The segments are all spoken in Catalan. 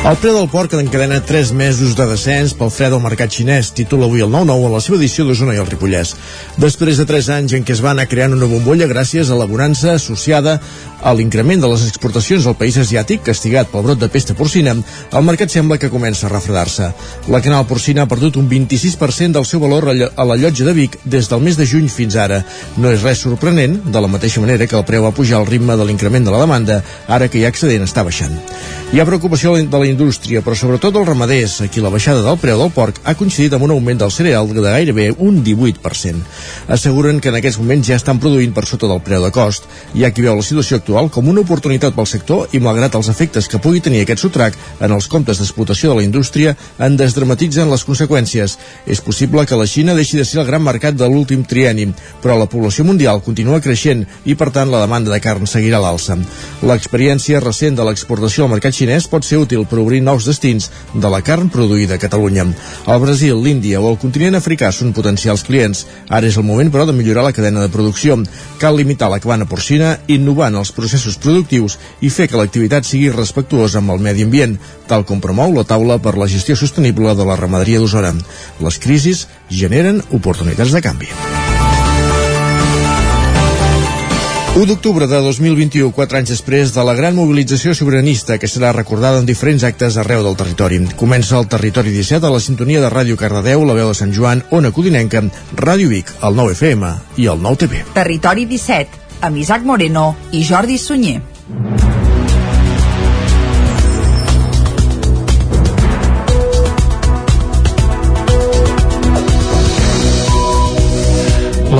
El preu del porc encadena 3 mesos de descens pel fred al mercat xinès, titula avui el 9-9 a la seva edició d'Osona i el Ripollès. Després de 3 anys en què es va anar creant una bombolla gràcies a la bonança associada a l'increment de les exportacions al país asiàtic, castigat pel brot de pesta porcina, el mercat sembla que comença a refredar-se. La canal porcina ha perdut un 26% del seu valor a la llotja de Vic des del mes de juny fins ara. No és res sorprenent, de la mateixa manera que el preu va pujar al ritme de l'increment de la demanda, ara que hi ha excedent està baixant. Hi ha preocupació de la indústria, però sobretot els ramaders, a qui la baixada del preu del porc ha coincidit amb un augment del cereal de gairebé un 18%. Asseguren que en aquests moments ja estan produint per sota del preu de cost. Hi ha qui veu la situació actual com una oportunitat pel sector i malgrat els efectes que pugui tenir aquest sotrac en els comptes d'explotació de la indústria, en desdramatitzen les conseqüències. És possible que la Xina deixi de ser el gran mercat de l'últim trienni, però la població mundial continua creixent i, per tant, la demanda de carn seguirà a l'alça. L'experiència recent de l'exportació al mercat xinès pot ser útil per obrir nous destins de la carn produïda a Catalunya. El Brasil, l'Índia o el continent africà són potencials clients. Ara és el moment, però, de millorar la cadena de producció. Cal limitar la cabana porcina, innovant els processos productius i fer que l'activitat sigui respectuosa amb el medi ambient, tal com promou la taula per la gestió sostenible de la ramaderia d'Osona. Les crisis generen oportunitats de canvi. 1 d'octubre de 2021, quatre anys després de la gran mobilització sobiranista que serà recordada en diferents actes arreu del territori. Comença el Territori 17 a la sintonia de Ràdio Cardedeu, la veu de Sant Joan, Ona Codinenca, Ràdio Vic, el 9 FM i el 9 TV. Territori 17, amb Isaac Moreno i Jordi Sunyer.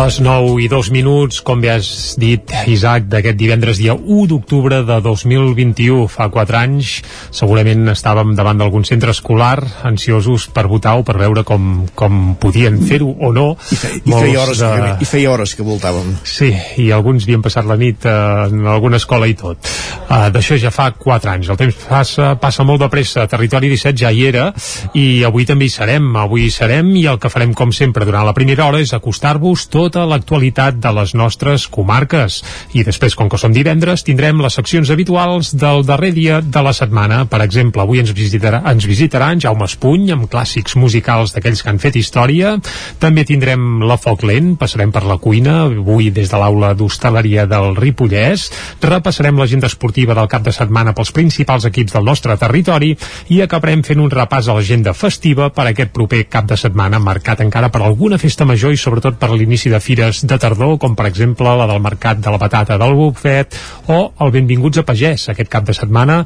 Les 9 i 2 minuts, com bé has dit, Isaac, d'aquest divendres dia 1 d'octubre de 2021, fa 4 anys, segurament estàvem davant d'algun centre escolar ansiosos per votar o per veure com, com podien fer-ho o no. I, fe, i, feia hores de... I feia hores que voltàvem. Sí, i alguns havien passat la nit eh, en alguna escola i tot. Uh, D'això ja fa 4 anys. El temps passa, passa molt de pressa. Territori 17 ja hi era i avui també hi serem. Avui hi serem i el que farem, com sempre, durant la primera hora és acostar-vos tot tota l'actualitat de les nostres comarques. I després, com que som divendres, tindrem les seccions habituals del darrer dia de la setmana. Per exemple, avui ens visitarà, ens visitarà en Jaume Espuny amb clàssics musicals d'aquells que han fet història. També tindrem la Foc Lent, passarem per la cuina, avui des de l'aula d'hostaleria del Ripollès. Repassarem l'agenda esportiva del cap de setmana pels principals equips del nostre territori i acabarem fent un repàs a l'agenda festiva per aquest proper cap de setmana, marcat encara per alguna festa major i sobretot per l'inici de fires de tardor, com per exemple la del Mercat de la Patata del Bufet o el Benvinguts a Pagès. Aquest cap de setmana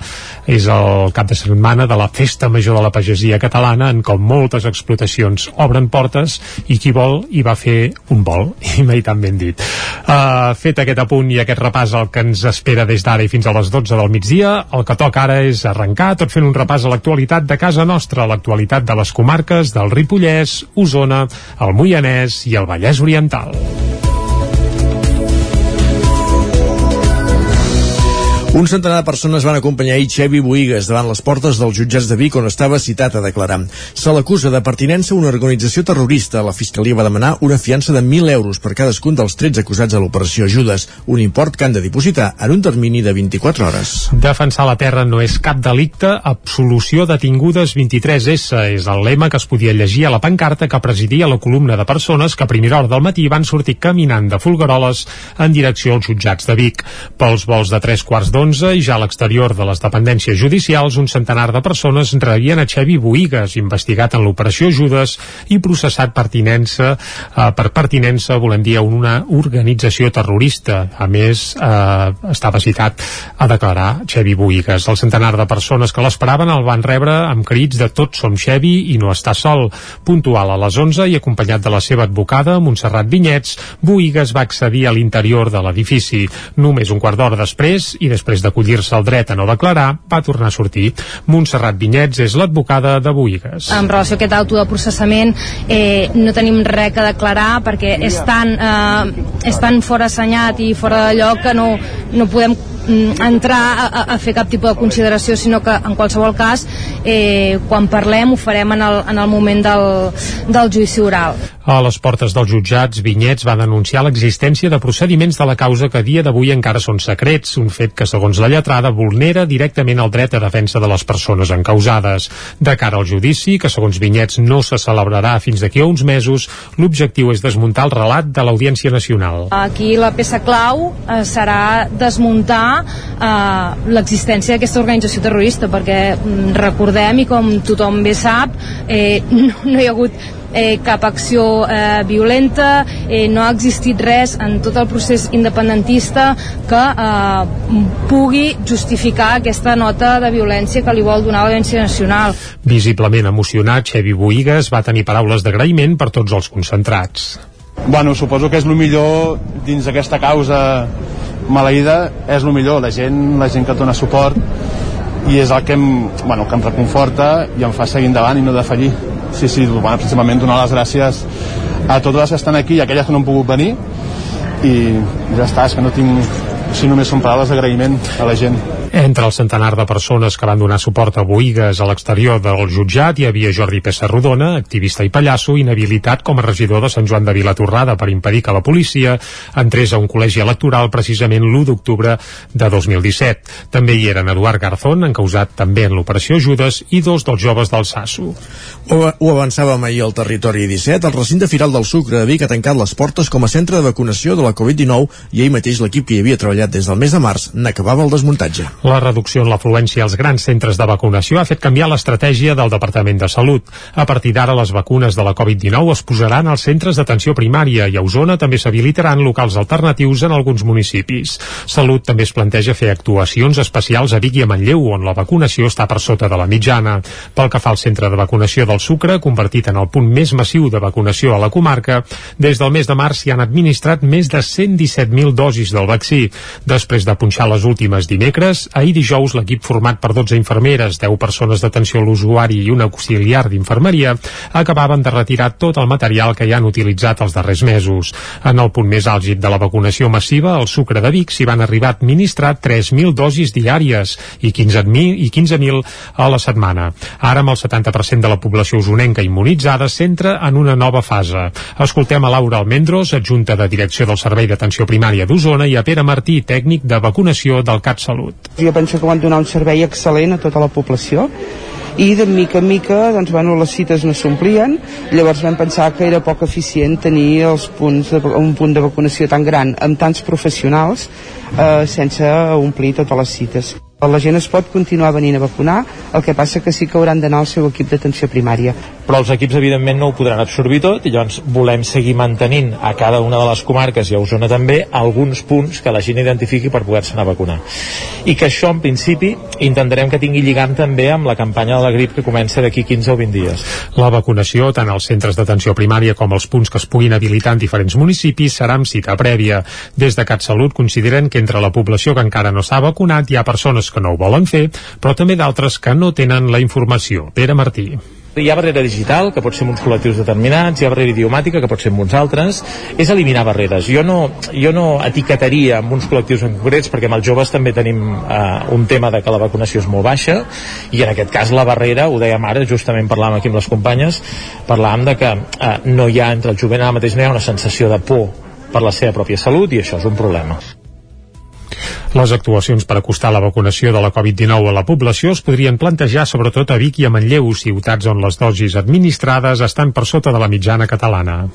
és el cap de setmana de la Festa Major de la Pagesia Catalana, en com moltes explotacions obren portes i qui vol hi va fer un vol, i mai tan ben dit. Uh, fet aquest apunt i aquest repàs el que ens espera des d'ara i fins a les 12 del migdia, el que toca ara és arrencar tot fent un repàs a l'actualitat de casa nostra, l'actualitat de les comarques del Ripollès, Osona, el Moianès i el Vallès Oriental Oriental. Un centenar de persones van acompanyar ahir Xevi Boigues davant les portes dels jutjats de Vic on estava citat a declarar. Se l'acusa de pertinença a una organització terrorista. La Fiscalia va demanar una fiança de 1.000 euros per cadascun dels 13 acusats a l'operació Judes, un import que han de dipositar en un termini de 24 hores. Defensar la terra no és cap delicte, absolució detingudes 23S és el lema que es podia llegir a la pancarta que presidia la columna de persones que a primera hora del matí van sortir caminant de Folgueroles en direcció als jutjats de Vic. Pels vols de tres quarts d'on 2011 i ja a l'exterior de les dependències judicials un centenar de persones rebien a Xevi Boigues, investigat en l'operació Judes i processat pertinença, eh, per pertinença, volem dir, a una organització terrorista. A més, eh, estava citat a declarar Xevi Boigues. El centenar de persones que l'esperaven el van rebre amb crits de tots som Xevi i no està sol. Puntual a les 11 i acompanyat de la seva advocada, Montserrat Vinyets, Boigues va accedir a l'interior de l'edifici. Només un quart d'hora després, i després després d'acollir-se al dret a no declarar, va tornar a sortir. Montserrat Vinyets és l'advocada de Boigues. En relació a aquest auto de processament eh, no tenim res que declarar perquè és tan, eh, és tan fora assenyat i fora de lloc que no, no podem mm, entrar a, a fer cap tipus de consideració, sinó que en qualsevol cas, eh, quan parlem ho farem en el, en el moment del, del judici oral. A les portes dels jutjats, Vinyets va denunciar l'existència de procediments de la causa que a dia d'avui encara són secrets, un fet que, segons la lletrada, vulnera directament el dret a defensa de les persones encausades. De cara al judici, que segons Vinyets no se celebrarà fins d'aquí a uns mesos, l'objectiu és desmuntar el relat de l'Audiència Nacional. Aquí la peça clau eh, serà desmuntar eh, l'existència d'aquesta organització terrorista, perquè mm, recordem, i com tothom bé sap, eh, no, no hi ha hagut eh, cap acció eh, violenta, eh, no ha existit res en tot el procés independentista que eh, pugui justificar aquesta nota de violència que li vol donar l'Audiència Nacional. Visiblement emocionat, Xevi Boigues va tenir paraules d'agraïment per tots els concentrats. Bueno, suposo que és el millor dins d'aquesta causa maleïda, és el millor, la gent, la gent que et dona suport i és el que em, bueno, que em reconforta i em fa seguir endavant i no defallir sí, sí, bueno, principalment donar les gràcies a totes les que estan aquí i a aquelles que no han pogut venir. I ja està, és que no tinc si només són paraules d'agraïment a la gent entre el centenar de persones que van donar suport a Boigues a l'exterior del jutjat hi havia Jordi Pessarrodona, activista i pallasso, inhabilitat com a regidor de Sant Joan de Vilatorrada per impedir que la policia entrés a un col·legi electoral precisament l'1 d'octubre de 2017. També hi eren Eduard Garzón, encausat també en l'operació Judes, i dos dels joves del Sasso. Ho, ho avançàvem ahir al territori 17. El recinte firal del Sucre de Vic ha tancat les portes com a centre de vacunació de la Covid-19 i ahir mateix l'equip que hi havia treballat des del mes de març n'acabava el desmuntatge. La reducció en l'afluència als grans centres de vacunació ha fet canviar l'estratègia del Departament de Salut. A partir d'ara, les vacunes de la Covid-19 es posaran als centres d'atenció primària i a Osona també s'habilitaran locals alternatius en alguns municipis. Salut també es planteja fer actuacions especials a Vic i a Manlleu, on la vacunació està per sota de la mitjana. Pel que fa al centre de vacunació del Sucre, convertit en el punt més massiu de vacunació a la comarca, des del mes de març s'hi han administrat més de 117.000 dosis del vaccí. Després de punxar les últimes dimecres, Ahir dijous l'equip format per 12 infermeres, 10 persones d'atenció a l'usuari i un auxiliar d'infermeria acabaven de retirar tot el material que ja han utilitzat els darrers mesos. En el punt més àlgid de la vacunació massiva, al Sucre de Vic s'hi van arribar a administrar 3.000 dosis diàries i 15.000 i 15 a la setmana. Ara, amb el 70% de la població usonenca immunitzada, s'entra en una nova fase. Escoltem a Laura Almendros, adjunta de Direcció del Servei d'Atenció Primària d'Osona, i a Pere Martí, tècnic de vacunació del CatSalut jo penso que van donar un servei excel·lent a tota la població i de mica en mica doncs, bueno, les cites no s'omplien llavors vam pensar que era poc eficient tenir els punts de, un punt de vacunació tan gran amb tants professionals eh, sense omplir totes les cites la gent es pot continuar venint a vacunar, el que passa que sí que hauran d'anar al seu equip d'atenció primària. Però els equips, evidentment, no ho podran absorbir tot i llavors volem seguir mantenint a cada una de les comarques i a Osona també alguns punts que la gent identifiqui per poder-se anar a vacunar. I que això, en principi, intentarem que tingui lligant també amb la campanya de la grip que comença d'aquí 15 o 20 dies. La vacunació, tant als centres d'atenció primària com als punts que es puguin habilitar en diferents municipis, serà amb cita prèvia. Des de CatSalut consideren que entre la població que encara no s'ha vacunat hi ha persones que no ho volen fer, però també d'altres que no tenen la informació. Pere Martí. Hi ha barrera digital, que pot ser uns col·lectius determinats, hi ha barrera idiomàtica, que pot ser amb uns altres, és eliminar barreres. Jo no, jo no etiquetaria amb uns col·lectius en concrets, perquè amb els joves també tenim eh, un tema de que la vacunació és molt baixa, i en aquest cas la barrera, ho dèiem ara, justament parlàvem aquí amb les companyes, parlàvem de que eh, no hi ha, entre el jovent ara mateix no hi ha una sensació de por per la seva pròpia salut, i això és un problema. Les actuacions per acostar la vacunació de la Covid-19 a la població es podrien plantejar sobretot a Vic i a Manlleu, ciutats on les dosis administrades estan per sota de la mitjana catalana.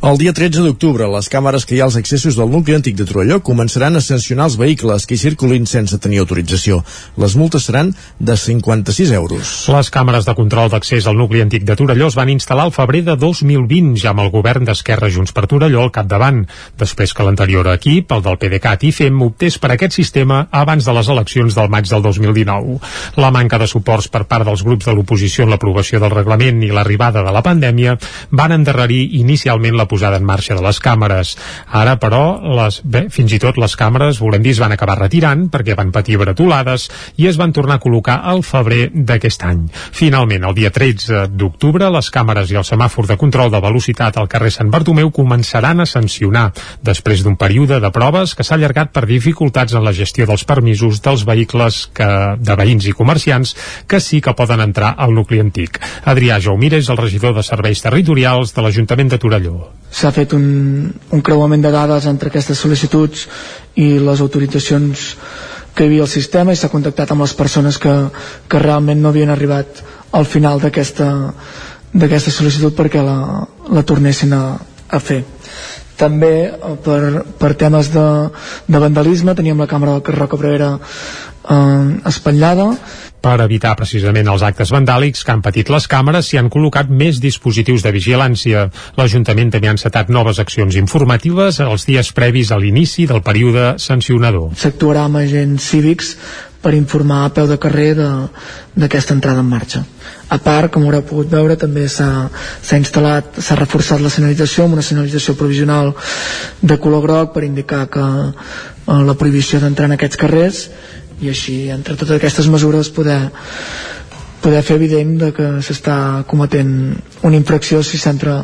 El dia 13 d'octubre, les càmeres que hi ha als accessos del nucli antic de Torelló començaran a sancionar els vehicles que hi circulin sense tenir autorització. Les multes seran de 56 euros. Les càmeres de control d'accés al nucli antic de Torelló es van instal·lar al febrer de 2020, ja amb el govern d'Esquerra Junts per Torelló al capdavant, després que l'anterior equip, el del PDeCAT i FEM, optés per aquest sistema abans de les eleccions del maig del 2019. La manca de suports per part dels grups de l'oposició en l'aprovació del reglament i l'arribada de la pandèmia van endarrerir inicialment la posada en marxa de les càmeres. Ara, però, les, bé, fins i tot les càmeres, volem dir, es van acabar retirant perquè van patir bretolades i es van tornar a col·locar al febrer d'aquest any. Finalment, el dia 13 d'octubre, les càmeres i el semàfor de control de velocitat al carrer Sant Bartomeu començaran a sancionar després d'un període de proves que s'ha allargat per dificultats en la gestió dels permisos dels vehicles que, de veïns i comerciants que sí que poden entrar al nucli antic. Adrià Jaumira és el regidor de Serveis Territorials de l'Ajuntament de Torelló. S'ha fet un, un creuament de dades entre aquestes sol·licituds i les autoritzacions que hi havia al sistema i s'ha contactat amb les persones que, que realment no havien arribat al final d'aquesta d'aquesta sol·licitud perquè la, la tornessin a, a fer també eh, per, per temes de, de vandalisme teníem la càmera del Roca Brera eh, espatllada per evitar precisament els actes vandàlics que han patit les càmeres, s'hi han col·locat més dispositius de vigilància. L'Ajuntament també ha encetat noves accions informatives els dies previs a l'inici del període sancionador. S'actuarà amb agents cívics per informar a peu de carrer d'aquesta entrada en marxa. A part, com haureu pogut veure, també s'ha instal·lat, s'ha reforçat la senyalització amb una senyalització provisional de color groc per indicar que eh, la prohibició d'entrar en aquests carrers i així, entre totes aquestes mesures, poder poder fer evident de que s'està cometent una infracció si s'entra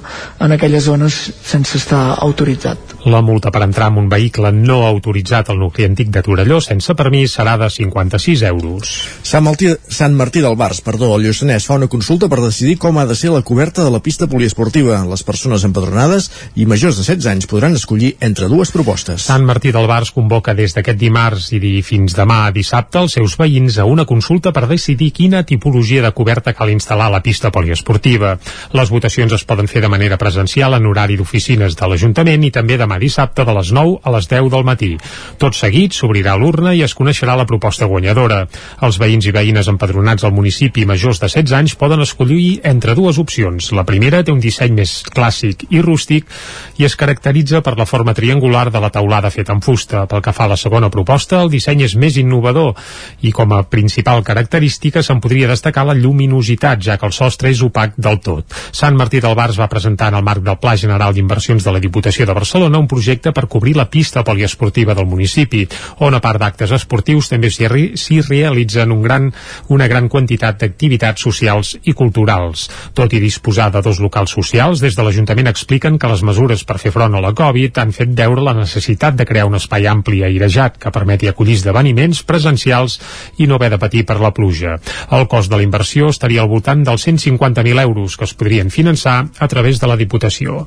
en aquelles zones sense estar autoritzat. La multa per entrar amb un vehicle no autoritzat al nucli antic de Torelló sense permís serà de 56 euros. Sant Martí, Sant Martí del Bars, perdó, el Lluçanès fa una consulta per decidir com ha de ser la coberta de la pista poliesportiva. Les persones empadronades i majors de 16 anys podran escollir entre dues propostes. Sant Martí del Bars convoca des d'aquest dimarts i fins demà a dissabte els seus veïns a una consulta per decidir quina tipologia de coberta cal instal·lar a la pista poliesportiva. Les votacions es poden fer de manera presencial en horari d'oficines de l'Ajuntament i també demà dissabte de les 9 a les 10 del matí. Tot seguit s'obrirà l'urna i es coneixerà la proposta guanyadora. Els veïns i veïnes empadronats al municipi majors de 16 anys poden escollir entre dues opcions. La primera té un disseny més clàssic i rústic i es caracteritza per la forma triangular de la taulada feta en fusta. Pel que fa a la segona proposta, el disseny és més innovador i com a principal característica se'n podria destacar la lluminositat, ja que el sostre és opac del tot. Sant Martí del Bars va presentar en el marc del Pla General d'Inversions de la Diputació de Barcelona un projecte per cobrir la pista poliesportiva del municipi, on a part d'actes esportius també s'hi realitzen un gran, una gran quantitat d'activitats socials i culturals. Tot i disposar de dos locals socials, des de l'Ajuntament expliquen que les mesures per fer front a la Covid han fet veure la necessitat de crear un espai ampli i airejat que permeti acollir esdeveniments presencials i no haver de patir per la pluja. El cost de la inversió estaria al voltant dels 150.000 euros que es podrien finançar a través de la Diputació.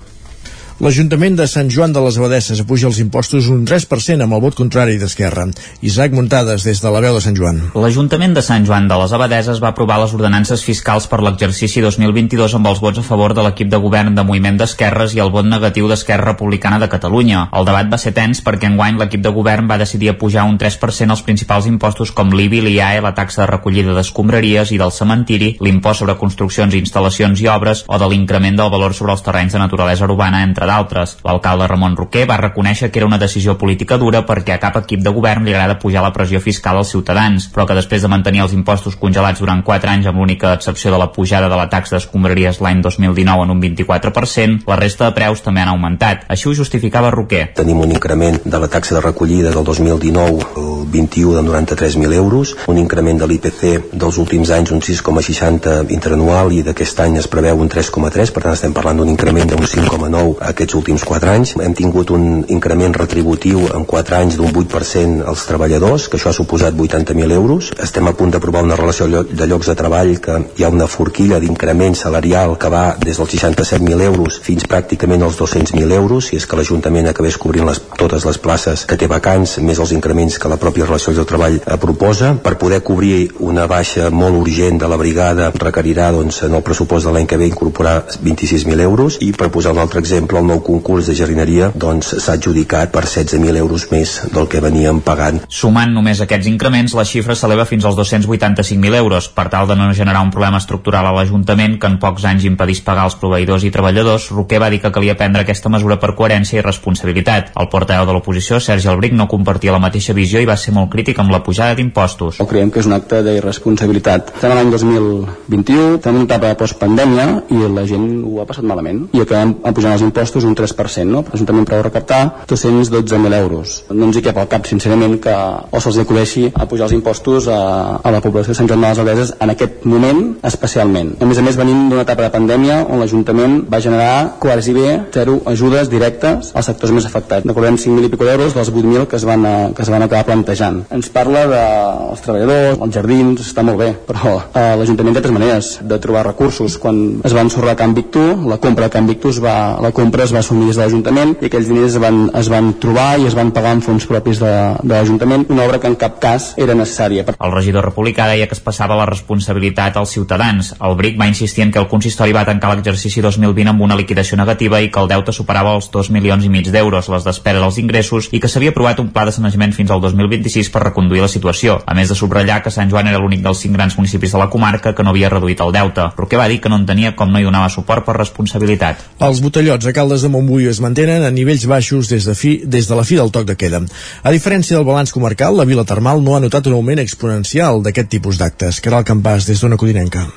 L'Ajuntament de Sant Joan de les Abadesses apuja els impostos un 3% amb el vot contrari d'Esquerra. Isaac Muntades, des de la veu de Sant Joan. L'Ajuntament de Sant Joan de les Abadeses va aprovar les ordenances fiscals per l'exercici 2022 amb els vots a favor de l'equip de govern de Moviment d'Esquerres i el vot negatiu d'Esquerra Republicana de Catalunya. El debat va ser tens perquè enguany l'equip de govern va decidir apujar un 3% els principals impostos com l'IBI, l'IAE, la taxa de recollida d'escombraries i del cementiri, l'impost sobre construccions, instal·lacions i obres o de l'increment del valor sobre els terrenys de naturalesa urbana, entre entre d'altres. L'alcalde Ramon Roquer va reconèixer que era una decisió política dura perquè a cap equip de govern li agrada pujar la pressió fiscal als ciutadans, però que després de mantenir els impostos congelats durant 4 anys amb l'única excepció de la pujada de la taxa d'escombraries l'any 2019 en un 24%, la resta de preus també han augmentat. Així ho justificava Roquer. Tenim un increment de la taxa de recollida del 2019 el 21 de 93.000 euros, un increment de l'IPC dels últims anys un 6,60 interanual i d'aquest any es preveu un 3,3, per tant estem parlant d'un increment d'un 5,9 a aquests últims 4 anys. Hem tingut un increment retributiu en 4 anys d'un 8% als treballadors, que això ha suposat 80.000 euros. Estem a punt d'aprovar una relació de llocs de treball que hi ha una forquilla d'increment salarial que va des dels 67.000 euros fins pràcticament als 200.000 euros, si és que l'Ajuntament acabés cobrint les, totes les places que té vacants, més els increments que la pròpia relació de treball eh, proposa. Per poder cobrir una baixa molt urgent de la brigada requerirà doncs, en el pressupost de l'any que ve incorporar 26.000 euros i per posar un altre exemple el nou concurs de jardineria doncs s'ha adjudicat per 16.000 euros més del que veníem pagant. Sumant només aquests increments, la xifra s'eleva fins als 285.000 euros, per tal de no generar un problema estructural a l'Ajuntament que en pocs anys impedís pagar els proveïdors i treballadors, Roquer va dir que calia prendre aquesta mesura per coherència i responsabilitat. El portaveu de l'oposició, Sergi Albric, no compartia la mateixa visió i va ser molt crític amb la pujada d'impostos. Creiem que és un acte d'irresponsabilitat. Estem a l'any 2021, estem en una etapa postpandèmia i la gent ho ha passat malament i acabem pujant els impostos impostos un 3%, no? L'Ajuntament preu recaptar 212.000 euros. No ens hi cap al cap, sincerament, que o se'ls acudeixi a pujar els impostos a, a la població de Sant Joan de les Abeses en aquest moment especialment. A més a més, venim d'una etapa de pandèmia on l'Ajuntament va generar quasi bé zero ajudes directes als sectors més afectats. Recordem 5.000 i pico d'euros dels 8.000 que, es van, a, que es van acabar plantejant. Ens parla dels treballadors, els jardins, està molt bé, però eh, l'Ajuntament té altres maneres de trobar recursos. Quan es va ensorrar Can Victú, la compra de Can Victú es va, la compra es va assumir des de l'Ajuntament i aquells diners es van, es van trobar i es van pagar amb fons propis de, de l'Ajuntament, una obra que en cap cas era necessària. El regidor republicà deia que es passava la responsabilitat als ciutadans. El BRIC va insistir en que el consistori va tancar l'exercici 2020 amb una liquidació negativa i que el deute superava els 2 milions i mig d'euros, les despeses als ingressos i que s'havia aprovat un pla de sanejament fins al 2026 per reconduir la situació, a més de subratllar que Sant Joan era l'únic dels cinc grans municipis de la comarca que no havia reduït el deute, però que va dir que no entenia com no hi donava suport per responsabilitat. Els botellots a Caldes de Montbui es mantenen a nivells baixos des de, fi, des de la fi del toc de queda. A diferència del balanç comarcal, la Vila Termal no ha notat un augment exponencial d'aquest tipus d'actes. Caral Campàs, des d'Ona Codinenca.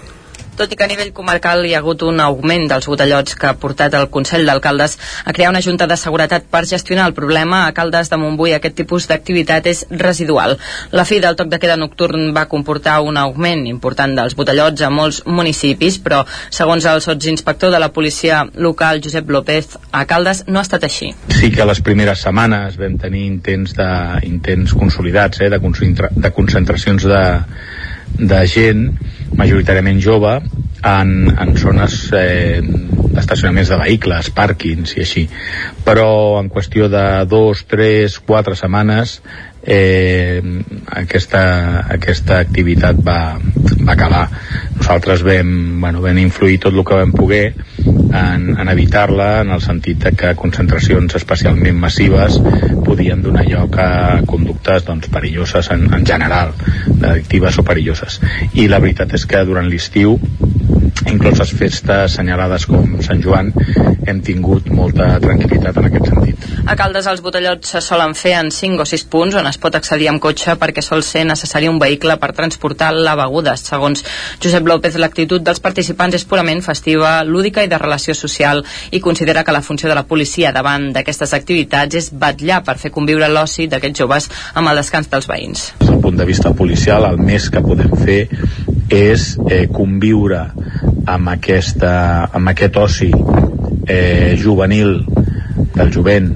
Tot i que a nivell comarcal hi ha hagut un augment dels botellots que ha portat el Consell d'Alcaldes a crear una junta de seguretat per gestionar el problema, a Caldes de Montbui aquest tipus d'activitat és residual. La fi del toc de queda nocturn va comportar un augment important dels botellots a molts municipis, però segons el sotsinspector de la policia local, Josep López, a Caldes no ha estat així. Sí que les primeres setmanes vam tenir intents, de, intents consolidats eh, de, concentra, de concentracions de, de gent majoritàriament jove en, en zones eh, d'estacionaments de vehicles, pàrquings i així. Però en qüestió de dos, tres, quatre setmanes eh, aquesta, aquesta activitat va, va acabar. Nosaltres vam, bueno, vam influir tot el que vam poder en, en evitar-la en el sentit de que concentracions especialment massives podien donar lloc a conductes doncs, perilloses en, en general, addictives o perilloses. I la veritat és que durant l'estiu incloses festes assenyalades com Sant Joan, hem tingut molta tranquil·litat en aquest sentit. A Caldes els botellots se solen fer en 5 o 6 punts on es pot accedir amb cotxe perquè sol ser necessari un vehicle per transportar la beguda. Segons Josep López, l'actitud dels participants és purament festiva, lúdica i de relació social i considera que la funció de la policia davant d'aquestes activitats és batllar per fer conviure l'oci d'aquests joves amb el descans dels veïns. Des del punt de vista policial, el més que podem fer és eh, conviure amb, aquesta, amb aquest oci eh, juvenil del jovent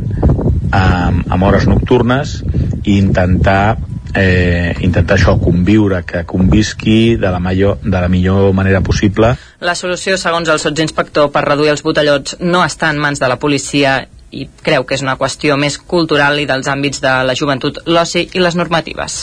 amb, amb hores nocturnes i intentar eh, intentar això, conviure, que convisqui de la, major, de la millor manera possible. La solució, segons el sotsinspector, per reduir els botellots no està en mans de la policia i creu que és una qüestió més cultural i dels àmbits de la joventut, l'oci i les normatives.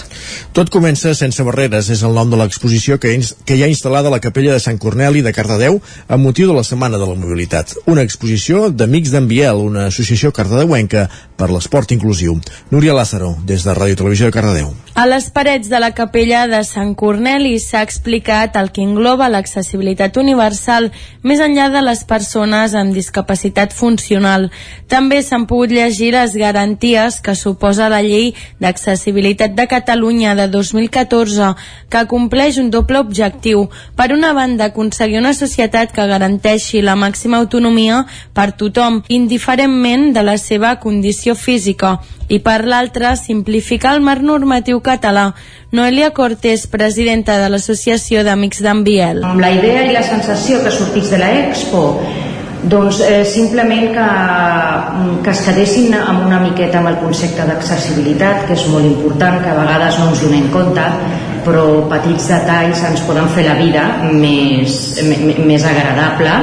Tot comença sense barreres, és el nom de l'exposició que, que hi ha instal·lada a la capella de Sant Corneli de Cardedeu amb motiu de la Setmana de la Mobilitat. Una exposició d'Amics d'en Biel, una associació cardedeuenca per l'esport inclusiu. Núria Lázaro, des de Ràdio Televisió de Cardedeu. A les parets de la capella de Sant Corneli s'ha explicat el que engloba l'accessibilitat universal més enllà de les persones amb discapacitat funcional. També s'han pogut llegir les garanties que suposa la llei d'accessibilitat de Catalunya de 2014, que compleix un doble objectiu. Per una banda, aconseguir una societat que garanteixi la màxima autonomia per tothom, indiferentment de la seva condició física, i per l'altra, simplificar el marc normatiu català. Noelia Cortés, presidenta de l'Associació d'Amics d'en Biel. Amb la idea i la sensació que sortís de l'Expo doncs eh, simplement que, que es quedessin amb una miqueta amb el concepte d'accessibilitat, que és molt important, que a vegades no ens donem compte, però petits detalls ens poden fer la vida més, més agradable.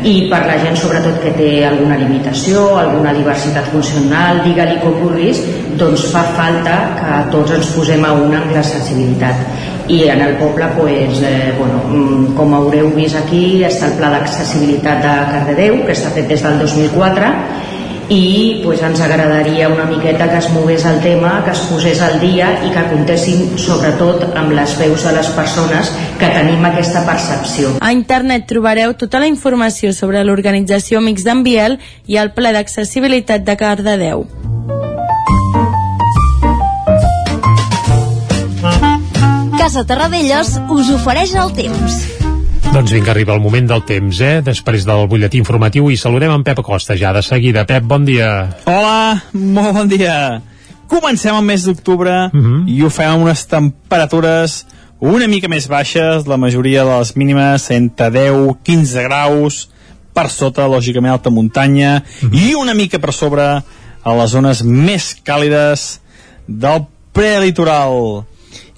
I per la gent sobretot que té alguna limitació, alguna diversitat funcional, digue-li com vulguis, doncs fa falta que tots ens posem a una amb l'accessibilitat i en el poble pues, eh, bueno, mm, com haureu vist aquí està el pla d'accessibilitat de Cardedeu que està fet des del 2004 i pues, ens agradaria una miqueta que es mogués el tema, que es posés al dia i que comptessin sobretot amb les veus de les persones que tenim aquesta percepció. A internet trobareu tota la informació sobre l'organització Amics d'en i el ple d'accessibilitat de Cardedeu. Casa Terradellos us ofereix el temps. Doncs vinga, arriba el moment del temps, eh? Després del butlletí informatiu i saludem en Pep Acosta ja de seguida. Pep, bon dia. Hola, molt bon dia. Comencem el mes d'octubre uh Mhm. -huh. i ho fem amb unes temperatures una mica més baixes, la majoria de les mínimes entre 10 15 graus, per sota, lògicament, alta muntanya, uh -huh. i una mica per sobre a les zones més càlides del prelitoral.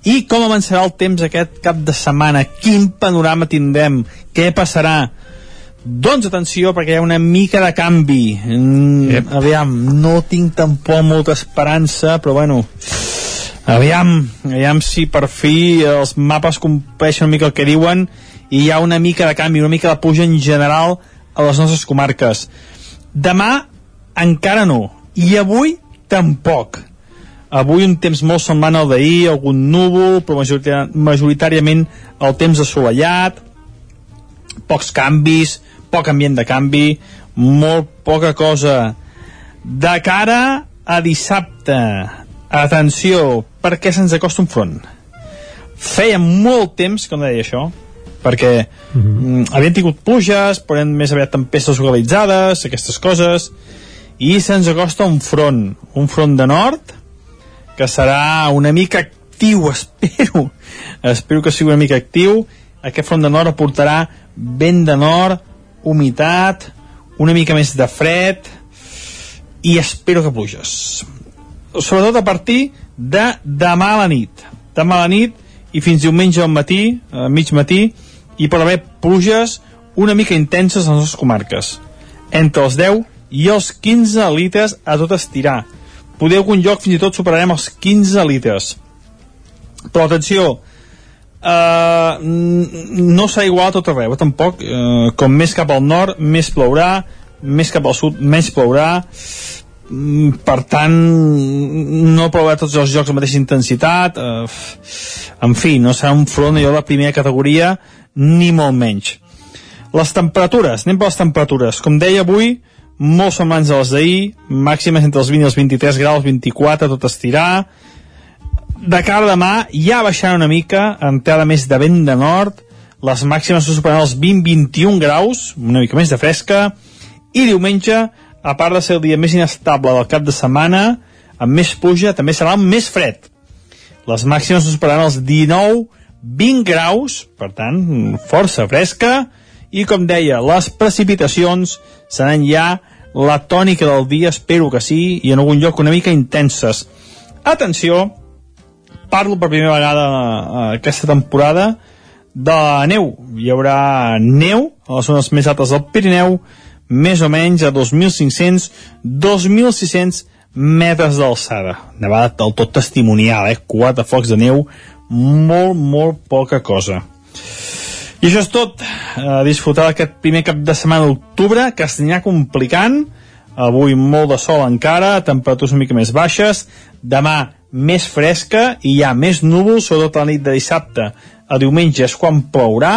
I com avançarà el temps aquest cap de setmana? Quin panorama tindrem? Què passarà? Doncs atenció, perquè hi ha una mica de canvi. Mm, yep. Aviam, no tinc tampoc molta esperança, però bueno, aviam, aviam si per fi els mapes compleixen una mica el que diuen i hi ha una mica de canvi, una mica de puja en general a les nostres comarques. Demà encara no, i avui tampoc. Avui un temps molt semblant al d'ahir, algun núvol, però majorità majoritàriament el temps assolellat, pocs canvis, poc ambient de canvi, molt poca cosa. De cara a dissabte, atenció, perquè se'ns acosta un front. Feia molt temps que no deia això, perquè mm -hmm. havien tingut pluges, però més aviat tempestes localitzades, aquestes coses, i se'ns acosta un front, un front de nord, que serà una mica actiu, espero, espero que sigui una mica actiu, aquest front de nord aportarà vent de nord, humitat, una mica més de fred, i espero que pluges. Sobretot a partir de demà a la nit. Demà a la nit i fins diumenge al matí, a mig matí, hi pot haver pluges una mica intenses a les nostres comarques. Entre els 10 i els 15 litres a tot estirar. Poder algun lloc fins i tot superarem els 15 litres. Però atenció, Uh, no serà igual a tot arreu, tampoc. Uh, com més cap al nord, més plourà, més cap al sud, menys plourà. Mm, per tant, no plourà tots els jocs amb mateixa intensitat. Uh, en fi, no serà un front allò de primera categoria, ni molt menys. Les temperatures, anem per les temperatures. Com deia avui, molt semblants a les d'ahir, màximes entre els 20 i els 23 graus, 24, tot estirar de cara a demà ja baixant una mica, entrada més de vent de nord, les màximes superaran els 20-21 graus, una mica més de fresca, i diumenge, a part de ser el dia més inestable del cap de setmana, amb més pluja, també serà més fred. Les màximes superaran els 19-20 graus, per tant, força fresca, i com deia, les precipitacions seran ja la tònica del dia, espero que sí, i en algun lloc una mica intenses. Atenció, parlo per primera vegada uh, aquesta temporada de neu. Hi haurà neu a les zones més altes del Pirineu, més o menys a 2.500-2.600 metres d'alçada. Nevada del tot testimonial, eh? Quatre focs de neu, molt, molt poca cosa. I això és tot. A disfrutar d'aquest primer cap de setmana d'octubre, que es anirà complicant. Avui molt de sol encara, temperatures una mica més baixes. Demà més fresca i hi ha més núvols, sobretot la nit de dissabte a diumenge és quan plourà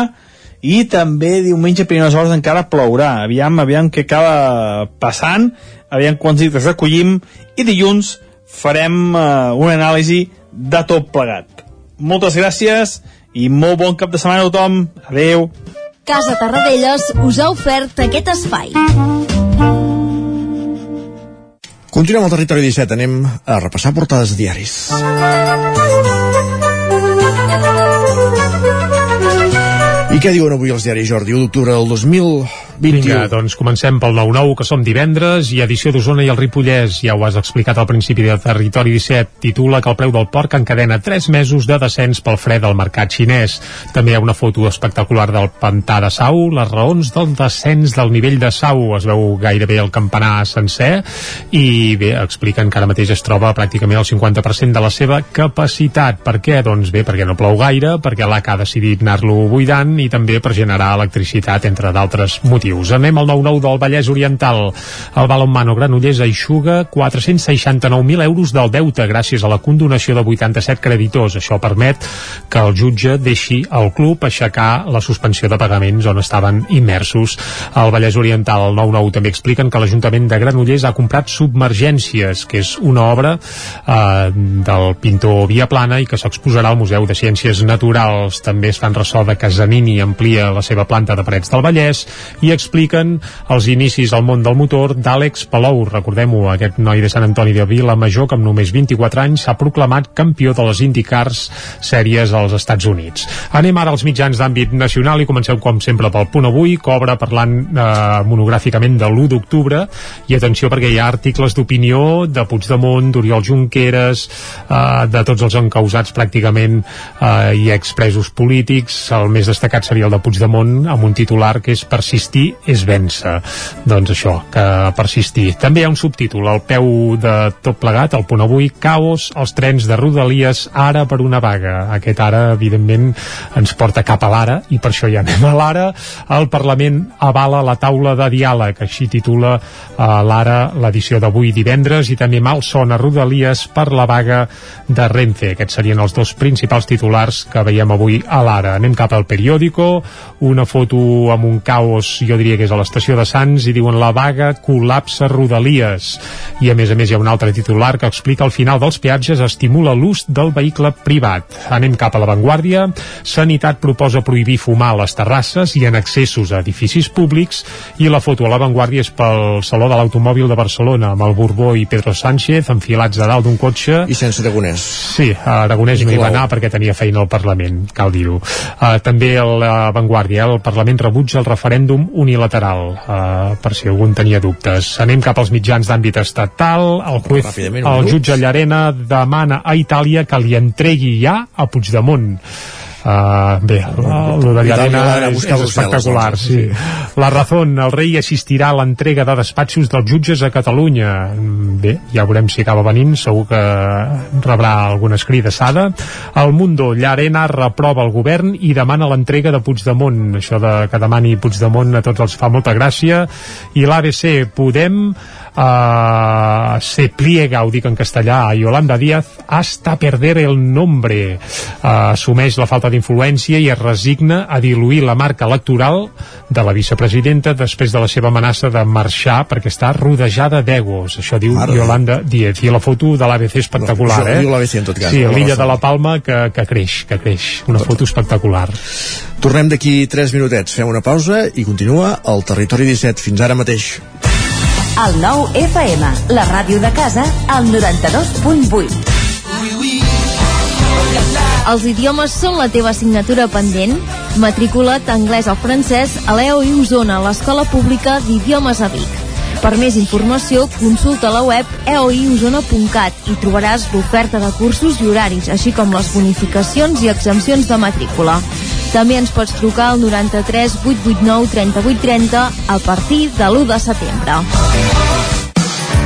i també diumenge a primeres hores encara plourà. Aviam, aviam què acaba passant, aviam quants litres recollim i dilluns farem uh, una anàlisi de tot plegat. Moltes gràcies i molt bon cap de setmana a tothom. Adeu. Casa Tarradellas us ha ofert aquest espai. Continuem al territori 17, anem a repassar portades de diaris. I què diuen avui els diaris, Jordi? 1 d'octubre del 2021. Vinga, doncs comencem pel 9-9, que som divendres, i edició d'Osona i el Ripollès. Ja ho has explicat al principi del Territori 17. Titula que el preu del porc encadena 3 mesos de descens pel fred al mercat xinès. També hi ha una foto espectacular del pantà de Sau, les raons del descens del nivell de Sau. Es veu gairebé el campanar sencer i bé, expliquen que ara mateix es troba pràcticament el 50% de la seva capacitat. Per què? Doncs bé, perquè no plou gaire, perquè l'ACA ha decidit anar-lo buidant i també per generar electricitat, entre d'altres motius motius. Anem al 9-9 del Vallès Oriental. El balonmano Granollers aixuga 469.000 euros del deute gràcies a la condonació de 87 creditors. Això permet que el jutge deixi al club aixecar la suspensió de pagaments on estaven immersos. Al Vallès Oriental, el 9-9 també expliquen que l'Ajuntament de Granollers ha comprat Submergències, que és una obra eh, del pintor Via Plana i que s'exposarà al Museu de Ciències Naturals. També es fan ressò de que Zanini amplia la seva planta de Parets del Vallès i expliquen els inicis al món del motor d'Àlex Palou. Recordem-ho, aquest noi de Sant Antoni de Vila Major, que amb només 24 anys s'ha proclamat campió de les IndyCars sèries als Estats Units. Anem ara als mitjans d'àmbit nacional i comencem com sempre pel punt avui, obre parlant eh, monogràficament de l'1 d'octubre i atenció perquè hi ha articles d'opinió de Puigdemont, d'Oriol Junqueras, eh, de tots els encausats pràcticament eh, i expresos polítics. El més destacat seria el de Puigdemont amb un titular que és Persistir és vèncer. Doncs això, que persistir. També hi ha un subtítol al peu de tot plegat, al punt avui, caos als trens de Rodalies ara per una vaga. Aquest ara, evidentment, ens porta cap a l'ara i per això ja anem a l'ara. El Parlament avala la taula de diàleg, així titula eh, l'ara l'edició d'avui divendres i també mal son a Rodalies per la vaga de Renfe. Aquests serien els dos principals titulars que veiem avui a l'ara. Anem cap al periòdico, una foto amb un caos, jo diria que és a l'estació de Sants, i diuen la vaga col·lapsa Rodalies. I a més a més hi ha un altre titular que explica el final dels peatges estimula l'ús del vehicle privat. Anem cap a l'avantguàrdia. Sanitat proposa prohibir fumar a les terrasses i en accessos a edificis públics i la foto a l'avantguàrdia és pel Saló de l'Automòbil de Barcelona amb el Borbó i Pedro Sánchez enfilats a dalt d'un cotxe. I sense Aragonès. Sí, Aragonès no hi va anar perquè tenia feina al Parlament, cal dir-ho. Uh, també a l'avantguàrdia, el Parlament rebutja el referèndum unilateral, uh, per si algun tenia dubtes. Anem cap als mitjans d'àmbit estatal. El, juez, el jutge Llarena demana a Itàlia que li entregui ja a Puigdemont. Uh, bé, el de Llarena és, és espectacular, sí. La Razón, el rei assistirà a l'entrega de despatxos dels jutges a Catalunya. Bé, ja veurem si acaba venint, segur que rebrà alguna escridassada. El Mundo, Llarena reprova el govern i demana l'entrega de Puigdemont. Això de que demani Puigdemont a tots els fa molta gràcia. I l'ABC, Podem uh, se pliega, ho dic en castellà, a Yolanda Díaz hasta perder el nombre. Uh, assumeix la falta d'influència i es resigna a diluir la marca electoral de la vicepresidenta després de la seva amenaça de marxar perquè està rodejada d'egos. Això diu Marda. Yolanda Díaz. I la foto de l'ABC espectacular, no, eh? L'ABC en tot cas. Sí, l'illa de la Palma que, que creix, que creix. Una foto espectacular. Tornem d'aquí 3 minutets, fem una pausa i continua el Territori 17. Fins ara mateix. El nou FM, la ràdio de casa, al 92.8. Els idiomes són la teva assignatura pendent? Matricula't anglès o francès a l'EO i Osona, l'Escola Pública d'Idiomes a Vic. Per més informació, consulta la web eoiosona.cat i trobaràs l'oferta de cursos i horaris, així com les bonificacions i exempcions de matrícula. També ens pots trucar al 93 889 3830 a partir de l'1 de setembre.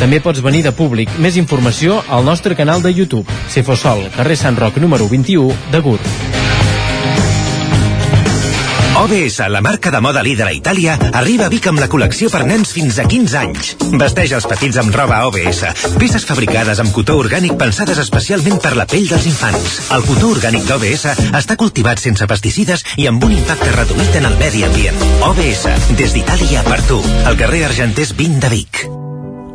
També pots venir de públic. Més informació al nostre canal de YouTube. Cefosol, carrer Sant Roc número 21 de Gurb. OBS, la marca de moda líder a Itàlia, arriba a Vic amb la col·lecció per nens fins a 15 anys. Vesteix els petits amb roba OBS, peces fabricades amb cotó orgànic pensades especialment per la pell dels infants. El cotó orgànic d'OBS està cultivat sense pesticides i amb un impacte reduït en el medi ambient. OBS, des d'Itàlia per tu, al carrer Argenters 20 de Vic.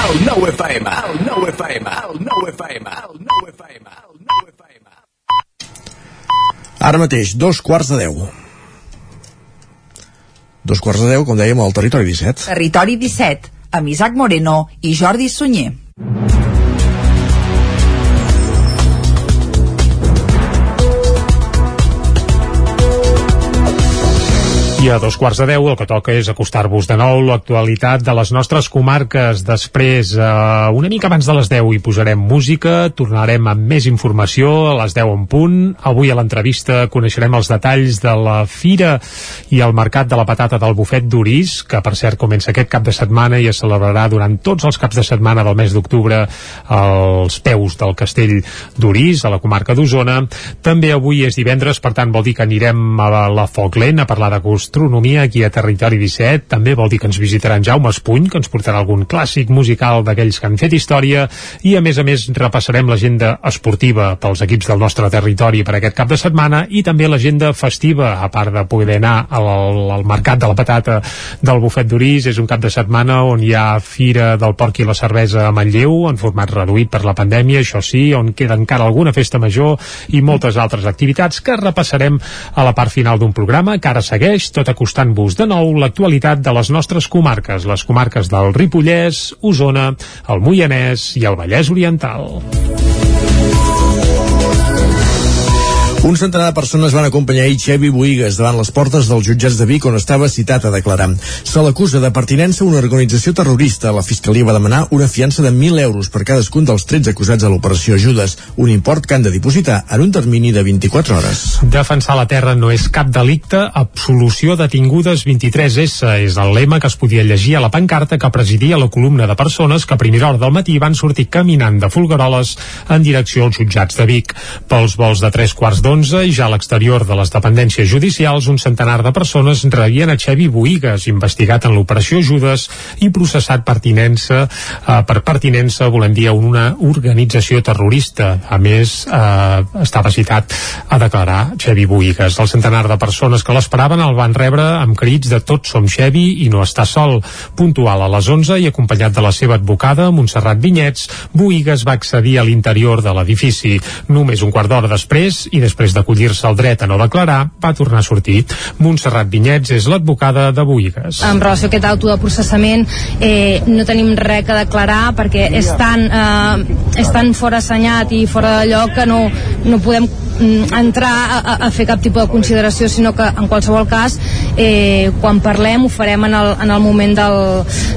El 9 FM, el 9 FM, el 9 FM, el 9 FM, el 9 FM. Ara mateix, dos quarts de deu. Dos quarts de deu, com dèiem, al territori 17. Territori 17, amb Isaac Moreno i Jordi Sunyer. I a dos quarts de deu el que toca és acostar-vos de nou l'actualitat de les nostres comarques. Després, eh, una mica abans de les 10 hi posarem música, tornarem amb més informació a les 10 en punt. Avui a l'entrevista coneixerem els detalls de la fira i el mercat de la patata del bufet d'Uris, que per cert comença aquest cap de setmana i es celebrarà durant tots els caps de setmana del mes d'octubre als peus del castell d'Uris, a la comarca d'Osona. També avui és divendres, per tant vol dir que anirem a la Foc Lent a parlar de gastronomia aquí a Territori 17. També vol dir que ens visitarà en Jaume Espuny, que ens portarà algun clàssic musical d'aquells que han fet història i a més a més repassarem l'agenda esportiva pels equips del nostre territori per aquest cap de setmana i també l'agenda festiva, a part de poder anar al, al mercat de la patata del bufet d'Uris. És un cap de setmana on hi ha Fira del Porc i la Cervesa a Manlleu, en format reduït per la pandèmia, això sí, on queda encara alguna festa major i moltes altres activitats que repassarem a la part final d'un programa que ara segueix, tot acostant-vos de nou l'actualitat de les nostres comarques, les comarques del Ripollès, Osona, el Moianès i el Vallès Oriental. Un centenar de persones van acompanyar Xevi Boigues davant les portes dels jutjats de Vic on estava citat a declarar. Se l'acusa de pertinença a una organització terrorista. La Fiscalia va demanar una fiança de 1.000 euros per cadascun dels 13 acusats a l'operació Judes, un import que han de dipositar en un termini de 24 hores. Defensar la terra no és cap delicte, absolució detingudes 23S és el lema que es podia llegir a la pancarta que presidia la columna de persones que a primera hora del matí van sortir caminant de Folgueroles en direcció als jutjats de Vic. Pels vols de tres quarts d'11 i ja a l'exterior de les dependències judicials un centenar de persones rebien a Xevi Boigues, investigat en l'operació Judes i processat pertinença, eh, per pertinença, volem dir, a una organització terrorista. A més, eh, estava citat a declarar Xevi Boigues. El centenar de persones que l'esperaven el van rebre amb crits de tots som Xevi i no està sol. Puntual a les 11 i acompanyat de la seva advocada, Montserrat Vinyets, Boigues va accedir a l'interior de l'edifici. Només un quart d'hora després, i després d'acollir-se al dret a no declarar, va tornar a sortir. Montserrat Vinyets és l'advocada de Boigues. En relació a aquest auto de processament eh, no tenim res que declarar perquè és tan, eh, és tan fora assenyat i fora de lloc que no, no podem mm, entrar a, a fer cap tipus de consideració sinó que en qualsevol cas eh, quan parlem ho farem en el, en el moment del,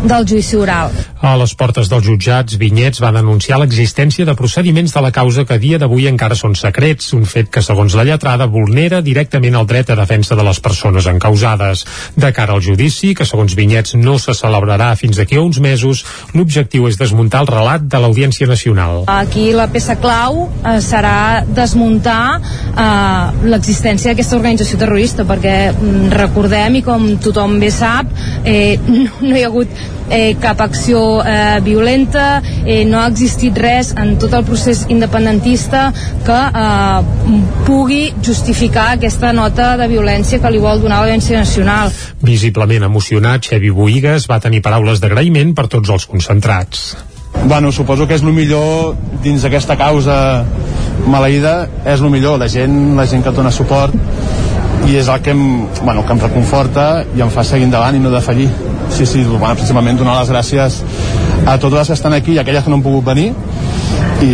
del judici oral A les portes dels jutjats, Vinyets va denunciar l'existència de procediments de la causa que a dia d'avui encara són secrets, un fet que, segons la lletrada, vulnera directament el dret a defensa de les persones encausades. De cara al judici, que segons Vinyets no se celebrarà fins d'aquí a uns mesos, l'objectiu és desmuntar el relat de l'Audiència Nacional. Aquí la peça clau eh, serà desmuntar eh, l'existència d'aquesta organització terrorista perquè mm, recordem i com tothom bé sap eh, no, no hi ha hagut eh, cap acció eh, violenta eh, no ha existit res en tot el procés independentista que eh, pugui justificar aquesta nota de violència que li vol donar l'Audiència Nacional Visiblement emocionat, Xevi Boigues va tenir paraules d'agraïment per tots els concentrats. Bueno, suposo que és el millor dins d'aquesta causa maleïda, és el millor, la gent, la gent que et dona suport i és el que em, bueno, que em reconforta i em fa seguir endavant i no defallir. Sí, sí, bueno, principalment donar les gràcies a totes les que estan aquí i a aquelles que no han pogut venir i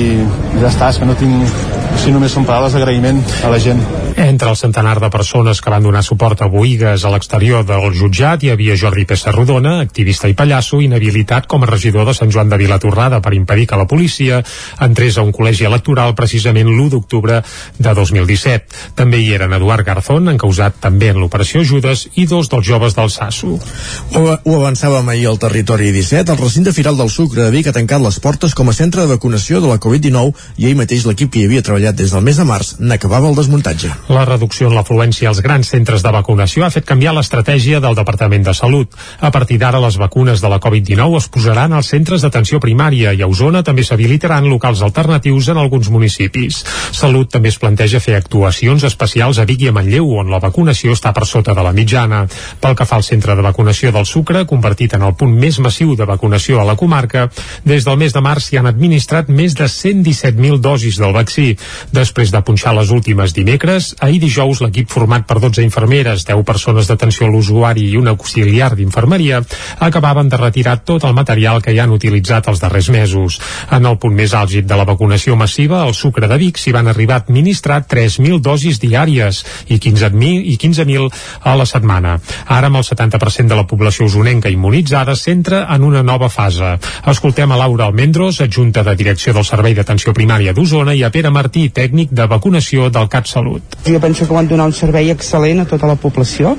ja està, és que no tinc, si només són paraules d'agraïment a la gent. Entre el centenar de persones que van donar suport a Boigues a l'exterior del jutjat hi havia Jordi Pessarrodona, activista i pallasso, inhabilitat com a regidor de Sant Joan de Vilatorrada per impedir que la policia entrés a un col·legi electoral precisament l'1 d'octubre de 2017. També hi eren Eduard Garzón, encausat també en l'operació Judes, i dos dels joves del Sasso. Ho, ho avançàvem ahir al territori 17. El recinte Firal del Sucre de Vic ha tancat les portes com a centre de vacunació de la Covid-19 i ahir mateix l'equip que hi havia treballat des del mes de març n'acabava el desmuntatge. La reducció en l'afluència als grans centres de vacunació ha fet canviar l'estratègia del Departament de Salut. A partir d'ara, les vacunes de la Covid-19 es posaran als centres d'atenció primària i a Osona també s'habilitaran locals alternatius en alguns municipis. Salut també es planteja fer actuacions especials a Vic i a Manlleu, on la vacunació està per sota de la mitjana. Pel que fa al centre de vacunació del Sucre, convertit en el punt més massiu de vacunació a la comarca, des del mes de març s'hi han administrat més de 117.000 dosis del vaccí. Després de punxar les últimes dimecres, ahir dijous l'equip format per 12 infermeres, 10 persones d'atenció a l'usuari i un auxiliar d'infermeria acabaven de retirar tot el material que hi han utilitzat els darrers mesos. En el punt més àlgid de la vacunació massiva, al Sucre de Vic s'hi van arribar a administrar 3.000 dosis diàries i 15.000 i 15.000 a la setmana. Ara, amb el 70% de la població usonenca immunitzada, s'entra en una nova fase. Escoltem a Laura Almendros, adjunta de direcció del Servei d'Atenció Primària d'Osona, i a Pere Martí, tècnic de vacunació del CatSalut. Jo penso que van donar un servei excel·lent a tota la població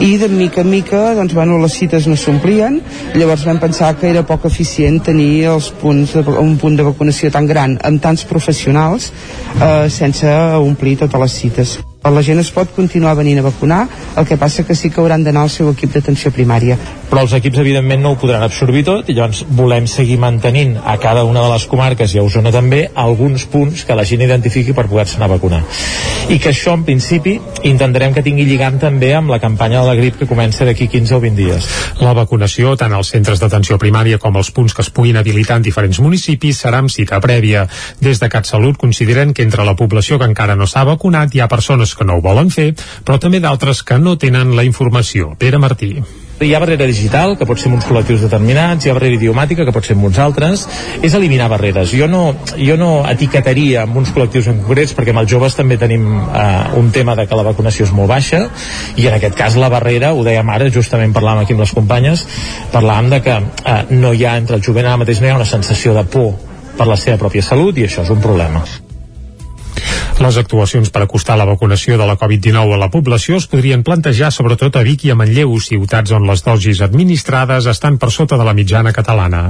i de mica en mica doncs, bueno, les cites no s'omplien. Llavors vam pensar que era poc eficient tenir els punts de, un punt de vacunació tan gran amb tants professionals eh, sense omplir totes les cites la gent es pot continuar venint a vacunar, el que passa que sí que hauran d'anar al seu equip d'atenció primària. Però els equips, evidentment, no ho podran absorbir tot i llavors volem seguir mantenint a cada una de les comarques i a Osona també alguns punts que la gent identifiqui per poder-se anar a vacunar. I que això, en principi, intentarem que tingui lligant també amb la campanya de la grip que comença d'aquí 15 o 20 dies. La vacunació, tant als centres d'atenció primària com als punts que es puguin habilitar en diferents municipis, serà amb cita prèvia. Des de CatSalut consideren que entre la població que encara no s'ha vacunat hi ha persones que no ho volen fer, però també d'altres que no tenen la informació. Pere Martí. Hi ha barrera digital, que pot ser amb uns col·lectius determinats, hi ha barrera idiomàtica, que pot ser amb uns altres, és eliminar barreres. Jo no, jo no etiquetaria amb uns col·lectius en concrets, perquè amb els joves també tenim eh, un tema de que la vacunació és molt baixa, i en aquest cas la barrera, ho dèiem ara, justament parlàvem aquí amb les companyes, parlàvem de que eh, no hi ha, entre el jovent ara mateix no hi ha una sensació de por per la seva pròpia salut, i això és un problema. Les actuacions per acostar la vacunació de la Covid-19 a la població es podrien plantejar sobretot a Vic i a Manlleu, ciutats on les dosis administrades estan per sota de la mitjana catalana.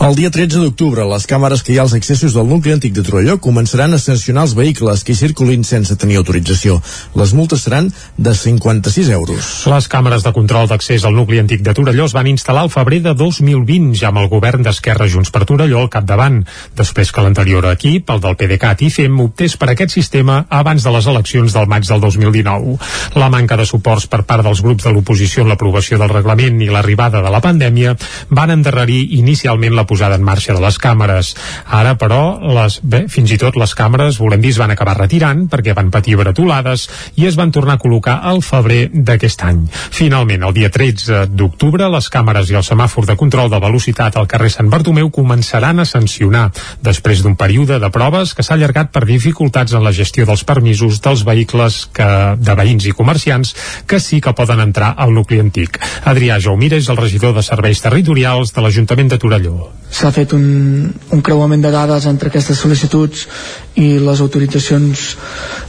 El dia 13 d'octubre, les càmeres que hi ha als accessos del nucli antic de Torelló començaran a sancionar els vehicles que hi circulin sense tenir autorització. Les multes seran de 56 euros. Les càmeres de control d'accés al nucli antic de Torelló es van instal·lar al febrer de 2020, ja amb el govern d'Esquerra Junts per Torelló al capdavant, després que l'anterior equip, el del PDeCAT i FEM, optés per aquest sistema abans de les eleccions del maig del 2019. La manca de suports per part dels grups de l'oposició en l'aprovació del reglament i l'arribada de la pandèmia van endarrerir inicialment la posada en marxa de les càmeres. Ara, però, les, bé, fins i tot les càmeres, volem dir, es van acabar retirant perquè van patir bretolades i es van tornar a col·locar al febrer d'aquest any. Finalment, el dia 13 d'octubre, les càmeres i el semàfor de control de velocitat al carrer Sant Bartomeu començaran a sancionar després d'un període de proves que s'ha allargat per dificultats en la gestió dels permisos dels vehicles que, de veïns i comerciants que sí que poden entrar al nucli antic. Adrià Jaumira és el regidor de Serveis Territorials de l'Ajuntament de Torelló. S'ha fet un, un creuament de dades entre aquestes sol·licituds i les autoritzacions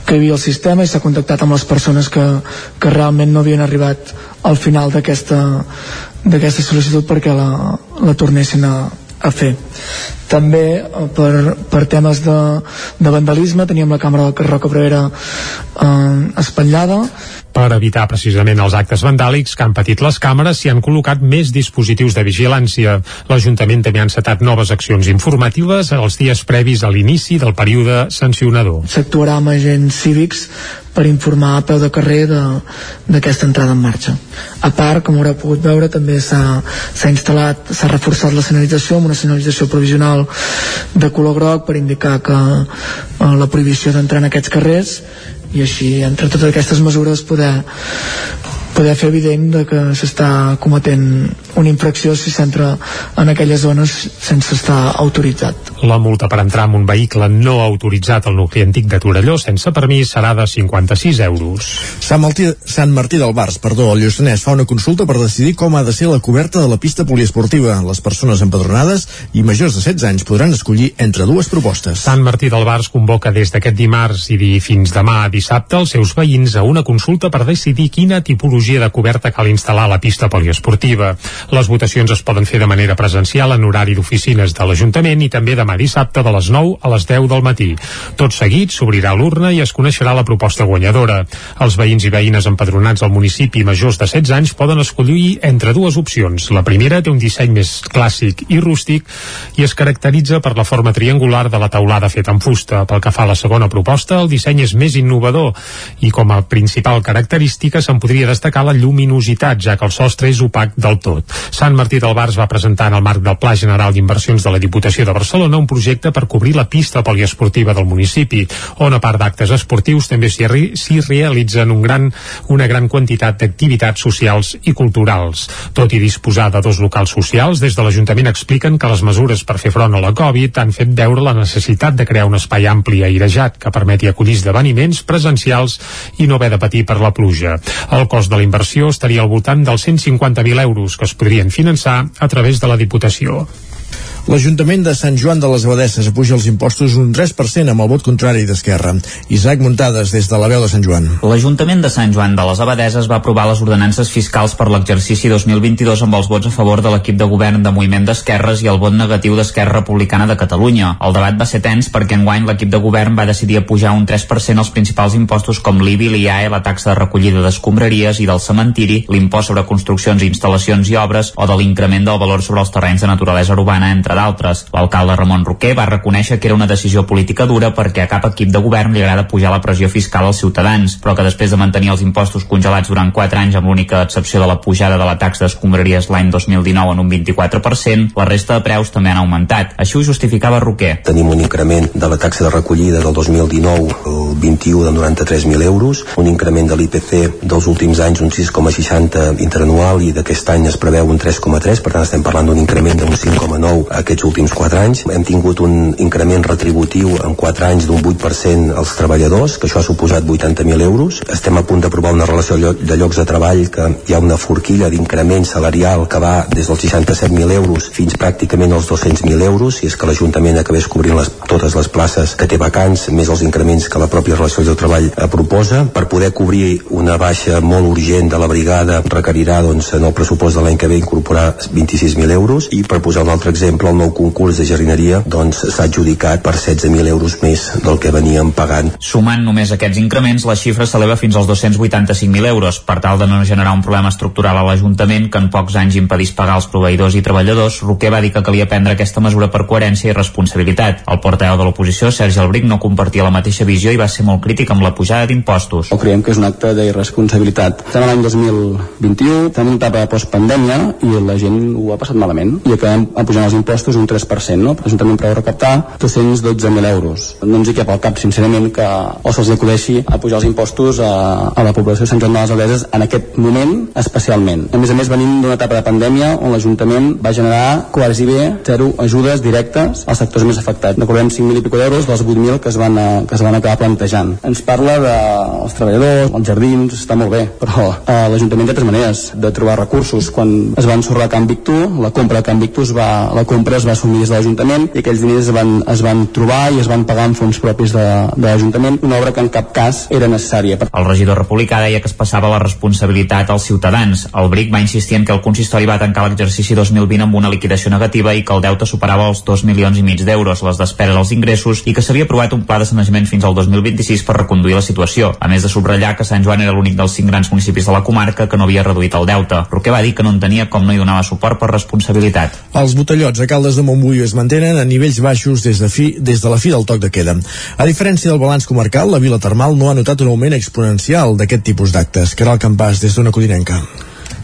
que hi havia al sistema i s'ha contactat amb les persones que, que realment no havien arribat al final d'aquesta d'aquesta sol·licitud perquè la, la tornessin a, a fer. També eh, per, per temes de, de vandalisme teníem la càmera del carrer Cabrera eh, espatllada per evitar precisament els actes vandàlics que han patit les càmeres s'hi han col·locat més dispositius de vigilància. L'Ajuntament també ha encetat noves accions informatives els dies previs a l'inici del període sancionador. S'actuarà amb agents cívics per informar a peu de carrer d'aquesta entrada en marxa. A part, com haureu pogut veure, també s'ha instal·lat, s'ha reforçat la senyalització amb una senyalització provisional de color groc per indicar que eh, la prohibició d'entrar en aquests carrers i així entre totes aquestes mesures poder poder fer evident de que s'està cometent una infracció si s'entra en aquelles zones sense estar autoritzat. La multa per entrar amb un vehicle no autoritzat al nucli antic de Torelló sense permís serà de 56 euros. Sant Martí, Sant Martí del Bars, perdó, el Lluçanès fa una consulta per decidir com ha de ser la coberta de la pista poliesportiva. Les persones empadronades i majors de 16 anys podran escollir entre dues propostes. Sant Martí del Bars convoca des d'aquest dimarts i fins demà dissabte els seus veïns a una consulta per decidir quina tipologia de coberta cal instal·lar a la pista poliesportiva. Les votacions es poden fer de manera presencial en horari d'oficines de l'Ajuntament i també demà dissabte de les 9 a les 10 del matí. Tot seguit s'obrirà l'urna i es coneixerà la proposta guanyadora. Els veïns i veïnes empadronats al municipi majors de 16 anys poden escollir entre dues opcions. La primera té un disseny més clàssic i rústic i es caracteritza per la forma triangular de la taulada feta en fusta. Pel que fa a la segona proposta, el disseny és més innovador i com a principal característica se'n podria destacar la lluminositat, ja que el sostre és opac del tot. Sant Martí del Bars va presentar en el marc del Pla General d'Inversions de la Diputació de Barcelona un projecte per cobrir la pista poliesportiva del municipi, on a part d'actes esportius també s'hi re realitzen un gran, una gran quantitat d'activitats socials i culturals. Tot i disposar de dos locals socials, des de l'Ajuntament expliquen que les mesures per fer front a la Covid han fet veure la necessitat de crear un espai ampli i airejat que permeti acollir esdeveniments presencials i no haver de patir per la pluja. El cost de la inversió estaria al voltant dels 150.000 euros que es podrien finançar a través de la Diputació. L'Ajuntament de Sant Joan de les Abadesses apuja els impostos un 3% amb el vot contrari d'Esquerra. Isaac Muntades, des de la veu de Sant Joan. L'Ajuntament de Sant Joan de les Abadeses va aprovar les ordenances fiscals per l'exercici 2022 amb els vots a favor de l'equip de govern de Moviment d'Esquerres i el vot negatiu d'Esquerra Republicana de Catalunya. El debat va ser tens perquè enguany l'equip de govern va decidir apujar un 3% els principals impostos com l'IBI, l'IAE, la taxa de recollida d'escombraries i del cementiri, l'impost sobre construccions, instal·lacions i obres o de l'increment del valor sobre els terrenys de naturalesa urbana, entre d'altres. L'alcalde Ramon Roquer va reconèixer que era una decisió política dura perquè a cap equip de govern li agrada pujar la pressió fiscal als ciutadans, però que després de mantenir els impostos congelats durant 4 anys amb l'única excepció de la pujada de la taxa d'escombraries l'any 2019 en un 24%, la resta de preus també han augmentat. Així ho justificava Roquer. Tenim un increment de la taxa de recollida del 2019 el 21 de 93.000 euros, un increment de l'IPC dels últims anys un 6,60 interanual i d'aquest any es preveu un 3,3, per tant estem parlant d'un increment d'un 5,9 aquests últims 4 anys. Hem tingut un increment retributiu en 4 anys d'un 8% als treballadors, que això ha suposat 80.000 euros. Estem a punt d'aprovar una relació de llocs de treball que hi ha una forquilla d'increment salarial que va des dels 67.000 euros fins pràcticament als 200.000 euros, si és que l'Ajuntament acabés cobrint les, totes les places que té vacants, més els increments que la pròpia relació de treball eh, proposa. Per poder cobrir una baixa molt urgent de la brigada requerirà doncs, en el pressupost de l'any que ve incorporar 26.000 euros i per posar un altre exemple, el nou concurs de jardineria doncs s'ha adjudicat per 16.000 euros més del que veníem pagant. Sumant només aquests increments, la xifra s'eleva fins als 285.000 euros. Per tal de no generar un problema estructural a l'Ajuntament que en pocs anys impedís pagar els proveïdors i treballadors, Roquer va dir que calia prendre aquesta mesura per coherència i responsabilitat. El portaveu de l'oposició, Sergi Albric, no compartia la mateixa visió i va ser molt crític amb la pujada d'impostos. O creiem que és un acte d'irresponsabilitat. Estem a l'any 2021, estem en una etapa de postpandèmia i la gent ho ha passat malament i acabem pujant els impostos un 3%, no? L'Ajuntament preveu recaptar 212.000 euros. No ens hi cap al cap, sincerament, que o se'ls acudeixi a pujar els impostos a, a la població de Sant Joan de les Abeses en aquest moment especialment. A més a més, venim d'una etapa de pandèmia on l'Ajuntament va generar quasi bé zero ajudes directes als sectors més afectats. Recordem 5.000 i pico d'euros dels 8.000 que, es van, que es van acabar plantejant. Ens parla dels treballadors, els jardins, està molt bé, però eh, l'Ajuntament té altres maneres de trobar recursos. Quan es va ensorrar Can Victú, la compra de Can Victú es va, la compra es va assumir des de l'Ajuntament i aquells diners es van, es van trobar i es van pagar amb fons propis de, de l'Ajuntament, una obra que en cap cas era necessària. El regidor republicà deia que es passava la responsabilitat als ciutadans. El BRIC va insistir en que el consistori va tancar l'exercici 2020 amb una liquidació negativa i que el deute superava els 2 milions i mig d'euros, les despeses als ingressos i que s'havia aprovat un pla de sanejament fins al 2026 per reconduir la situació, a més de subratllar que Sant Joan era l'únic dels cinc grans municipis de la comarca que no havia reduït el deute. Roquer va dir que no entenia com no hi donava suport per responsabilitat. Els botellots a Caldes de Montbui es mantenen a nivells baixos des de, fi, des de la fi del toc de queda. A diferència del balanç comarcal, la Vila Termal no ha notat un augment exponencial d'aquest tipus d'actes. El campàs des d'una codinenca.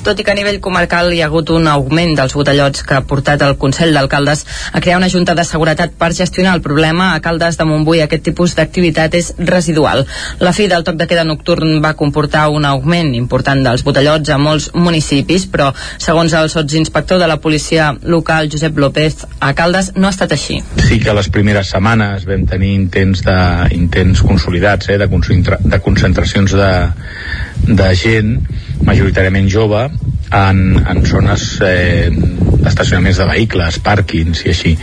Tot i que a nivell comarcal hi ha hagut un augment dels botellots que ha portat el Consell d'Alcaldes a crear una junta de seguretat per gestionar el problema. A Caldes de Montbui aquest tipus d'activitat és residual. La fi del toc de queda nocturn va comportar un augment important dels botellots a molts municipis, però segons el sotsinspector de la policia local, Josep López, a Caldes no ha estat així. Sí que les primeres setmanes vam tenir intents, de, intents consolidats eh, de, concentra, de concentracions de, de gent majoritàriament jove en, en zones eh, d'estacionaments de vehicles, pàrquings i així.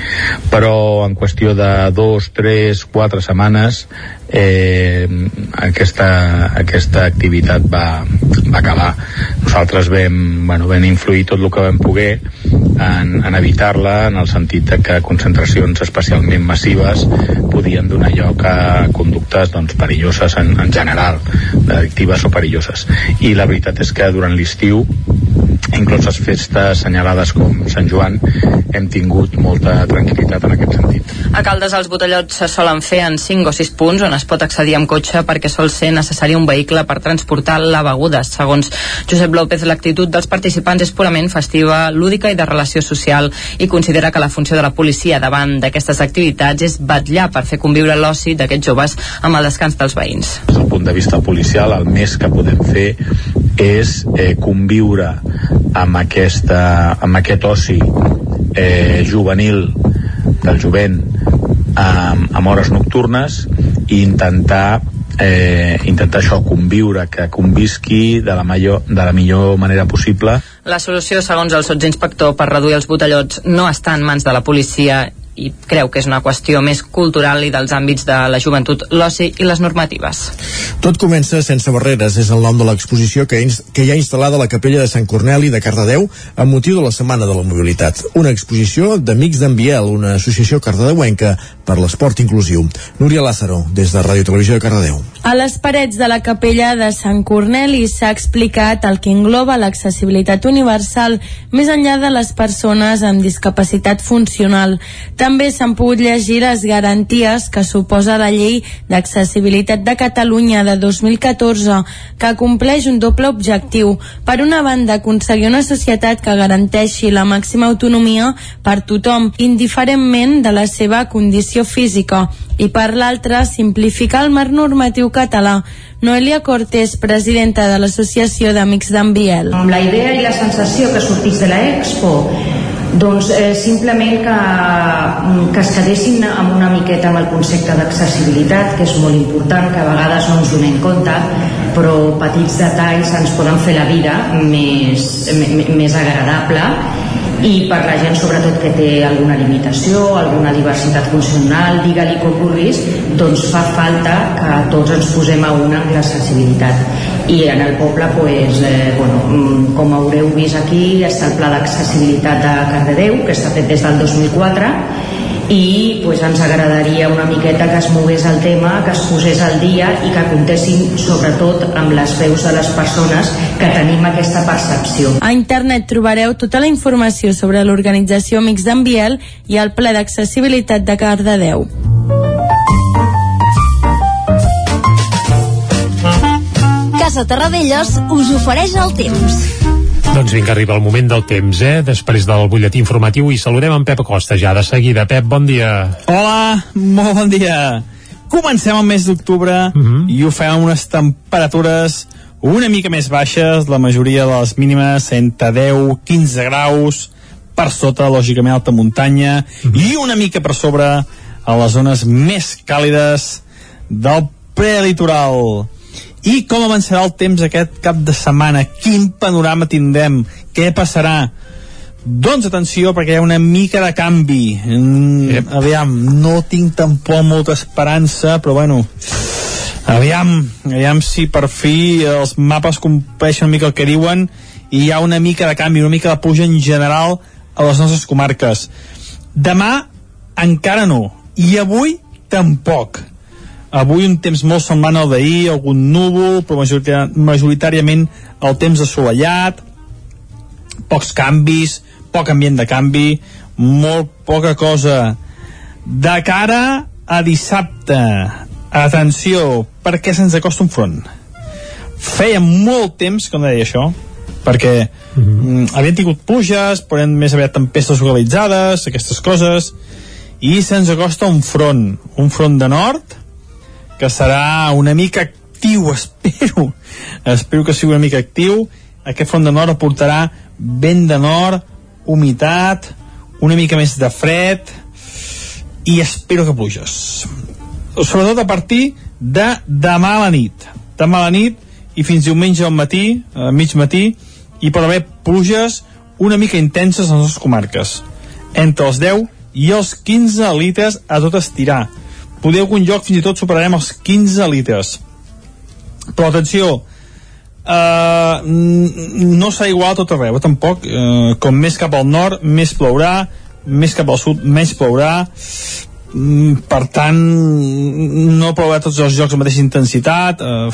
Però en qüestió de dos, tres, quatre setmanes eh, aquesta, aquesta activitat va, va acabar. Nosaltres vam, bueno, vam influir tot el que vam poder en, en evitar-la en el sentit de que concentracions especialment massives podien donar lloc a conductes doncs, perilloses en, en general, addictives o perilloses. I la veritat és que durant l'estiu inclús les festes assenyalades com Sant Joan hem tingut molta tranquil·litat en aquest sentit. A Caldes els botellots se solen fer en 5 o 6 punts on es pot accedir amb cotxe perquè sol ser necessari un vehicle per transportar la beguda. Segons Josep López, l'actitud dels participants és purament festiva, lúdica i de relació social i considera que la funció de la policia davant d'aquestes activitats és batllar per fer conviure l'oci d'aquests joves amb el descans dels veïns. Des del punt de vista policial, el més que podem fer és eh, conviure amb, aquesta, amb aquest oci eh, juvenil del jovent amb, amb hores nocturnes i intentar eh, intentar això, conviure, que convisqui de la, major, de la millor manera possible. La solució, segons el sotsinspector, per reduir els botellots no està en mans de la policia i creu que és una qüestió més cultural i dels àmbits de la joventut, l'oci i les normatives. Tot comença sense barreres, és el nom de l'exposició que, que hi ha instal·lada a la capella de Sant Corneli de Cardedeu amb motiu de la Setmana de la Mobilitat. Una exposició d'Amics d'en Biel, una associació cardedeuenca per l'esport inclusiu. Núria Lázaro, des de Ràdio Televisió de Cardedeu. A les parets de la capella de Sant Corneli s'ha explicat el que engloba l'accessibilitat universal més enllà de les persones amb discapacitat funcional. També s'han pogut llegir les garanties que suposa la llei d'accessibilitat de Catalunya de 2014, que compleix un doble objectiu. Per una banda, aconseguir una societat que garanteixi la màxima autonomia per tothom, indiferentment de la seva condició física, i per l'altra, simplificar el marc normatiu català. Noelia Cortés, presidenta de l'Associació d'Amics d'en Biel. Amb la idea i la sensació que sortís de l'Expo doncs eh, simplement que, que es quedessin amb una miqueta amb el concepte d'accessibilitat, que és molt important, que a vegades no ens donem compte, però petits detalls ens poden fer la vida més, més agradable i per la gent sobretot que té alguna limitació, alguna diversitat funcional, digue-li com vulguis, doncs fa falta que tots ens posem a una amb l'accessibilitat. I en el poble, pues, eh, bueno, mm, com haureu vist aquí, està el pla d'accessibilitat de Cardedeu, que està fet des del 2004, i pues, ens agradaria una miqueta que es mogués el tema, que es posés al dia i que comptessin sobretot amb les veus de les persones que tenim aquesta percepció. A internet trobareu tota la informació sobre l'organització Amics d'en Biel i el ple d'accessibilitat de Cardedeu. Casa Terradellos us ofereix el temps. Doncs vinga, arriba el moment del temps, eh? Després del butlletí informatiu i saludem en Pep Acosta ja de seguida. Pep, bon dia. Hola, molt bon dia. Comencem el mes d'octubre uh Mhm. -huh. i ho fem amb unes temperatures una mica més baixes, la majoria de les mínimes entre 10, 15 graus, per sota, lògicament, alta muntanya, uh -huh. i una mica per sobre a les zones més càlides del prelitoral. I com avançarà el temps aquest cap de setmana? Quin panorama tindrem? Què passarà? Doncs atenció, perquè hi ha una mica de canvi. Mm, yep. Aviam, no tinc tampoc molta esperança, però bueno, aviam, aviam si per fi els mapes compleixen una mica el que diuen i hi ha una mica de canvi, una mica de puja en general a les nostres comarques. Demà encara no, i avui tampoc. Avui un temps molt semblant al d'ahir, algun núvol, però majoritàriament el temps assolellat, pocs canvis, poc ambient de canvi, molt poca cosa. De cara a dissabte, atenció, perquè se'ns acosta un front. Feia molt temps, com deia això, perquè mm, havien tingut pluges però eren més aviat tempestes localitzades aquestes coses i se'ns acosta un front un front de nord que serà una mica actiu espero. Espero que sigui una mica actiu. Aquest front de nord aportarà vent de nord humitat una mica més de fred i espero que pluges. Sobretot a partir de demà a la nit. Demà a la nit i fins diumenge al matí, a mig matí hi pot haver pluges una mica intenses a les comarques. Entre els 10 i els 15 litres a tot estirar poder algun lloc fins i tot superarem els 15 litres. Però atenció uh, no serà igual a tot arreu eh, tampoc, uh, com més cap al nord més plourà, més cap al sud menys plourà. Mm, per tant no plourà tots els jocs amb mateixa intensitat. Eh,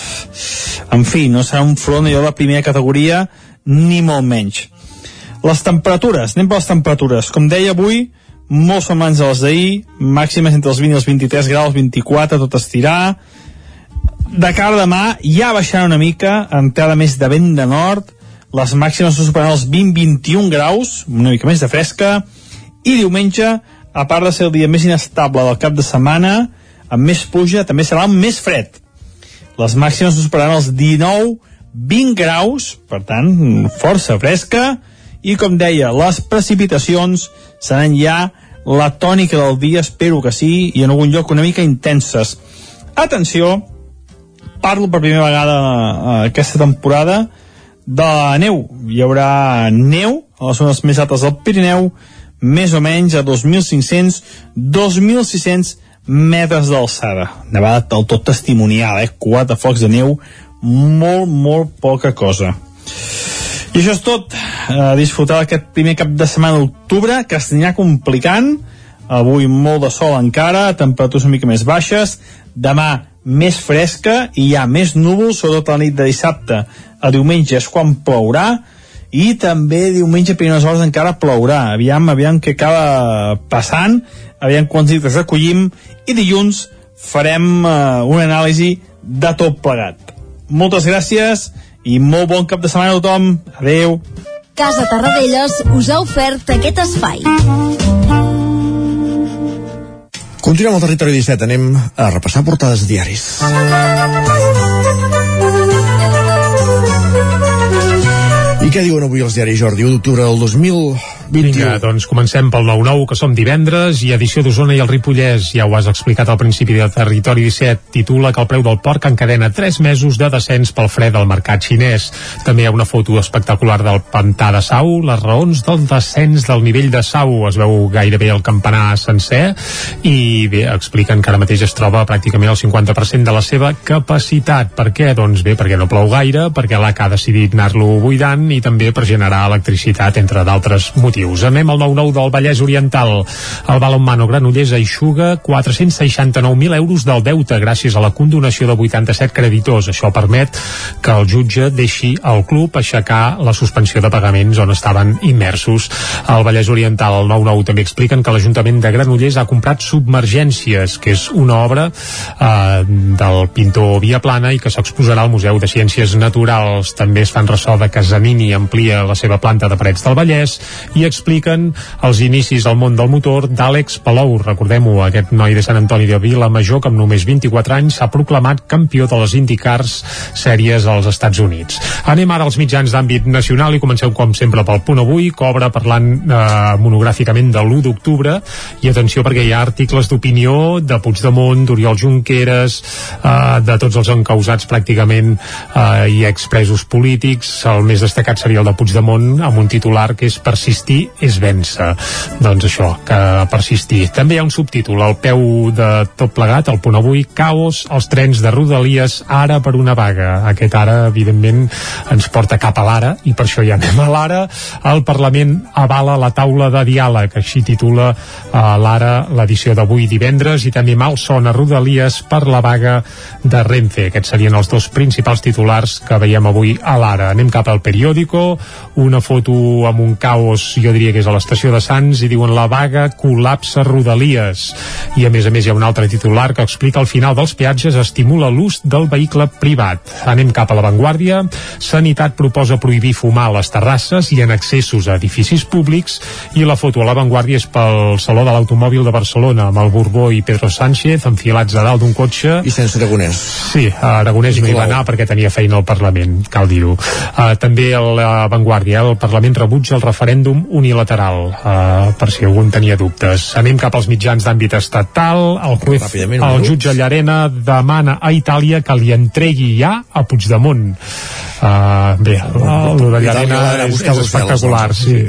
en fi, no serà un front allò de primera categoria ni molt menys. Les temperatures, anem per les temperatures. Com deia avui, molt semblants a les d'ahir màximes entre els 20 i els 23 graus 24, tot estirar. De cara a demà ja baixarà una mica, entrada més de vent de nord les màximes superaran els 20-21 graus una mica més de fresca. I diumenge a part de ser el dia més inestable del cap de setmana, amb més pluja, també serà més fred. Les màximes superaran els 19-20 graus, per tant, força fresca, i com deia, les precipitacions seran ja la tònica del dia, espero que sí, i en algun lloc una mica intenses. Atenció, parlo per primera vegada uh, aquesta temporada de la neu. Hi haurà neu a les zones més altes del Pirineu, més o menys a 2.500-2.600 metres d'alçada. Nevada del tot testimonial, eh? Quatre focs de neu, molt, molt poca cosa. I això és tot. A disfrutar aquest primer cap de setmana d'octubre, que s'anirà complicant. Avui molt de sol encara, temperatures una mica més baixes. Demà més fresca i hi ha més núvols, sobretot a la nit de dissabte. A diumenge és quan plourà. I també diumenge per unes hores encara plourà. Aviam, aviam què acaba passant. Aviam quants litres recollim. I dilluns farem uh, una anàlisi de tot plegat. Moltes gràcies i molt bon cap de setmana a tothom adeu Casa Tarradellas us ha ofert aquest espai Continuem al territori 17, anem a repassar portades diaris. I què diuen avui els diaris, Jordi? 1 d'octubre del 2021. Vinga, doncs comencem pel 9-9, que som divendres, i edició d'Osona i el Ripollès. Ja ho has explicat al principi de Territori 17. Titula que el preu del porc encadena 3 mesos de descens pel fred del mercat xinès. També hi ha una foto espectacular del pantà de Sau, les raons del descens del nivell de Sau. Es veu gairebé el campanar sencer i bé, expliquen que ara mateix es troba pràcticament el 50% de la seva capacitat. Per què? Doncs bé, perquè no plou gaire, perquè l'AC ha decidit anar-lo buidant i també per generar electricitat, entre d'altres motius. Anem al 9-9 del Vallès Oriental. El balonmano Granollers aixuga 469.000 euros del deute gràcies a la condonació de 87 creditors. Això permet que el jutge deixi al club aixecar la suspensió de pagaments on estaven immersos. Al Vallès Oriental, el 9-9 també expliquen que l'Ajuntament de Granollers ha comprat Submergències, que és una obra eh, del pintor Viaplana i que s'exposarà al Museu de Ciències Naturals. També es fan ressò de que Zanini amplia la seva planta de parets del Vallès i expliquen els inicis al món del motor d'Àlex Palou. Recordem-ho, aquest noi de Sant Antoni de Vila Major que amb només 24 anys s'ha proclamat campió de les IndyCars sèries als Estats Units. Anem ara als mitjans d'àmbit nacional i comencem com sempre pel punt avui, obre parlant eh, monogràficament de l'1 d'octubre i atenció perquè hi ha articles d'opinió de Puigdemont, d'Oriol Junqueras, eh, de tots els encausats pràcticament eh, i expresos polítics. El més destacat seria el de Puigdemont amb un titular que és persistir és vèncer. Doncs això, que persistir. També hi ha un subtítol al peu de tot plegat, al punt avui, caos als trens de Rodalies ara per una vaga. Aquest ara, evidentment, ens porta cap a l'ara i per això ja anem a l'ara. El Parlament avala la taula de diàleg, així titula a l'ara l'edició d'avui divendres i també mal son a Rodalies per la vaga de Renfe. Aquests serien els dos principals titulars que veiem avui a l'ara. Anem cap al periòdico, una foto amb un caos i jo diria que és a l'estació de Sants, i diuen la vaga col·lapsa Rodalies. I a més a més hi ha un altre titular que explica el final dels peatges estimula l'ús del vehicle privat. Anem cap a l'avantguàrdia. Sanitat proposa prohibir fumar a les terrasses i en accessos a edificis públics i la foto a l'avantguàrdia és pel Saló de l'Automòbil de Barcelona amb el Borbó i Pedro Sánchez enfilats a dalt d'un cotxe. I sense Aragonès. Sí, Aragonès no hi va anar perquè tenia feina al Parlament, cal dir-ho. Uh, també a l'avantguàrdia, el Parlament rebutja el referèndum unilateral, uh, per si algun tenia dubtes. Anem cap als mitjans d'àmbit estatal. El, juez, el jutge Llarena demana a Itàlia que li entregui ja a Puigdemont. Uh, bé, el de Llarena és, és espectacular, sí.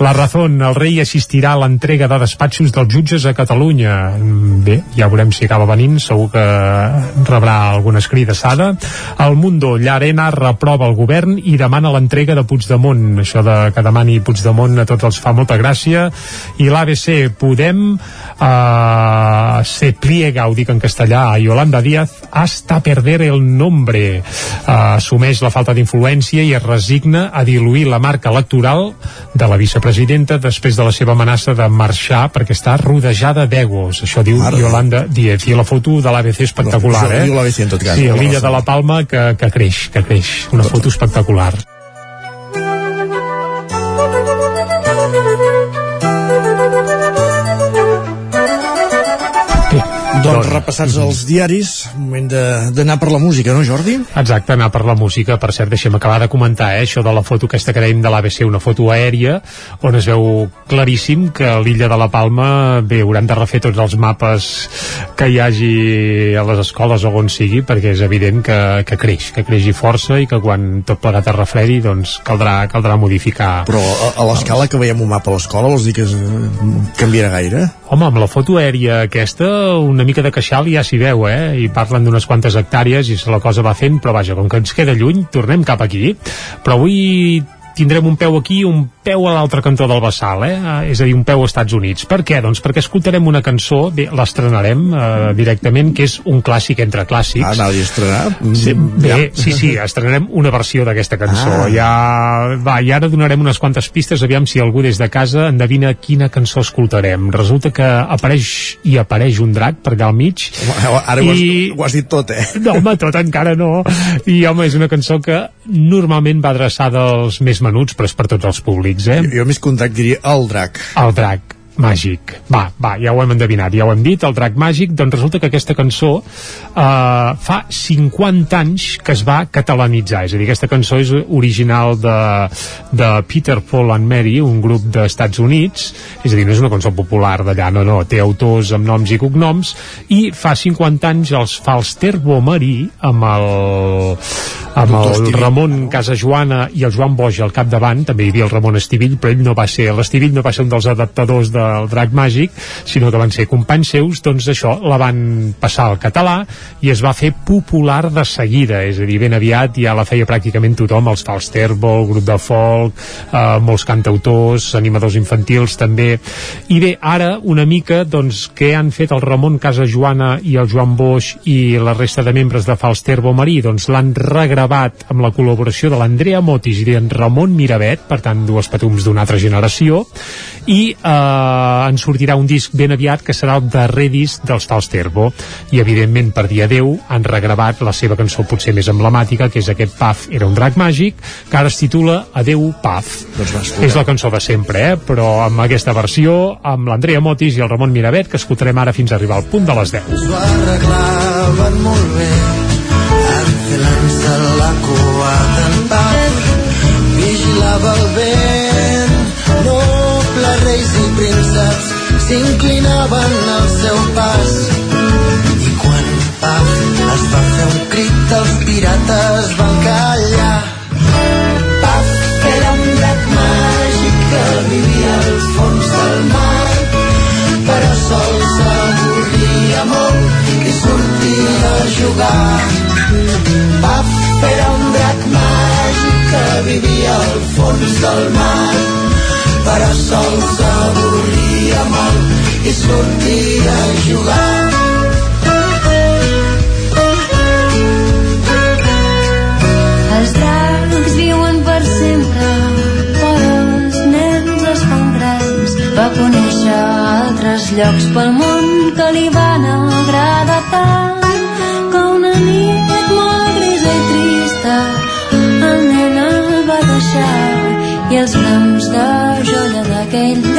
La Razón, el rei assistirà a l'entrega de despatxos dels jutges a Catalunya. Bé, ja veurem si acaba venint, segur que rebrà alguna escridassada. El Mundo, Llarena reprova el govern i demana l'entrega de Puigdemont. Això de que demani Puigdemont a tots els fa molta gràcia. I l'ABC, Podem uh, se pliega, ho dic en castellà, a Yolanda Díaz hasta perder el nombre. Uh, assumeix la falta d'influència i es resigna a diluir la marca electoral de la vicepresidenta després de la seva amenaça de marxar perquè està rodejada d'egos. Això diu Ara. Yolanda Díaz. I la foto de l'ABC espectacular, no, eh? Diu l'ABC en tot cas. Sí, l'illa de la Palma que, que creix, que creix. Una foto espectacular. Doncs repassats els diaris, moment d'anar per la música, no Jordi? Exacte, anar per la música. Per cert, deixem acabar de comentar eh, això de la foto aquesta que dèiem de l'ABC, una foto aèria, on es veu claríssim que l'illa de la Palma, bé, hauran de refer tots els mapes que hi hagi a les escoles o on sigui, perquè és evident que, que creix, que creixi força i que quan tot plegat es refredi, doncs caldrà, caldrà modificar. Però a, a l'escala que veiem un mapa a l'escola, vols dir que es, canviarà gaire? Home, amb la foto aèria aquesta, una mica de queixal ja s'hi veu, eh? I parlen d'unes quantes hectàrees i la cosa va fent, però vaja, com que ens queda lluny, tornem cap aquí. Però avui tindrem un peu aquí i un peu a l'altre cantó del Bassal, eh? és a dir, un peu als Estats Units. Per què? Doncs perquè escoltarem una cançó, bé, l'estrenarem eh, directament, que és un clàssic entre clàssics. Ah, anava a estrenar? Sí, bé, ja. sí, sí, estrenarem una versió d'aquesta cançó. Ah. Ja, va, I ara donarem unes quantes pistes, aviam si algú des de casa endevina quina cançó escoltarem. Resulta que apareix i apareix un drac per allà al mig. Ara i... ho, has, ho has dit tot, eh? No, home, tot encara no. I, home, és una cançó que normalment va adreçada als més menuts, però és per tots els públics, eh? Jo, jo més contract diria el drac. El drac màgic. Va, va, ja ho hem endevinat, ja ho hem dit, el drac màgic, doncs resulta que aquesta cançó eh, fa 50 anys que es va catalanitzar, és a dir, aquesta cançó és original de, de Peter, Paul and Mary, un grup d'Estats Units, és a dir, no és una cançó popular d'allà, no, no, té autors amb noms i cognoms, i fa 50 anys els fa els Terbo Marí amb el amb el Ramon Casajoana i el Joan Boix al capdavant, també hi havia el Ramon Estivill, però ell no va ser, l'Estivill no va ser un dels adaptadors del Drac Màgic, sinó que van ser companys seus, doncs això, la van passar al català i es va fer popular de seguida, és a dir, ben aviat ja la feia pràcticament tothom, els Falsterbo, el grup de folk, eh, molts cantautors, animadors infantils també, i bé, ara una mica, doncs, què han fet el Ramon Casajoana i el Joan Boix i la resta de membres de Falsterbo Marí? Doncs l'han regravat amb la col·laboració de l'Andrea Motis i d'en Ramon Miravet, per tant, dues patums d'una altra generació, i eh, en sortirà un disc ben aviat que serà el darrer disc dels Falsterbo i evidentment per dia 10 han regravat la seva cançó potser més emblemàtica que és aquest Paf era un drac màgic que ara es titula Adeu Paf. Doncs és la cançó de sempre eh? però amb aquesta versió amb l'Andrea Motis i el Ramon Miravet que escoltarem ara fins a arribar al punt de les 10 S'ho arreglaven molt bé enfilant-se la cua d'en Paf vigilava el vent prínceps s'inclinaven al seu pas. I quan Paf es va fer un crit els pirates van callar. Paf era un drac màgic que vivia al fons del mar però sol s'avorria molt i sortia a jugar. Paf era un drac màgic que vivia al fons del mar però sol s'avorria molt i sortia a jugar. Els dracs viuen per sempre, però els nens es fan grans. Va conèixer altres llocs pel món que li van agradar tant els brams de joia d'aquell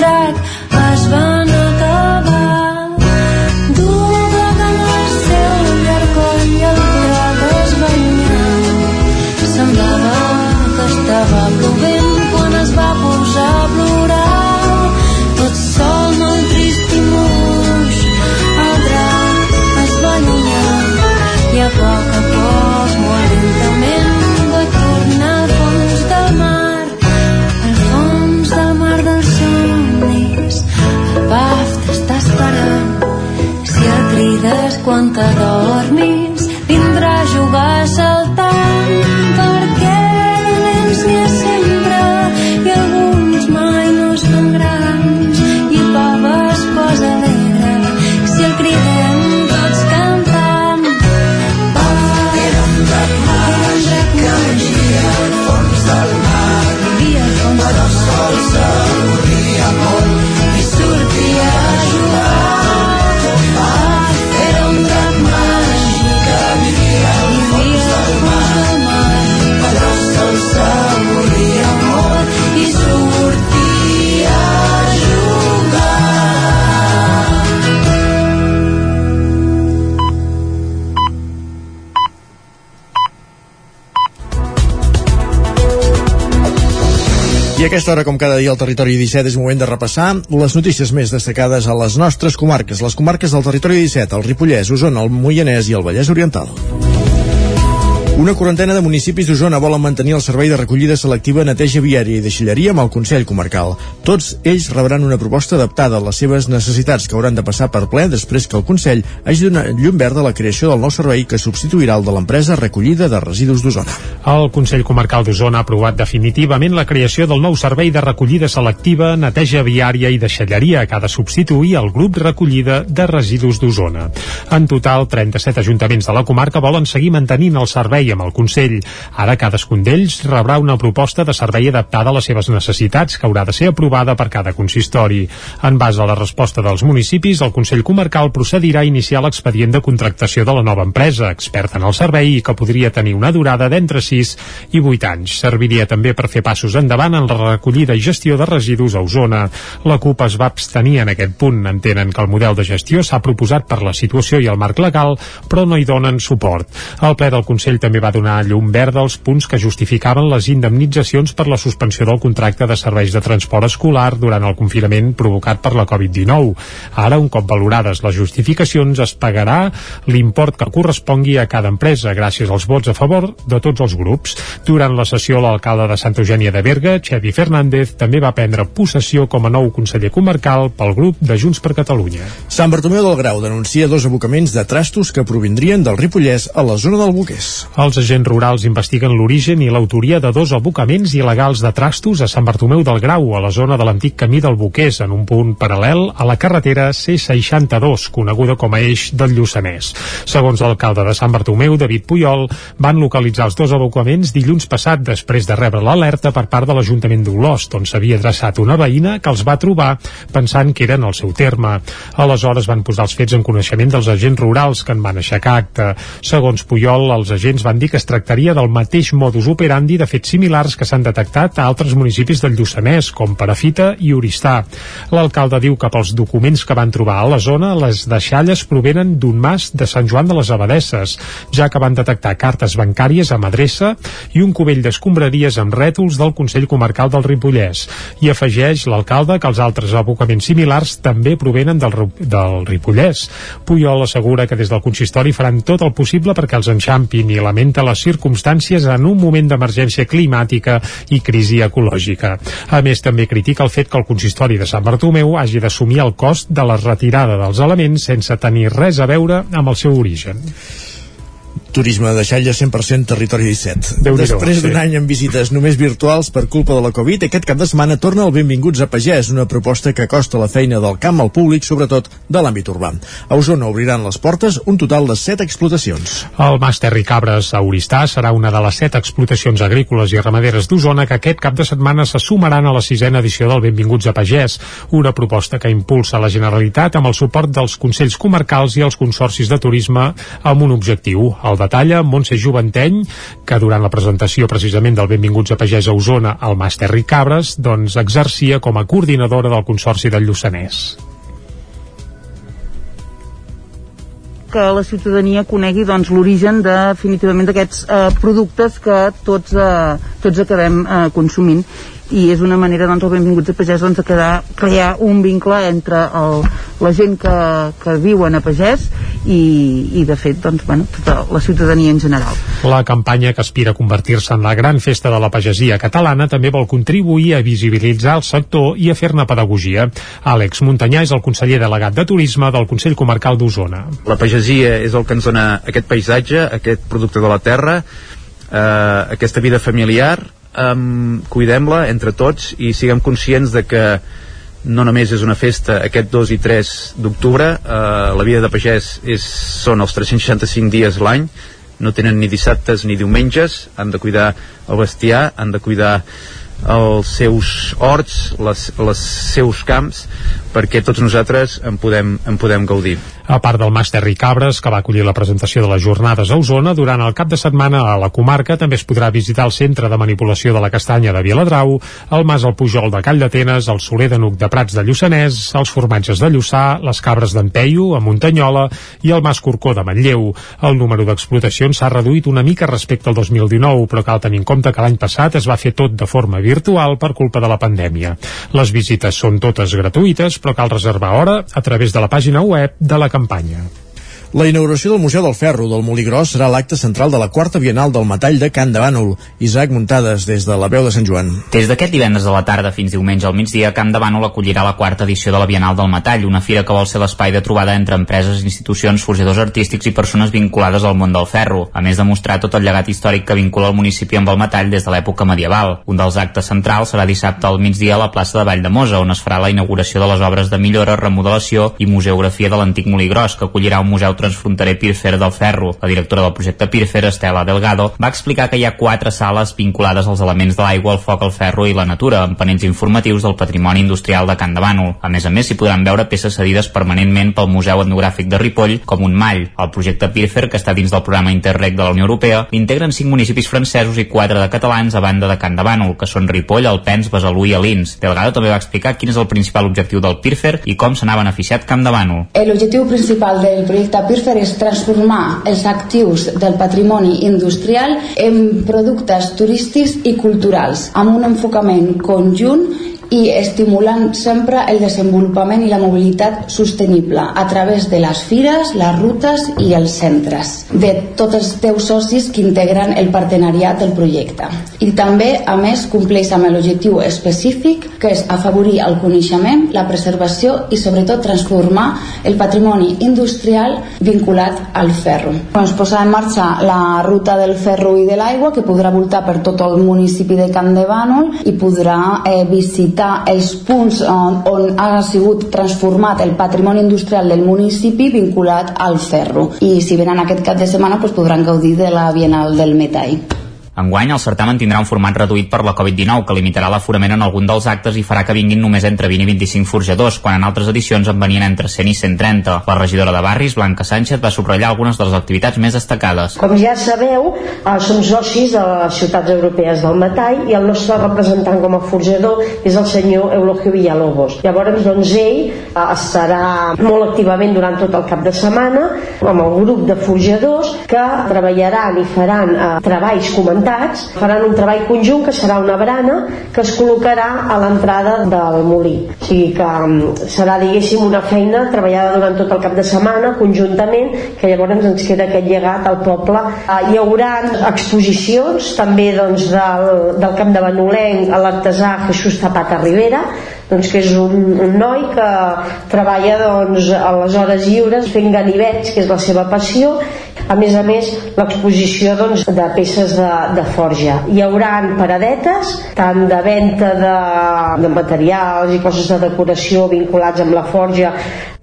crides aquesta hora, com cada dia al Territori 17, és moment de repassar les notícies més destacades a les nostres comarques, les comarques del Territori 17, el Ripollès, Osona, el Moianès i el Vallès Oriental. Una quarantena de municipis d'Osona volen mantenir el servei de recollida selectiva neteja viària i deixalleria amb el Consell Comarcal. Tots ells rebran una proposta adaptada a les seves necessitats que hauran de passar per ple després que el Consell hagi donat llum verda a la creació del nou servei que substituirà el de l'empresa Recollida de Residus d'Osona. El Consell Comarcal d'Osona ha aprovat definitivament la creació del nou servei de recollida selectiva, neteja viària i deixalleria que ha de substituir el grup recollida de residus d'Osona. En total, 37 ajuntaments de la comarca volen seguir mantenint el servei amb el Consell. Ara cadascun d'ells rebrà una proposta de servei adaptada a les seves necessitats que haurà de ser aprovada per cada consistori. En base a la resposta dels municipis, el Consell Comarcal procedirà a iniciar l'expedient de contractació de la nova empresa, experta en el servei i que podria tenir una durada d'entre 6 i 8 anys. Serviria també per fer passos endavant en la recollida i gestió de residus a Osona. La CUP es va abstenir en aquest punt. Entenen que el model de gestió s'ha proposat per la situació i el marc legal, però no hi donen suport. El ple del Consell també va donar llum verda als punts que justificaven les indemnitzacions per la suspensió del contracte de serveis de transport escolar durant el confinament provocat per la Covid-19. Ara, un cop valorades les justificacions, es pagarà l'import que correspongui a cada empresa gràcies als vots a favor de tots els grups. Durant la sessió, l'alcalde de Santa Eugènia de Berga, Xevi Fernández, també va prendre possessió com a nou conseller comarcal pel grup de Junts per Catalunya. Sant Bartomeu del Grau denuncia dos abocaments de trastos que provindrien del Ripollès a la zona del Boquers. Els agents rurals investiguen l'origen i l'autoria de dos abocaments il·legals de trastos a Sant Bartomeu del Grau, a la zona de l'antic camí del Boquers, en un punt paral·lel a la carretera C62, coneguda com a eix del Lluçanès. Segons l'alcalde de Sant Bartomeu, David Puyol, van localitzar els dos abocaments dilluns passat després de rebre l'alerta per part de l'Ajuntament d'Olost, on s'havia adreçat una veïna que els va trobar pensant que eren al seu terme. Aleshores van posar els fets en coneixement dels agents rurals que en van aixecar acte. Segons Puyol, els agents van dir que es tractaria del mateix modus operandi de fets similars que s'han detectat a altres municipis del Lluçanès, com Perafita i Oristà. L'alcalde diu que pels documents que van trobar a la zona, les deixalles provenen d'un mas de Sant Joan de les Abadesses, ja que van detectar cartes bancàries amb adreça i un cubell d'escombraries amb rètols del Consell Comarcal del Ripollès. I afegeix l'alcalde que els altres abocaments similars també provenen del, del Ripollès. Puyol assegura que des del consistori faran tot el possible perquè els enxampin i lamenta les circumstàncies en un moment d'emergència climàtica i crisi ecològica. A més, també critica el fet que el consistori de Sant Bartomeu hagi d'assumir el cost de la retirada dels elements sense tenir res a veure amb el seu origen. Turisme de Xalla 100% territori 17. Déu-n'hi-do, Després d'un sí. any amb visites només virtuals per culpa de la Covid, aquest cap de setmana torna el Benvinguts a Pagès, una proposta que acosta la feina del camp al públic, sobretot de l'àmbit urbà. A Osona obriran les portes un total de 7 explotacions. El Mas Terri Cabres a Oristà serà una de les set explotacions agrícoles i ramaderes d'Osona que aquest cap de setmana se sumaran a la sisena edició del Benvinguts a Pagès, una proposta que impulsa la Generalitat amb el suport dels Consells Comarcals i els consorcis de turisme amb un objectiu. El detalla Montse Juventeny, que durant la presentació precisament del Benvinguts a Pagès a Osona al Mas Terri Cabres, doncs exercia com a coordinadora del Consorci del Lluçanès. que la ciutadania conegui doncs, l'origen definitivament d'aquests eh, productes que tots, eh, tots acabem eh, consumint i és una manera doncs, el benvinguts a Pagès doncs, de quedar, crear un vincle entre el, la gent que, que viuen a Pagès i, i de fet doncs, bueno, tota la ciutadania en general. La campanya que aspira a convertir-se en la gran festa de la pagesia catalana també vol contribuir a visibilitzar el sector i a fer-ne pedagogia. Àlex Muntanyà és el conseller delegat de Turisme del Consell Comarcal d'Osona. La pagesia és el que ens dona aquest paisatge, aquest producte de la terra, eh, aquesta vida familiar, um, cuidem-la entre tots i siguem conscients de que no només és una festa aquest 2 i 3 d'octubre, eh, la vida de pagès és, són els 365 dies l'any, no tenen ni dissabtes ni diumenges, han de cuidar el bestiar, han de cuidar els seus horts, les, les seus camps, perquè tots nosaltres en podem, en podem gaudir. A part del Mas Terri Cabres, que va acollir la presentació de les jornades a Osona, durant el cap de setmana a la comarca també es podrà visitar el centre de manipulació de la castanya de Viladrau, el Mas al Pujol de Call d'Atenes, el Soler de Nuc de Prats de Lluçanès, els formatges de Lluçà, les cabres d'en a Muntanyola, i el Mas Corcó de Manlleu. El número d'explotacions s'ha reduït una mica respecte al 2019, però cal tenir en compte que l'any passat es va fer tot de forma virtual per culpa de la pandèmia. Les visites són totes gratuïtes, però cal reservar hora a través de la pàgina web de la campanya. La inauguració del Museu del Ferro del Molí Gros serà l'acte central de la quarta Bienal del Metall de Can de Bànol. Isaac Muntades, des de la veu de Sant Joan. Des d'aquest divendres a la tarda fins diumenge al migdia, Camp de Bànol acollirà la quarta edició de la Bienal del Metall, una fira que vol ser l'espai de trobada entre empreses, institucions, forjadors artístics i persones vinculades al món del ferro, a més de mostrar tot el llegat històric que vincula el municipi amb el metall des de l'època medieval. Un dels actes centrals serà dissabte al migdia a la plaça de Vall de Mosa, on es farà la inauguració de les obres de millora, remodelació i museografia de l'antic Molí Gros, que acollirà un museu transfronterer Pirfer del Ferro. La directora del projecte Pirfer, Estela Delgado, va explicar que hi ha quatre sales vinculades als elements de l'aigua, el foc, el ferro i la natura, amb panells informatius del patrimoni industrial de Can de Bànol. A més a més, s'hi podran veure peces cedides permanentment pel Museu Etnogràfic de Ripoll, com un mall. El projecte Pirfer, que està dins del programa Interreg de la Unió Europea, l'integren cinc municipis francesos i quatre de catalans a banda de Can de Bànol, que són Ripoll, Alpens, Besalú i Alins. Delgado també va explicar quin és el principal objectiu del Pirfer i com se n'ha beneficiat Camp de Bànol. El objectiu principal del projecte PIRFER és transformar els actius del patrimoni industrial en productes turístics i culturals, amb un enfocament conjunt i estimulant sempre el desenvolupament i la mobilitat sostenible a través de les fires, les rutes i els centres de tots els teus socis que integren el partenariat del projecte. I també, a més, compleix amb l'objectiu específic que és afavorir el coneixement, la preservació i sobretot transformar el patrimoni industrial vinculat al ferro. Ens posa en marxa la ruta del ferro i de l'aigua que podrà voltar per tot el municipi de Camp de Bànol i podrà eh, visitar els punts on, on ha sigut transformat el patrimoni industrial del municipi vinculat al ferro. I si venen aquest cap de setmana doncs podran gaudir de la Bienal del Metall. Enguany, el certamen tindrà un format reduït per la Covid-19, que limitarà l'aforament en algun dels actes i farà que vinguin només entre 20 i 25 forjadors, quan en altres edicions en venien entre 100 i 130. La regidora de Barris, Blanca Sánchez, va subratllar algunes de les activitats més destacades. Com ja sabeu, eh, som socis a les ciutats europees del metall i el nostre representant com a forjador és el senyor Eulogio Villalobos. Llavors, doncs, ell eh, estarà molt activament durant tot el cap de setmana amb el grup de forjadors que treballaran i faran eh, treballs comentats faran un treball conjunt que serà una brana que es col·locarà a l'entrada del molí. O sigui que um, serà, diguéssim, una feina treballada durant tot el cap de setmana, conjuntament, que llavors ens queda aquest llegat al poble. Uh, hi haurà exposicions també doncs, del, del Camp de Banolenc a l'artesà Jesús Zapata Rivera, doncs, que és un, un noi que treballa doncs, a les hores lliures fent ganivets, que és la seva passió, a més a més l'exposició doncs, de peces de, de forja. Hi haurà paradetes tant de venda de, de materials i coses de decoració vinculats amb la forja.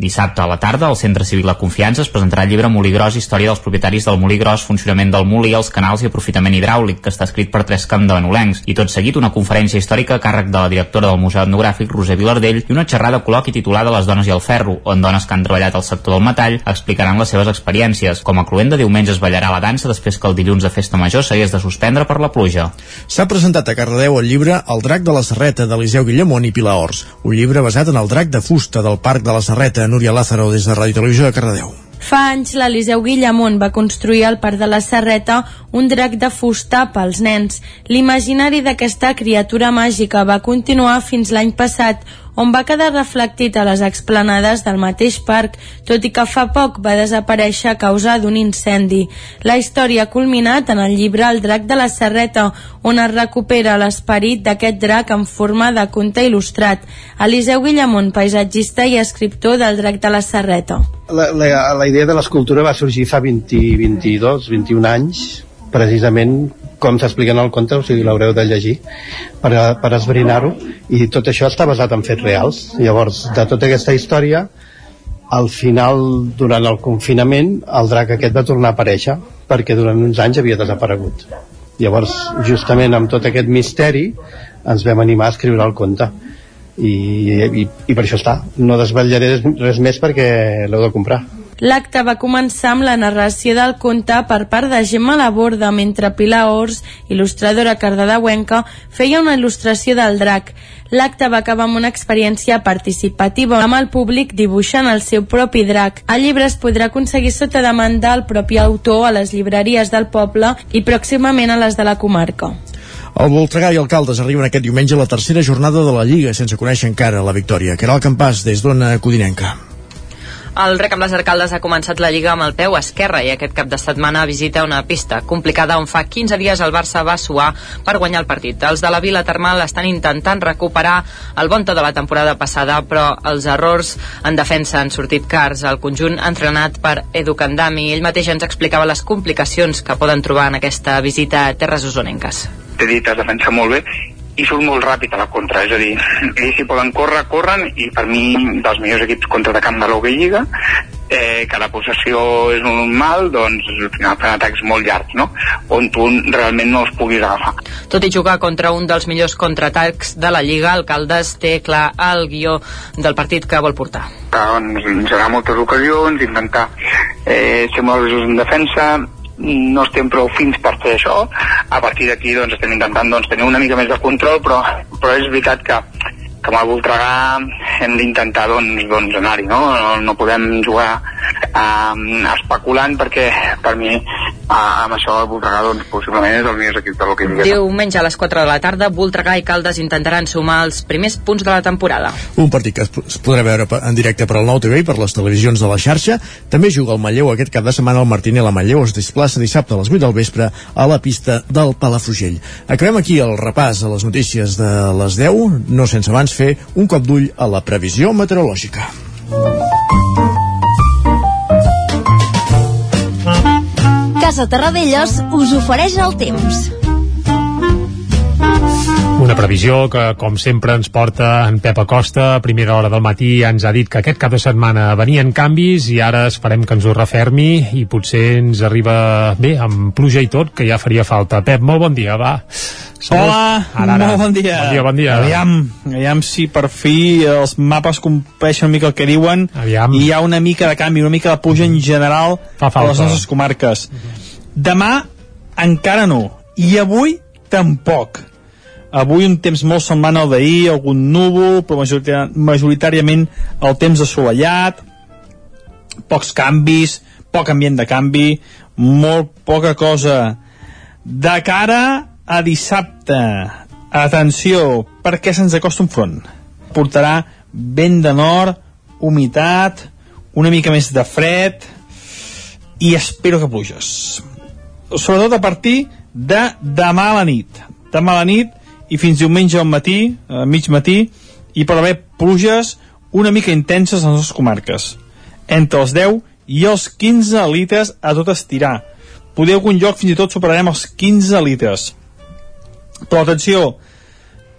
Dissabte a la tarda, al Centre Civil La Confiança es presentarà el llibre Molí Gros, història dels propietaris del molí gros, funcionament del molí, els canals i aprofitament hidràulic, que està escrit per tres Benolencs. I tot seguit una conferència històrica a càrrec de la directora del Museu Etnogràfic, Roser Vilardell, i una xerrada col·loqui titulada Les dones i el ferro, on dones que han treballat al sector del metall explicaran les seves experiències. Com a cluent de diumenge es ballarà la dansa després que el dilluns de festa major s'hagués de suspendre per la pluja. S'ha presentat a Cardedeu el llibre El drac de la Serreta d'Eliseu Guillemont i Pilar Ors, un llibre basat en el drac de fusta del Parc de la Serreta, Núria Lázaro, des de Ràdio Televisió de Cardedeu. Fa anys l'Eliseu Guillamont va construir al Parc de la Serreta un drac de fusta pels nens. L'imaginari d'aquesta criatura màgica va continuar fins l'any passat, on va quedar reflectit a les explanades del mateix parc, tot i que fa poc va desaparèixer a causa d'un incendi. La història ha culminat en el llibre El drac de la Serreta, on es recupera l'esperit d'aquest drac en forma de conte il·lustrat. Eliseu Guillamont, paisatgista i escriptor del drac de la Serreta. La, la, la idea de l'escultura va sorgir fa 20, 22, 21 anys, precisament com s'explica en el conte, o sigui, l'haureu de llegir per, per esbrinar-ho, i tot això està basat en fets reals. Llavors, de tota aquesta història, al final, durant el confinament, el drac aquest va tornar a aparèixer, perquè durant uns anys havia desaparegut. Llavors, justament amb tot aquest misteri, ens vam animar a escriure el conte. I, i, i per això està. No desvetllaré res més perquè l'heu de comprar. L'acte va començar amb la narració del conte per part de Gemma Laborda, mentre Pilar Ors, il·lustradora cardedeuenca, feia una il·lustració del drac. L'acte va acabar amb una experiència participativa amb el públic dibuixant el seu propi drac. El llibre es podrà aconseguir sota demanda al propi autor a les llibreries del poble i pròximament a les de la comarca. El Voltregà i el Caldes arriben aquest diumenge a la tercera jornada de la Lliga sense conèixer encara la victòria. Caral Campàs, des d'Ona Codinenca. El rec amb les arcaldes ha començat la Lliga amb el peu esquerre i aquest cap de setmana visita una pista complicada on fa 15 dies el Barça va suar per guanyar el partit. Els de la Vila Termal estan intentant recuperar el bon to de la temporada passada, però els errors en defensa han sortit cars. El conjunt entrenat per Edu Candami, ell mateix ens explicava les complicacions que poden trobar en aquesta visita a Terres Osonenques. T'he dit, has defensat molt bé i surt molt ràpid a la contra, és a dir, ells si poden córrer, corren, i per mi dels millors equips contraatacant de l'Oga Lliga, eh, que la possessió és normal, doncs al final fan atacs molt llargs, no? On tu realment no els puguis agafar. Tot i jugar contra un dels millors contraatacs de la Lliga, el Caldes té clar el guió del partit que vol portar. Doncs generar moltes ocasions, intentar eh, ser molt en defensa, no estem prou fins per fer això. A partir d'aquí doncs estem intentant doncs, tenir una mica més de control però, però és veritat que que amb el Voltregà hem d'intentar doncs, doncs anar-hi, no? no? No podem jugar um, especulant perquè per mi uh, amb això el Voltregà doncs, possiblement és el millor equip de l'hoquei Lliga. Diumenge a les 4 de la tarda, Voltregà i Caldes intentaran sumar els primers punts de la temporada. Un partit que es podrà veure en directe per al Nou TV i per les televisions de la xarxa. També juga el Manlleu aquest cap de setmana. El Martínez la Manlleu es desplaça dissabte a les 8 del vespre a la pista del Palafrugell. Acabem aquí el repàs a les notícies de les 10, no sense abans fer un cop d'ull a la previsió meteorològica. Casa Terradellos us ofereix el temps. Una previsió que, com sempre, ens porta en Pep Acosta. A primera hora del matí ens ha dit que aquest cap de setmana venien canvis i ara esperem que ens ho refermi i potser ens arriba bé, amb pluja i tot, que ja faria falta. Pep, molt bon dia, va. Salut. Hola, ara, ara. molt bon dia. Bon dia, bon dia. Aviam, aviam si per fi els mapes compleixen una mica el que diuen aviam. i hi ha una mica de canvi, una mica de puja en general a les nostres comarques. Demà encara no, i avui tampoc. Avui un temps molt semblant al d'ahir, algun núvol, però majoritàriament el temps assolellat, pocs canvis, poc ambient de canvi, molt poca cosa. De cara a dissabte, atenció, perquè se'ns acosta un front. Portarà vent de nord, humitat, una mica més de fred i espero que pluges. Sobretot a partir de demà a la nit. Demà a la nit i fins diumenge al matí, a mig matí, i per haver pluges una mica intenses a les comarques, entre els 10 i els 15 litres a tot estirar. Poder algun lloc fins i tot superarem els 15 litres. Però atenció,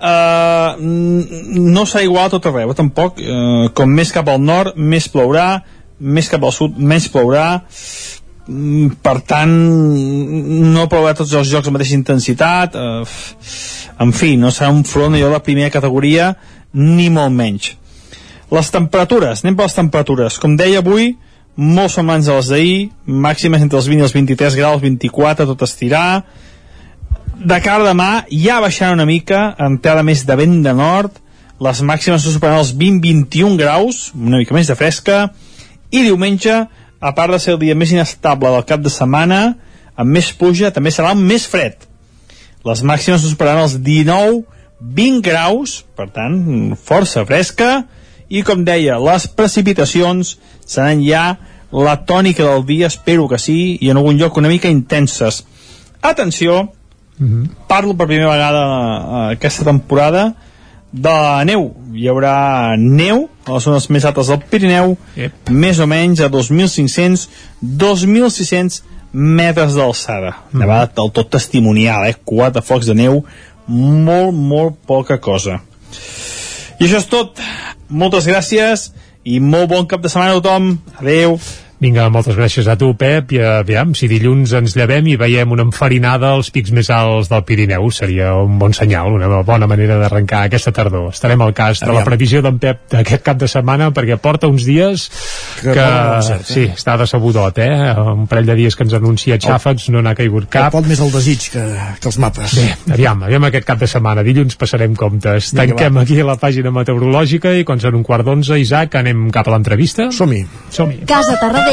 eh, no serà igual a tot arreu, tampoc. Eh, com més cap al nord, més plourà, més cap al sud, menys plourà. Mm, per tant, no a tots els jocs amb mateixa intensitat. Eh, en fi, no serà un front allò de primera categoria, ni molt menys. Les temperatures, anem per les temperatures. Com deia avui, molt semblants a les d'ahir, màximes entre els 20 i els 23 graus, 24, tot estirar. De cara a demà ja baixant una mica, entrada més de vent de nord, les màximes superaran els 20-21 graus, una mica més de fresca, i diumenge, a part de ser el dia més inestable del cap de setmana, amb més pluja, també serà més fred. Les màximes superaran els 19-20 graus, per tant, força fresca, i com deia, les precipitacions seran ja la tònica del dia, espero que sí, i en algun lloc una mica intenses. Atenció, mm -hmm. parlo per primera vegada uh, aquesta temporada de neu. Hi haurà neu a les zones més altes del Pirineu, yep. més o menys a 2.500-2.600 metres d'alçada. Mm. Nevada del tot testimonial, eh? Quatre focs de neu, molt, molt poca cosa. I això és tot. Moltes gràcies i molt bon cap de setmana a tothom. Adeu. Vinga, moltes gràcies a tu, Pep, i aviam, si dilluns ens llevem i veiem una enfarinada als pics més alts del Pirineu, seria un bon senyal, una bona manera d'arrencar aquesta tardor. Estarem al cas aviam. de la previsió d'en Pep d'aquest cap de setmana, perquè porta uns dies que, que cert, eh? sí, està decebudot, eh? Un parell de dies que ens anuncia xàfecs, no n'ha caigut cap. pot més el desig que, que els mapes. Bé, aviam, aviam aquest cap de setmana. Dilluns passarem comptes. Vinga, Tanquem va. aquí la pàgina meteorològica i quan són un quart d'onze, Isaac, anem cap a l'entrevista? Som-hi. Som-hi. Casa Tarradellas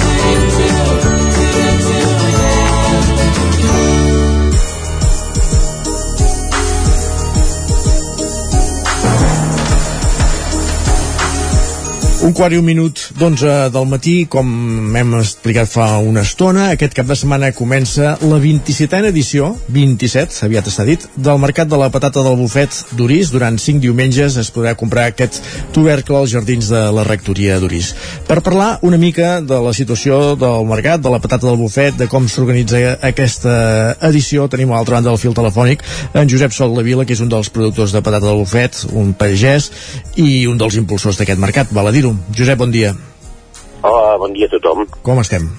Un quart i un minut d'onze del matí, com hem explicat fa una estona, aquest cap de setmana comença la 27a edició, 27, aviat està dit, del Mercat de la Patata del Bufet d'Uris. Durant cinc diumenges es podrà comprar aquest tubercle als jardins de la rectoria d'Uris. Per parlar una mica de la situació del mercat, de la patata del bufet, de com s'organitza aquesta edició, tenim a l'altra banda del fil telefònic en Josep Sol de Vila, que és un dels productors de patata del bufet, un pagès i un dels impulsors d'aquest mercat, val a dir-ho Josep, bon dia. Hola, bon dia a tothom. Com estem?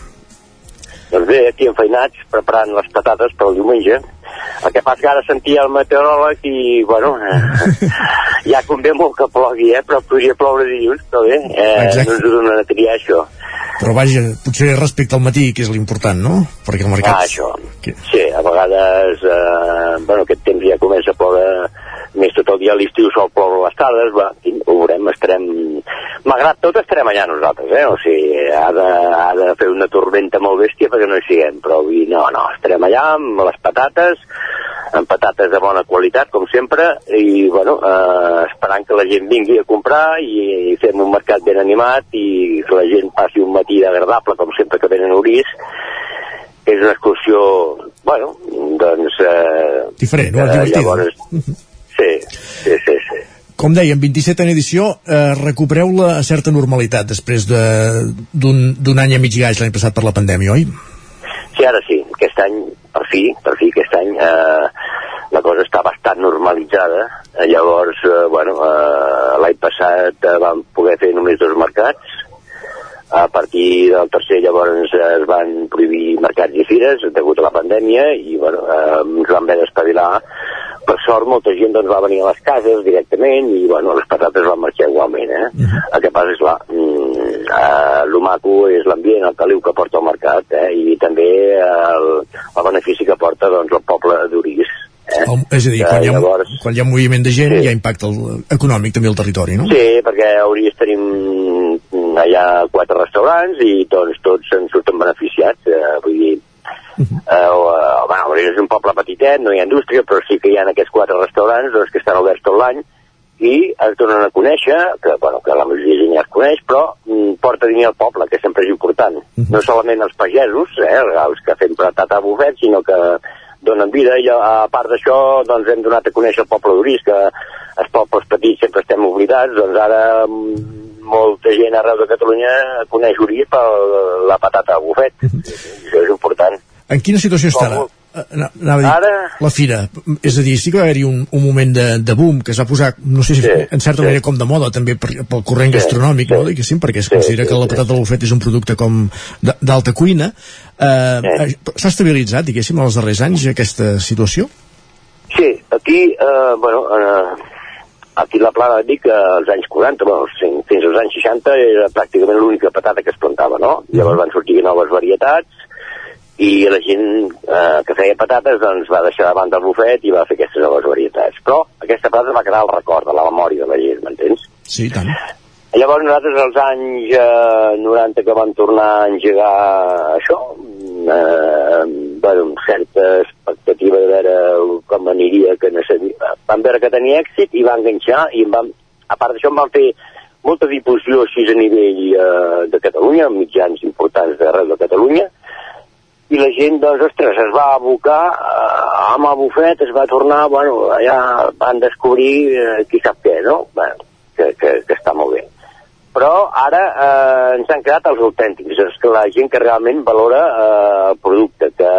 Doncs bé, aquí enfeinats, preparant les patates per al diumenge. El que passa que ara sentia el meteoròleg i, bueno, eh, ja convé molt que plogui, eh, però podria ploure dilluns, però bé, eh, Exacte. no ens ho donen a triar, això. Però vaja, potser respecte al matí, que és l'important, no? Perquè el mercat... Ah, això. Que... Sí, a vegades, eh, bueno, aquest temps ja comença a ploure més tot el dia a l'estiu sol ploure les tardes, va, ho veurem, estarem... Malgrat tot estarem allà nosaltres, eh? O sigui, ha de, ha de fer una tormenta molt bèstia perquè no hi siguem, però avui no, no, estarem allà amb les patates, amb patates de bona qualitat, com sempre, i, bueno, eh, esperant que la gent vingui a comprar i, i fem un mercat ben animat i que la gent passi un matí agradable, com sempre que venen a Orís, és una excursió, bueno, doncs... Eh, Diferent, no? Eh, llavors, sí, sí, sí. Com dèiem, 27a edició, eh, recupereu la certa normalitat després d'un any a mig gaix l'any passat per la pandèmia, oi? Sí, ara sí. Aquest any, per fi, per fi aquest any, eh, la cosa està bastant normalitzada. Eh, llavors, eh, bueno, eh, l'any passat eh, vam poder fer només dos mercats. A partir del tercer, llavors, es van prohibir mercats i fires degut a la pandèmia i, bueno, eh, ens vam haver d'espavilar per sort molta gent doncs, va venir a les cases directament i bueno, les patates van marxar igualment eh? Uh -huh. el que passa és clar mm, eh, el maco és l'ambient el caliu que porta al mercat eh? i també el, el benefici que porta doncs, el poble d'Uris Eh? El, és a dir, quan hi, ha, llavors... quan hi ha moviment de gent sí. hi ha impacte el- econòmic també al territori, no? Sí, perquè a Auries tenim allà quatre restaurants i doncs tots en surten beneficiats. Eh, vull dir, eh, o, eh, bueno, és un poble petitet, no hi ha indústria, però sí que hi ha aquests quatre restaurants doncs, que estan oberts tot l'any i es donen a conèixer, que, bueno, que la majoria de gent ja es coneix, però mm, porta diner al poble, que sempre és important. No solament els pagesos, eh, els que fem patata a bufet, sinó que donen vida i a part d'això doncs hem donat a conèixer el poble d'Orís, que els pobles petits sempre estem oblidats, doncs ara mm, molta gent arreu de Catalunya coneix Orís per la patata a bufet. Això és important. En quina situació està ara? Eh, ana- Anava a dir, Ara- la fira, és a dir, sí que va haver-hi un, un moment de, de boom que es va posar, no sé si en certa manera com de moda també per, pel corrent gastronòmic, no? diguéssim, perquè es considera que la patata al bufet és un producte com d'alta cuina. Eh, eh, S'ha estabilitzat, diguéssim, en els darrers anys aquesta situació? Sí, aquí, eh, bueno, eh, aquí la plana de Vic, eh, als anys 40, bueno, fins fins als anys 60, era pràcticament l'única patata que es plantava, no? Llavors van sortir noves varietats i la gent eh, que feia patates doncs va deixar de banda el bufet i va fer aquestes noves varietats. Però aquesta patata va quedar al record, a la memòria de la gent, m'entens? Sí, tant. Llavors nosaltres als anys eh, 90 que vam tornar a engegar això, eh, bueno, amb certa expectativa de veure com aniria, que no sabia. Vam veure que tenia èxit i va enganxar i vam, a part d'això en vam fer molta difusió així a nivell eh, de Catalunya, amb mitjans importants d'arreu de Catalunya, i la gent, doncs, ostres, es va abocar eh, amb el bufet, es va tornar, bueno, allà van descobrir eh, qui sap què, no? Bueno, que, que, que està molt bé. Però ara eh, ens han quedat els autèntics, és que la gent que realment valora eh, el producte, que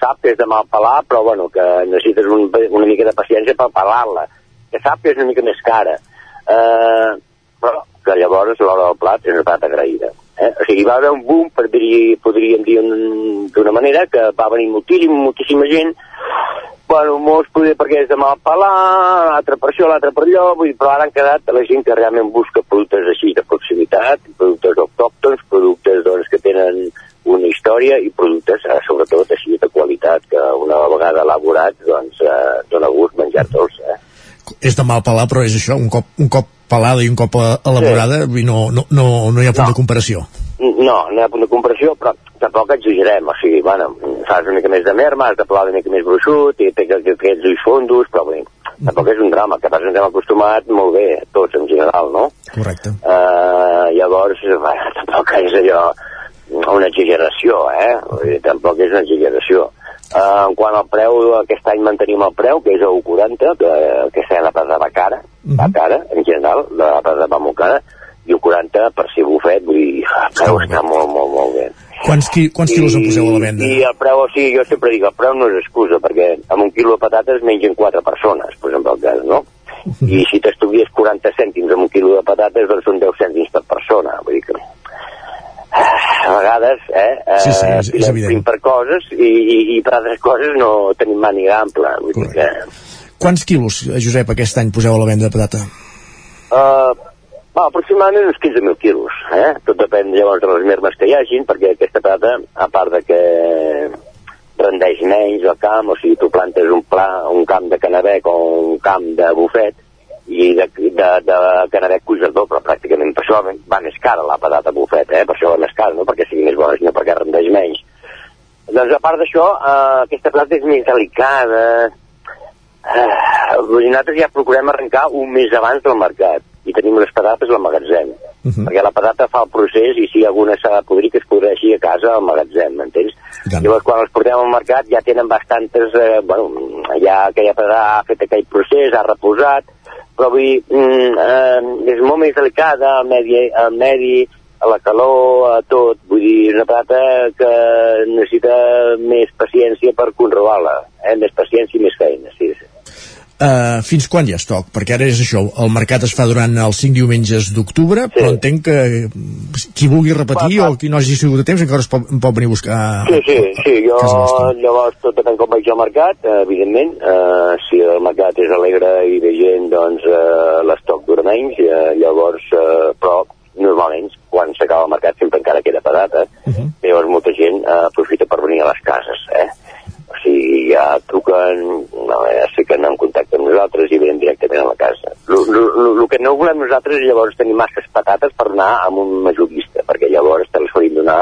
sap que és de mal pelar, però bueno, que necessites un, una mica de paciència per pelar-la, que sap que és una mica més cara, eh, però que llavors l'hora del plat és una agraïda. Eh? O sigui, va haver un boom, per dir, podríem dir un- d'una manera, que va venir moltíssim, moltíssima gent, bueno, molts poder perquè és de mal pelar, l'altre per això, l'altre per allò, vull dir, però ara han quedat la gent que realment busca productes així de proximitat, productes autòctons, productes doncs, que tenen una història i productes, eh, sobretot, així de qualitat, que una vegada elaborats, doncs, eh, dona gust menjar-te'ls. Eh? És de mal pelar, però és això, un cop, un cop pelada i un cop elaborada, vull dir, no, no, no, no hi ha punt de comparació. No, no hi ha punt de comparació, però tampoc exagerem, o sigui, bueno, fas una mica més de merma, has de pelar una mica més gruixut, i té que- aquests ulls fondos, però bé, tampoc és un drama, que pas ens hem acostumat molt bé, tots en general, no? Correcte. Uh, llavors, bueno, tampoc és allò una exageració, eh? Tampoc és una exageració. Uh, en quant al preu, aquest any mantenim el preu, que és a 1,40, que aquest any la plata va cara, va cara, en general, la plata va molt cara, i 1,40 per ser bufet, vull dir, el preu està molt, molt, molt bé. Quants, qui, quants quilos en poseu a la venda? I el preu, o sigui, jo sempre dic, el preu no és excusa, perquè amb un quilo de patates mengen quatre persones, per exemple, el cas, no? I si t'estudies 40 cèntims amb un quilo de patates, doncs són 10 cèntims per persona. Vull dir que a vegades, eh, eh Sí, sí, és- és evident. per coses i, i, i per altres coses no tenim màniga ampla. Vull dir que, Quants quilos, eh, Josep, aquest any poseu a la venda de patata? Uh, va, aproximadament uns 15.000 quilos. Eh? Tot depèn llavors de les mermes que hi hagin, perquè aquesta patata, a part de que rendeix menys al camp, o sigui, tu plantes un, pla, un camp de canabec o un camp de bufet, i de, de, de canabec cuix el doble, pràcticament. Per això va més cara la patata bufet, eh? per això va més cara, no perquè sigui més bona, sinó perquè rendeix menys. Doncs a part d'això, eh, aquesta planta és més delicada, Eh, nosaltres ja procurem arrencar un mes abans del mercat i tenim les patates al magatzem. Uh -huh. Perquè la patata fa el procés i si alguna s'ha de podrir que es podreixi a casa al magatzem, m'entens? Llavors quan els portem al mercat ja tenen bastantes, eh, bueno, ja aquella patata ha fet aquell procés, ha reposat, però vull dir, mm, eh, és molt més delicada al medi, al medi a la calor, a tot. Vull dir, una patata que necessita més paciència per controlar-la, eh? més paciència i més feina, sí, sí. Uh, fins quan hi ha estoc? Perquè ara és això, el mercat es fa durant els 5 diumenges d'octubre, sí. però entenc que mm, qui vulgui repetir o qui no hagi sigut de temps encara es pot, pot venir a buscar Sí, sí, sí, jo llavors tot depèn com vaig al mercat, eh, evidentment, eh, si el mercat és alegre i de gent, doncs eh, l'estoc dura menys, eh, llavors, eh, però normalment quan s'acaba el mercat sempre encara queda patata, uh -huh. llavors molta gent eh, aprofita per venir a les cases, eh? Sigui, ja truquen no, ja es fiquen en contacte amb nosaltres i venen directament a la casa. El que no volem nosaltres és llavors tenir masses patates per anar amb un majorista, perquè llavors te les donar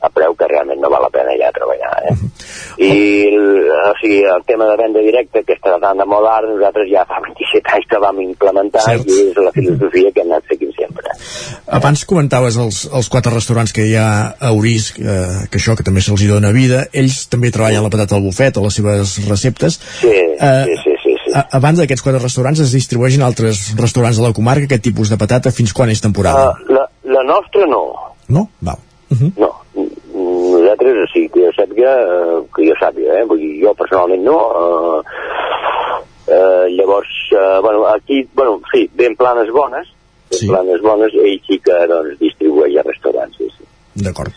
a preu que realment no val la pena ja treballar. Eh? I el, o sigui, el tema de venda directa, que està tan de moda ara, nosaltres ja fa 27 anys que vam implementar Cert. i és la filosofia que hem anat seguint sempre. Abans comentaves els, els quatre restaurants que hi ha a Orís, eh, que això que també se'ls dona vida, ells també treballen la patata al bufet, a les seves receptes. Sí, eh, sí, sí, sí, sí. A, abans d'aquests quatre restaurants es distribueixen altres restaurants de la comarca aquest tipus de patata fins quan és temporada? Uh, la, la nostra no. No? Val. Uh -huh. No, nosaltres, o sigui, que jo sàpiga, eh, que jo sàpiga, eh? Vull dir, jo personalment no, eh, eh, llavors, eh, bueno, aquí, bueno, sí, ben planes bones, ben Sí. planes bones, ell sí que, doncs, distribueix a restaurants, sí, sí. D'acord.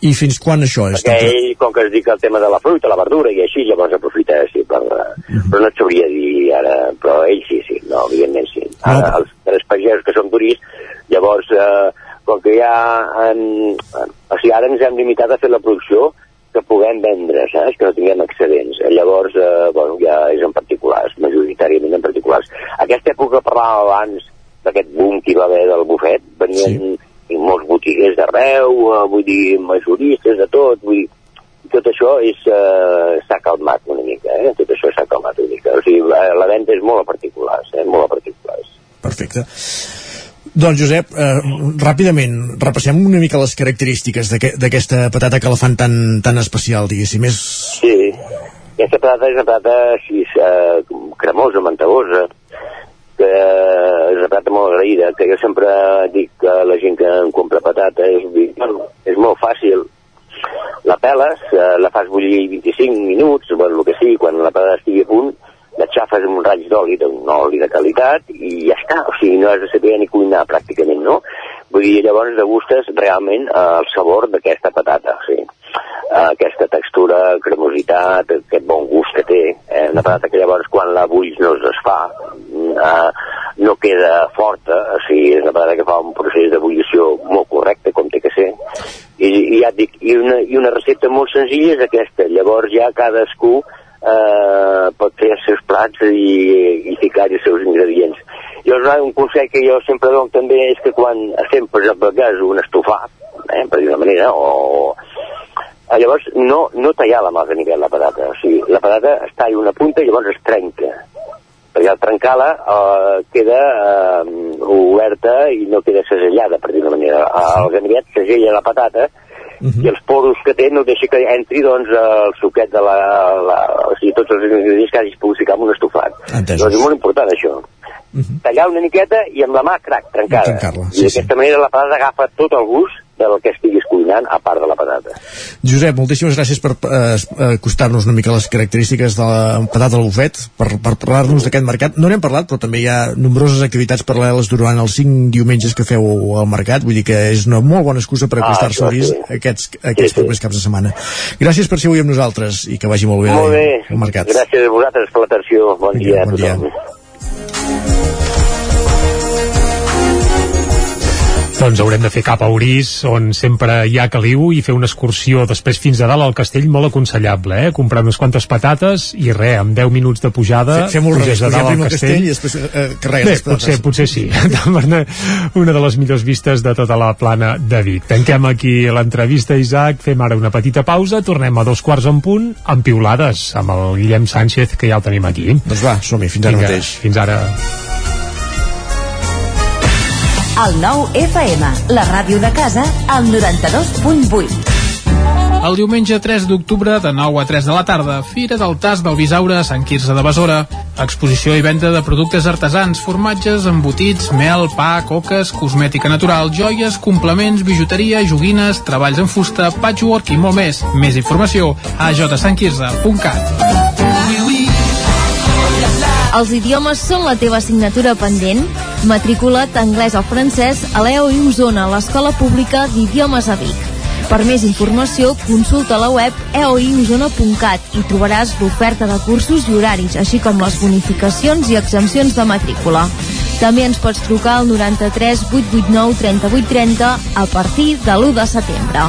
I fins quan això és? Perquè ell, com que es diu el tema de la fruita, la verdura i així, llavors aprofita, sí, per, uh però no et sabria dir ara, però ell sí, sí, no, evidentment sí. Ara, els tres pagesos que són turis, llavors, eh, com que ja, en, en, o sigui, ara ens hem limitat a fer la producció que puguem vendre, saps? Que no tinguem excedents. Eh, Llavors, eh, bueno, ja és en particulars, majoritàriament en particulars. Aquesta època parlàvem abans d'aquest boom que hi va haver del bufet, venien sí. molts botiguers d'arreu, eh, vull dir, majoristes de tot, vull dir, tot això eh, s'ha calmat una mica, eh? Tot això s'ha calmat una mica. O sigui, la, la venda és molt a particulars, eh? Molt a particulars. Perfecte. Doncs Josep, eh, ràpidament, repassem una mica les característiques d'aquesta patata que la fan tan, tan especial, diguéssim. És... Sí, aquesta patata és una patata així, eh, cremosa, mantegosa, que és una patata molt agraïda, que jo sempre dic que la gent que em compra patata és, bueno, és molt fàcil. La peles, eh, la fas bullir 25 minuts, bueno, el que sigui, quan la patata estigui a punt, la xafes amb un raig d'oli, d'un oli de qualitat, i ja està. O sigui, no has de saber ni cuinar pràcticament, no? Vull dir, llavors degustes realment eh, el sabor d'aquesta patata, o sigui, eh, aquesta textura, cremositat, aquest bon gust que té. Eh? Una patata que llavors quan la bulls no es desfà, eh, no queda forta, o sigui, és una patata que fa un procés d'ebullició molt correcte, com té que ser, i, i ja et dic, i una, i una recepta molt senzilla és aquesta, llavors ja cadascú eh, pot fer els seus plats i, i ficar els seus ingredients. Llavors, un consell que jo sempre dono també és que quan estem, per exemple, a casa, un estofat, eh, per dir una manera, o... Llavors, no, no tallar-la amb el ganivet, la patata. O sigui, la patata es talla una punta i llavors es trenca. Perquè al trencar-la eh, queda eh, oberta i no queda segellada, per dir una manera. El ganivet segella la patata i els poros que té no deixa que entri doncs, el suquet de la, la... O sigui, tots els ingredients que hagis pogut ficar en un estofat. Entesos. Doncs és molt important, això. Tallar una miqueta i amb la mà, crac, trencada. Trencar-la, I d'aquesta manera la patata agafa tot el gust del que estiguis cuinant, a part de la patata. Josep, moltíssimes gràcies per eh, acostar-nos una mica a les característiques de la patata al bufet, per, per parlar-nos d'aquest mercat. No n'hem parlat, però també hi ha nombroses activitats paral·leles durant els cinc diumenges que feu al mercat, vull dir que és una molt bona excusa per Ah, acostar-se a Orís sí. aquests, aquests sí. propers caps de setmana. Gràcies per ser avui amb nosaltres i que vagi molt bé, Molt bé. el mercat. Gràcies a vosaltres per l'atenció. Bon dia a bon dia. tothom. Doncs haurem de fer cap a Orís, on sempre hi ha caliu, i fer una excursió després fins a dalt al castell, molt aconsellable, eh? Comprar unes quantes patates i res, amb 10 minuts de pujada, Fe- Fem-ho al revés, dalt primer al al castell i després eh, carregues Bé, les patates. potser, potser sí. una de les millors vistes de tota la plana de Vic. Tanquem aquí l'entrevista, Isaac, fem ara una petita pausa, tornem a dos quarts en punt, amb piulades, amb el Guillem Sánchez, que ja el tenim aquí. Doncs va, som-hi, fins ara Vinga, mateix. Fins ara. El nou FM, la ràdio de casa, al 92.8. El diumenge 3 d'octubre, de 9 a 3 de la tarda, Fira del Tas del Bisaure a Sant Quirze de Besora. Exposició i venda de productes artesans, formatges, embotits, mel, pa, coques, cosmètica natural, joies, complements, bijuteria, joguines, treballs en fusta, patchwork i molt més. Més informació a jsantquirze.cat. Els idiomes són la teva assignatura pendent? Matricula't anglès o francès a l'EOI Osona, l'Escola Pública d'Idiomes a Vic. Per més informació, consulta la web eoiosona.cat i trobaràs l'oferta de cursos i horaris, així com les bonificacions i exempcions de matrícula. També ens pots trucar al 93 889 3830 a partir de l'1 de setembre.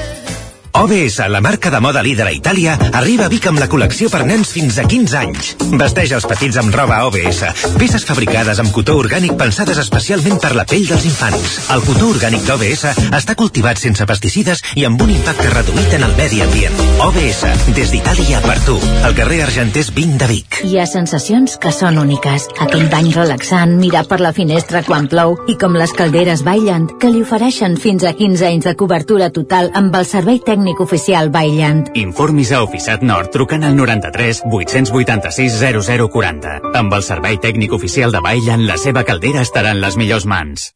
OBS, la marca de moda líder a Itàlia, arriba a Vic amb la col·lecció per nens fins a 15 anys. Vesteix els petits amb roba OBS, peces fabricades amb cotó orgànic pensades especialment per la pell dels infants. El cotó orgànic d'OBS està cultivat sense pesticides i amb un impacte reduït en el medi ambient. OBS, des d'Itàlia per tu, al carrer Argenters 20 de Vic. Hi ha sensacions que són úniques. Aquell bany relaxant, mirar per la finestra quan plou i com les calderes Bailand, que li ofereixen fins a 15 anys de cobertura total amb el servei tècnic oficial Bailand. Informis a Oficiat Nord trucant al 93 886 0040. Amb el servei tècnic oficial de Bailand, la seva caldera estarà en les millors mans.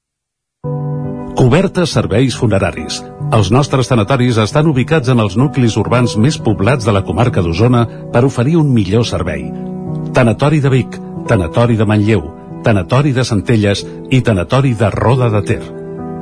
Cobertes serveis funeraris. Els nostres tanatoris estan ubicats en els nuclis urbans més poblats de la comarca d'Osona per oferir un millor servei. Tanatori de Vic, Tanatori de Manlleu, Tanatori de Centelles i Tanatori de Roda de Ter.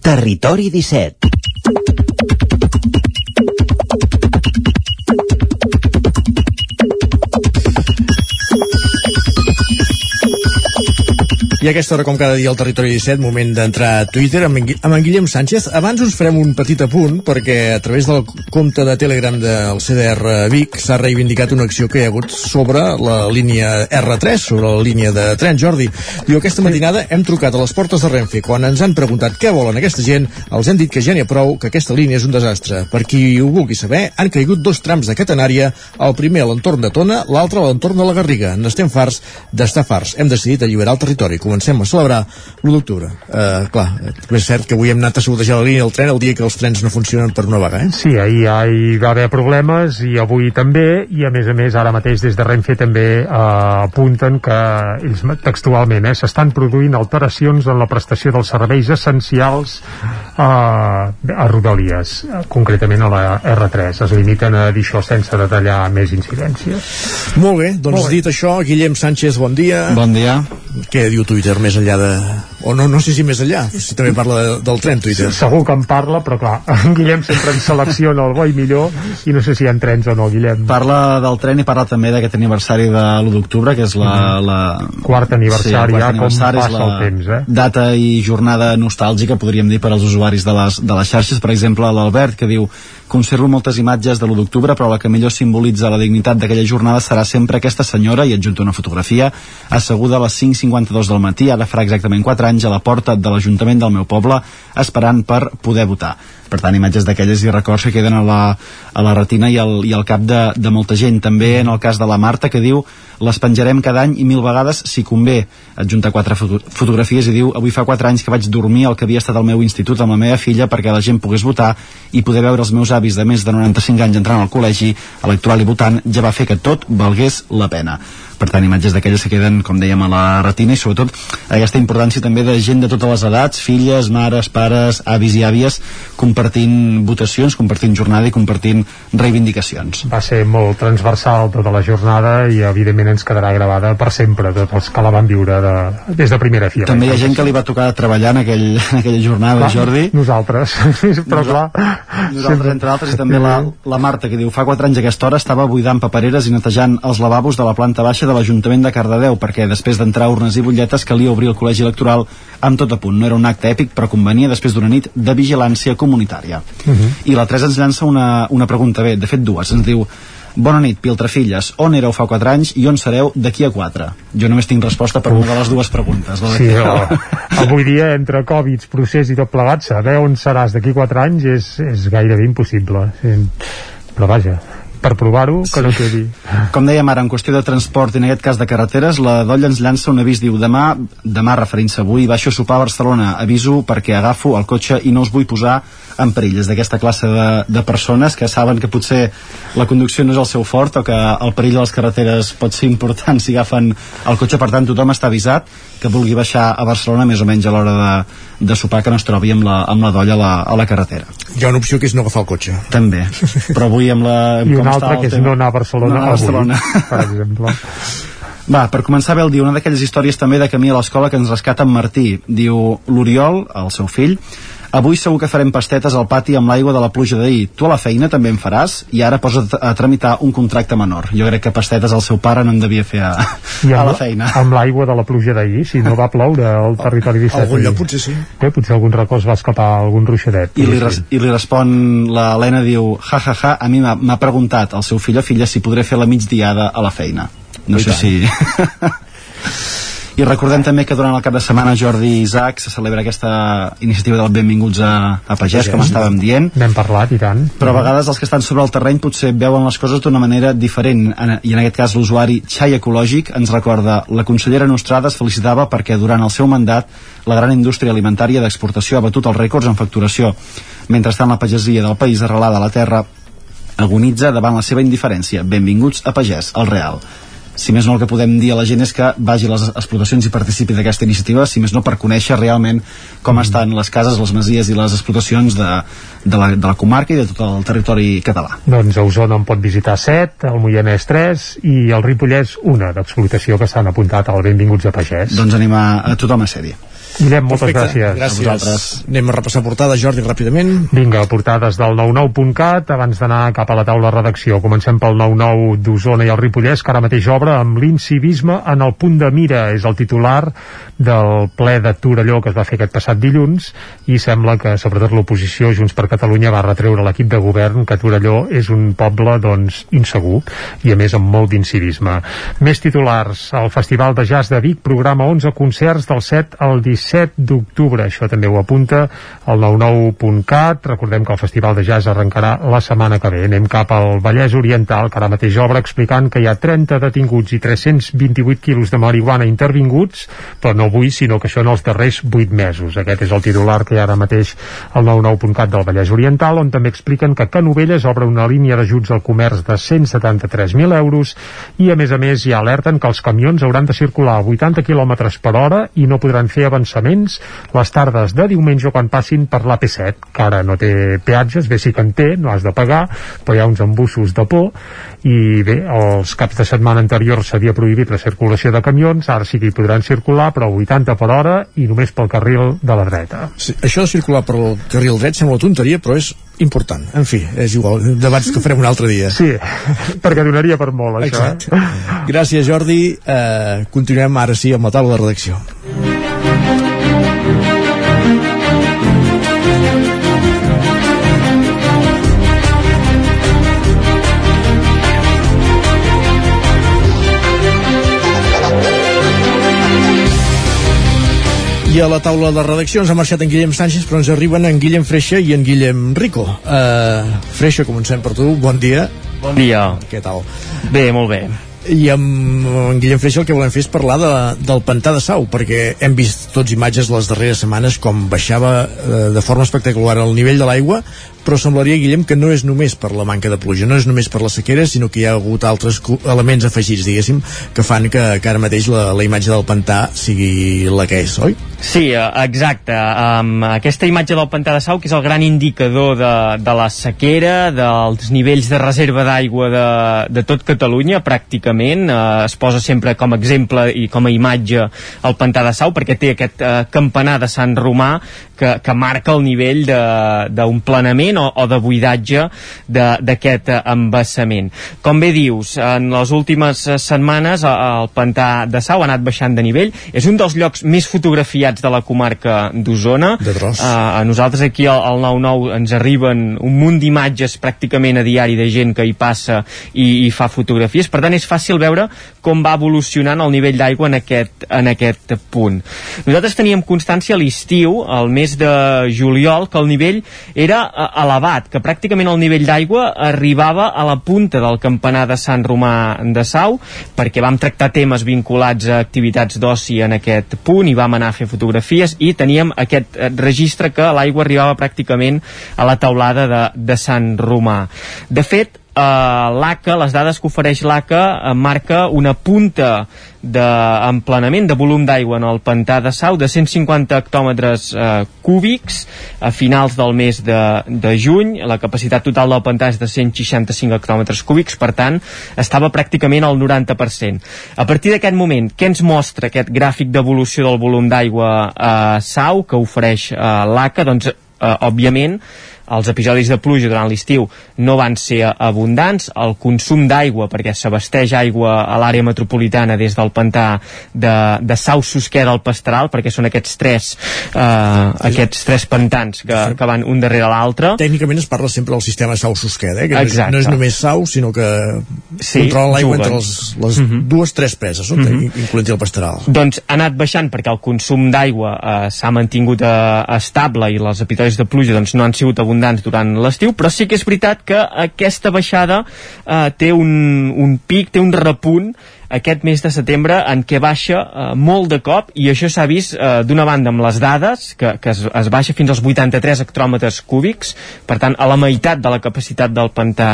Territori 17. I a aquesta hora, com cada dia, al Territori 17, moment d'entrar a Twitter amb en, amb en Guillem Sánchez. Abans us farem un petit apunt, perquè a través del compte de Telegram del CDR Vic s'ha reivindicat una acció que hi ha hagut sobre la línia R3, sobre la línia de tren, Jordi. Diu, aquesta matinada hem trucat a les portes de Renfe. Quan ens han preguntat què volen aquesta gent, els hem dit que ja n'hi ha prou, que aquesta línia és un desastre. Per qui ho vulgui saber, han caigut dos trams de catenària, el primer a l'entorn de Tona, l'altre a l'entorn de la Garriga. N'estem farts d'estar farts. Hem decidit alliberar el territori. Comencem a celebrar l'1 d'octubre. Uh, clar, és cert que avui hem anat a sabotejar la línia del tren el dia que els trens no funcionen per una vaga, eh? Sí, ahir ja hi va haver problemes i avui també, i a més a més ara mateix des de Renfe també eh, apunten que ells textualment eh, s'estan produint alteracions en la prestació dels serveis essencials eh, a Rodalies, concretament a la R3. Es limiten a dir això sense detallar més incidències. Molt bé, doncs Molt bé. dit això, Guillem Sánchez, bon dia. Bon dia. Què diu Twitter més enllà de... O no, no sé si més enllà, si també parla de, del tren Twitter. Segur que en parla, però clar, en Guillem sempre ens selecciona el bo i millor i no sé si hi ha trens o no, Guillem. Parla del tren i parla també d'aquest aniversari de l'1 d'octubre, que és la... la... Quart aniversari, el ja, com aniversari, passa la el temps, eh? Data i jornada nostàlgica, podríem dir, per als usuaris de les, de les xarxes. Per exemple, l'Albert, que diu conservo moltes imatges de l'1 d'octubre, però la que millor simbolitza la dignitat d'aquella jornada serà sempre aquesta senyora, i adjunta una fotografia, asseguda a les 5.52 del matí, ara farà exactament 4 anys, a la porta de l'Ajuntament del meu poble, esperant per poder votar. Per tant, imatges d'aquelles i records que queden a la, a la retina i al, i al cap de, de molta gent. També en el cas de la Marta, que diu les penjarem cada any i mil vegades si convé. Adjunta quatre foto fotografies i diu avui fa quatre anys que vaig dormir al que havia estat el meu institut amb la meva filla perquè la gent pogués votar i poder veure els meus avis de més de 95 anys entrant al col·legi electoral i votant ja va fer que tot valgués la pena per tant imatges d'aquelles que queden com dèiem a la retina i sobretot aquesta importància també de gent de totes les edats, filles, mares, pares avis i àvies compartint votacions, compartint jornada i compartint reivindicacions. Va ser molt transversal tota la jornada i evidentment ens quedarà gravada per sempre tots els que la van viure de, des de primera fila. també hi ha gent que li va tocar treballar en, aquell, en aquella jornada, Clar, Jordi. Nosaltres, però clar... Nosaltres, entre altres, i també la, la Marta, que diu fa 4 anys a aquesta hora estava buidant papereres i netejant els lavabos de la planta baixa de l'Ajuntament de Cardedeu perquè després d'entrar urnes i butlletes calia obrir el col·legi electoral amb tot a punt. No era un acte èpic, però convenia després d'una nit de vigilància comunitària. Mhm. I la Teresa ens llança una, una pregunta bé, de fet dues. Ens diu Bona nit, Piltrafilles. On éreu fa 4 anys i on sereu d'aquí a 4? Jo només tinc resposta per una de les dues preguntes. La Sí, o, avui dia, entre Covid, procés i tot plegat, saber on seràs d'aquí 4 anys és, és gairebé impossible. Sí. Però vaja, per provar-ho, que no quedi. Com dèiem ara, en qüestió de transport i en aquest cas de carreteres, la Dolla ens llança un avís, diu demà, demà referint-se avui, baixo a sopar a Barcelona, aviso perquè agafo el cotxe i no us vull posar en perill. És d'aquesta classe de, de persones que saben que potser la conducció no és el seu fort o que el perill de les carreteres pot ser important si agafen el cotxe, per tant tothom està avisat que vulgui baixar a Barcelona més o menys a l'hora de, de sopar que no es trobi amb la, amb la dolla a la, a la carretera. Hi ha una opció que és no agafar el cotxe. També, però avui amb la... I com una altra que és no anar a Barcelona no anar a Barcelona. avui, per exemple. Va, per començar bé el dia, una d'aquelles històries també de camí a l'escola que ens rescata en Martí. Diu l'Oriol, el seu fill, avui segur que farem pastetes al pati amb l'aigua de la pluja d'ahir. Tu a la feina també en faràs? I ara posa't a tramitar un contracte menor. Jo crec que pastetes al seu pare no en devia fer a, I a la feina. amb l'aigua de la pluja d'ahir, si no va ploure al territori 17. Algun lloc potser sí. Bé, potser algun racó es va escapar algun ruixadet. I li, res, I li respon l'Helena, diu, ja, ja, ja, a mi m'ha m'ha preguntat el seu fill o filla si podré fer la migdiada a la feina. No I sé tant. si... I recordem també que durant el cap de setmana Jordi i Isaac se celebra aquesta iniciativa del Benvinguts a, a Pagès, com estàvem dient. N'hem parlat, i tant. Però a vegades els que estan sobre el terreny potser veuen les coses d'una manera diferent en, i en aquest cas l'usuari Xai Ecològic ens recorda la consellera Nostrada es felicitava perquè durant el seu mandat la gran indústria alimentària d'exportació ha batut els rècords en facturació. Mentrestant la pagesia del país arrelada a la terra agonitza davant la seva indiferència. Benvinguts a Pagès, el Real. Si més no el que podem dir a la gent és que vagi a les explotacions i participi d'aquesta iniciativa, si més no per conèixer realment com estan les cases, les masies i les explotacions de, de, la, de la comarca i de tot el territori català. Doncs a Osona en pot visitar 7, el Moianès 3 i el Ripollès una d'explotació que s'han apuntat al Benvinguts a Pagès. Doncs anem a, a tothom a sèrie. Guillem, moltes Perfecte, gràcies. gràcies. A vosaltres. Anem a repassar portades, Jordi, ràpidament. Vinga, portades del 99.cat abans d'anar cap a la taula de redacció. Comencem pel 99 d'Osona i el Ripollès, que ara mateix obre amb l'incivisme en el punt de mira. És el titular del ple de Torelló que es va fer aquest passat dilluns i sembla que, sobretot l'oposició, Junts per Catalunya, va retreure l'equip de govern que Torelló és un poble, doncs, insegur i, a més, amb molt d'incivisme. Més titulars. El Festival de Jazz de Vic programa 11 concerts del 7 al 17 d'octubre. Això també ho apunta el 99.cat. Recordem que el Festival de Jazz arrencarà la setmana que ve. Anem cap al Vallès Oriental, que ara mateix obre explicant que hi ha 30 detinguts i 328 quilos de marihuana intervinguts, però no avui, sinó que això en els darrers 8 mesos. Aquest és el titular que hi ha ara mateix al 99.cat del Vallès Oriental, on també expliquen que Canovelles obre una línia d'ajuts al comerç de 173.000 euros i, a més a més, ja alerten que els camions hauran de circular a 80 km per hora i no podran fer avançaments les tardes de diumenge quan passin per l'AP7, que ara no té peatges, bé sí que en té, no has de pagar, però hi ha uns embussos de por i bé, els caps de setmana anteriors s'havia prohibit la circulació de camions, ara sí que hi podran circular, però a 80 per hora i només pel carril de la dreta. Sí, això de circular pel carril dret sembla tonteria, però és important. En fi, és igual, debats que farem un altre dia. Sí, perquè donaria per molt, això. eh? Exacte. Gràcies, Jordi. Eh, continuem ara sí amb la taula de redacció. I a la taula de redacció ens ha marxat en Guillem Sánchez, però ens arriben en Guillem Freixa i en Guillem Rico. Uh, Freixa, comencem per tu. Bon dia. Bon dia. Què tal? Bé, molt bé. I amb en Guillem Freixa el que volem fer és parlar de, del pantà de Sau, perquè hem vist tots imatges les darreres setmanes com baixava eh, de forma espectacular el nivell de l'aigua, però semblaria, Guillem, que no és només per la manca de pluja, no és només per la sequera, sinó que hi ha hagut altres elements afegits, diguéssim, que fan que, que ara mateix la, la imatge del pantà sigui la que és, oi? Sí, eh, exacte. Um, aquesta imatge del pantà de Sau, que és el gran indicador de, de la sequera, dels nivells de reserva d'aigua de, de tot Catalunya, pràcticament. Uh, es posa sempre com a exemple i com a imatge el pantà de Sau, perquè té aquest uh, campanar de Sant Romà que, que marca el nivell de- d'un embassament o, o de buidatge d'aquest embassament. Com bé dius, en les últimes setmanes el pantà de Sau ha anat baixant de nivell. És un dels llocs més fotografiats de la comarca d'Osona. Uh, a nosaltres aquí al, al 9-9 ens arriben un munt d'imatges pràcticament a diari de gent que hi passa i, i fa fotografies. Per tant, és fàcil veure com va evolucionant el nivell d'aigua en, aquest, en aquest punt. Nosaltres teníem constància a l'estiu, al mes de juliol, que el nivell era uh, elevat, que pràcticament el nivell d'aigua arribava a la punta del campanar de Sant Romà de Sau, perquè vam tractar temes vinculats a activitats d'oci en aquest punt i vam anar a fer fotografies i teníem aquest eh, registre que l'aigua arribava pràcticament a la taulada de, de Sant Romà. De fet, eh, l'ACA, les dades que ofereix l'ACA, eh, marca una punta d'emplenament de volum d'aigua en el pantà de Sau de 150 hectòmetres eh, cúbics a finals del mes de, de juny la capacitat total del pantà és de 165 hectòmetres cúbics per tant estava pràcticament al 90% a partir d'aquest moment, què ens mostra aquest gràfic d'evolució del volum d'aigua a Sau que ofereix eh, l'ACA? doncs eh, òbviament els episodis de pluja durant l'estiu no van ser abundants, el consum d'aigua, perquè s'abasteix aigua a l'àrea metropolitana des del pantà de, de Sau Susqueda al Pastral, perquè són aquests tres eh, aquests tres pantans que, que van un darrere l'altre. Tècnicament es parla sempre del sistema Sau Susqueda, eh? que Exacte. no és, no és només Sau, sinó que sí, controla l'aigua entre les, les uh. -huh. dues, tres preses, no? uh mhm. -huh. incloent el Pastral. Doncs ha anat baixant perquè el consum d'aigua eh, s'ha mantingut eh, estable i els episodis de pluja doncs, no han sigut abundants abundants durant l'estiu, però sí que és veritat que aquesta baixada eh, té un, un pic, té un repunt aquest mes de setembre en què baixa eh, molt de cop i això s'ha vist eh, d'una banda amb les dades que, que es, es baixa fins als 83 hectòmetres cúbics per tant a la meitat de la capacitat del pantà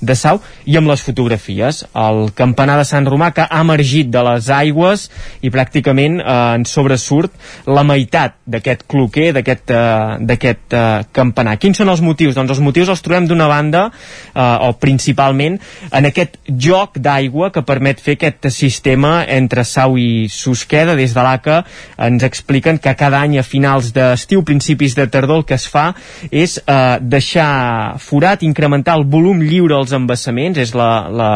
de Sau i amb les fotografies el campanar de Sant Romà que ha emergit de les aigües i pràcticament eh, en sobresurt la meitat d'aquest cloquer d'aquest eh, eh, campanar quins són els motius? Doncs els motius els trobem d'una banda eh, o principalment en aquest joc d'aigua que permet fer aquest aquest sistema entre Sau i Susqueda des de l'ACA ens expliquen que cada any a finals d'estiu, principis de tardor el que es fa és eh, deixar forat, incrementar el volum lliure als embassaments, és la, la,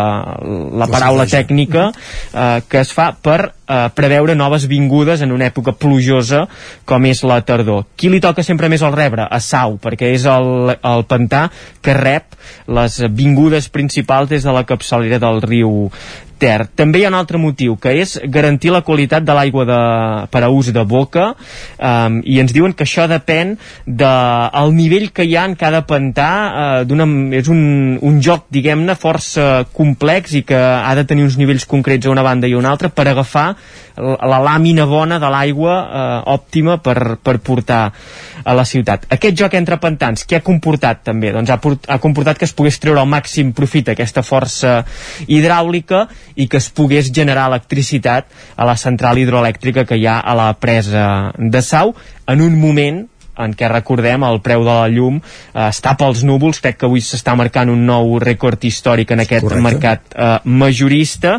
la paraula tècnica eh, que es fa per eh, preveure noves vingudes en una època plujosa com és la tardor. Qui li toca sempre més el rebre? A Sau, perquè és el, el pantà que rep les vingudes principals des de la capçalera del riu Ter. També hi ha un altre motiu, que és garantir la qualitat de l'aigua de, per a ús de boca, um, i ens diuen que això depèn del de, nivell que hi ha en cada pantà, uh, és un, un joc, diguem-ne, força complex i que ha de tenir uns nivells concrets a una banda i a una altra per agafar la làmina bona de l'aigua eh, òptima per, per portar a la ciutat. Aquest joc entre pantans, què ha comportat també? Doncs ha, port, ha comportat que es pogués treure el màxim profit aquesta força hidràulica i que es pogués generar electricitat a la central hidroelèctrica que hi ha a la presa de Sau en un moment en què recordem el preu de la llum eh, està pels núvols, crec que avui s'està marcant un nou rècord històric en aquest Correcte. mercat eh, majorista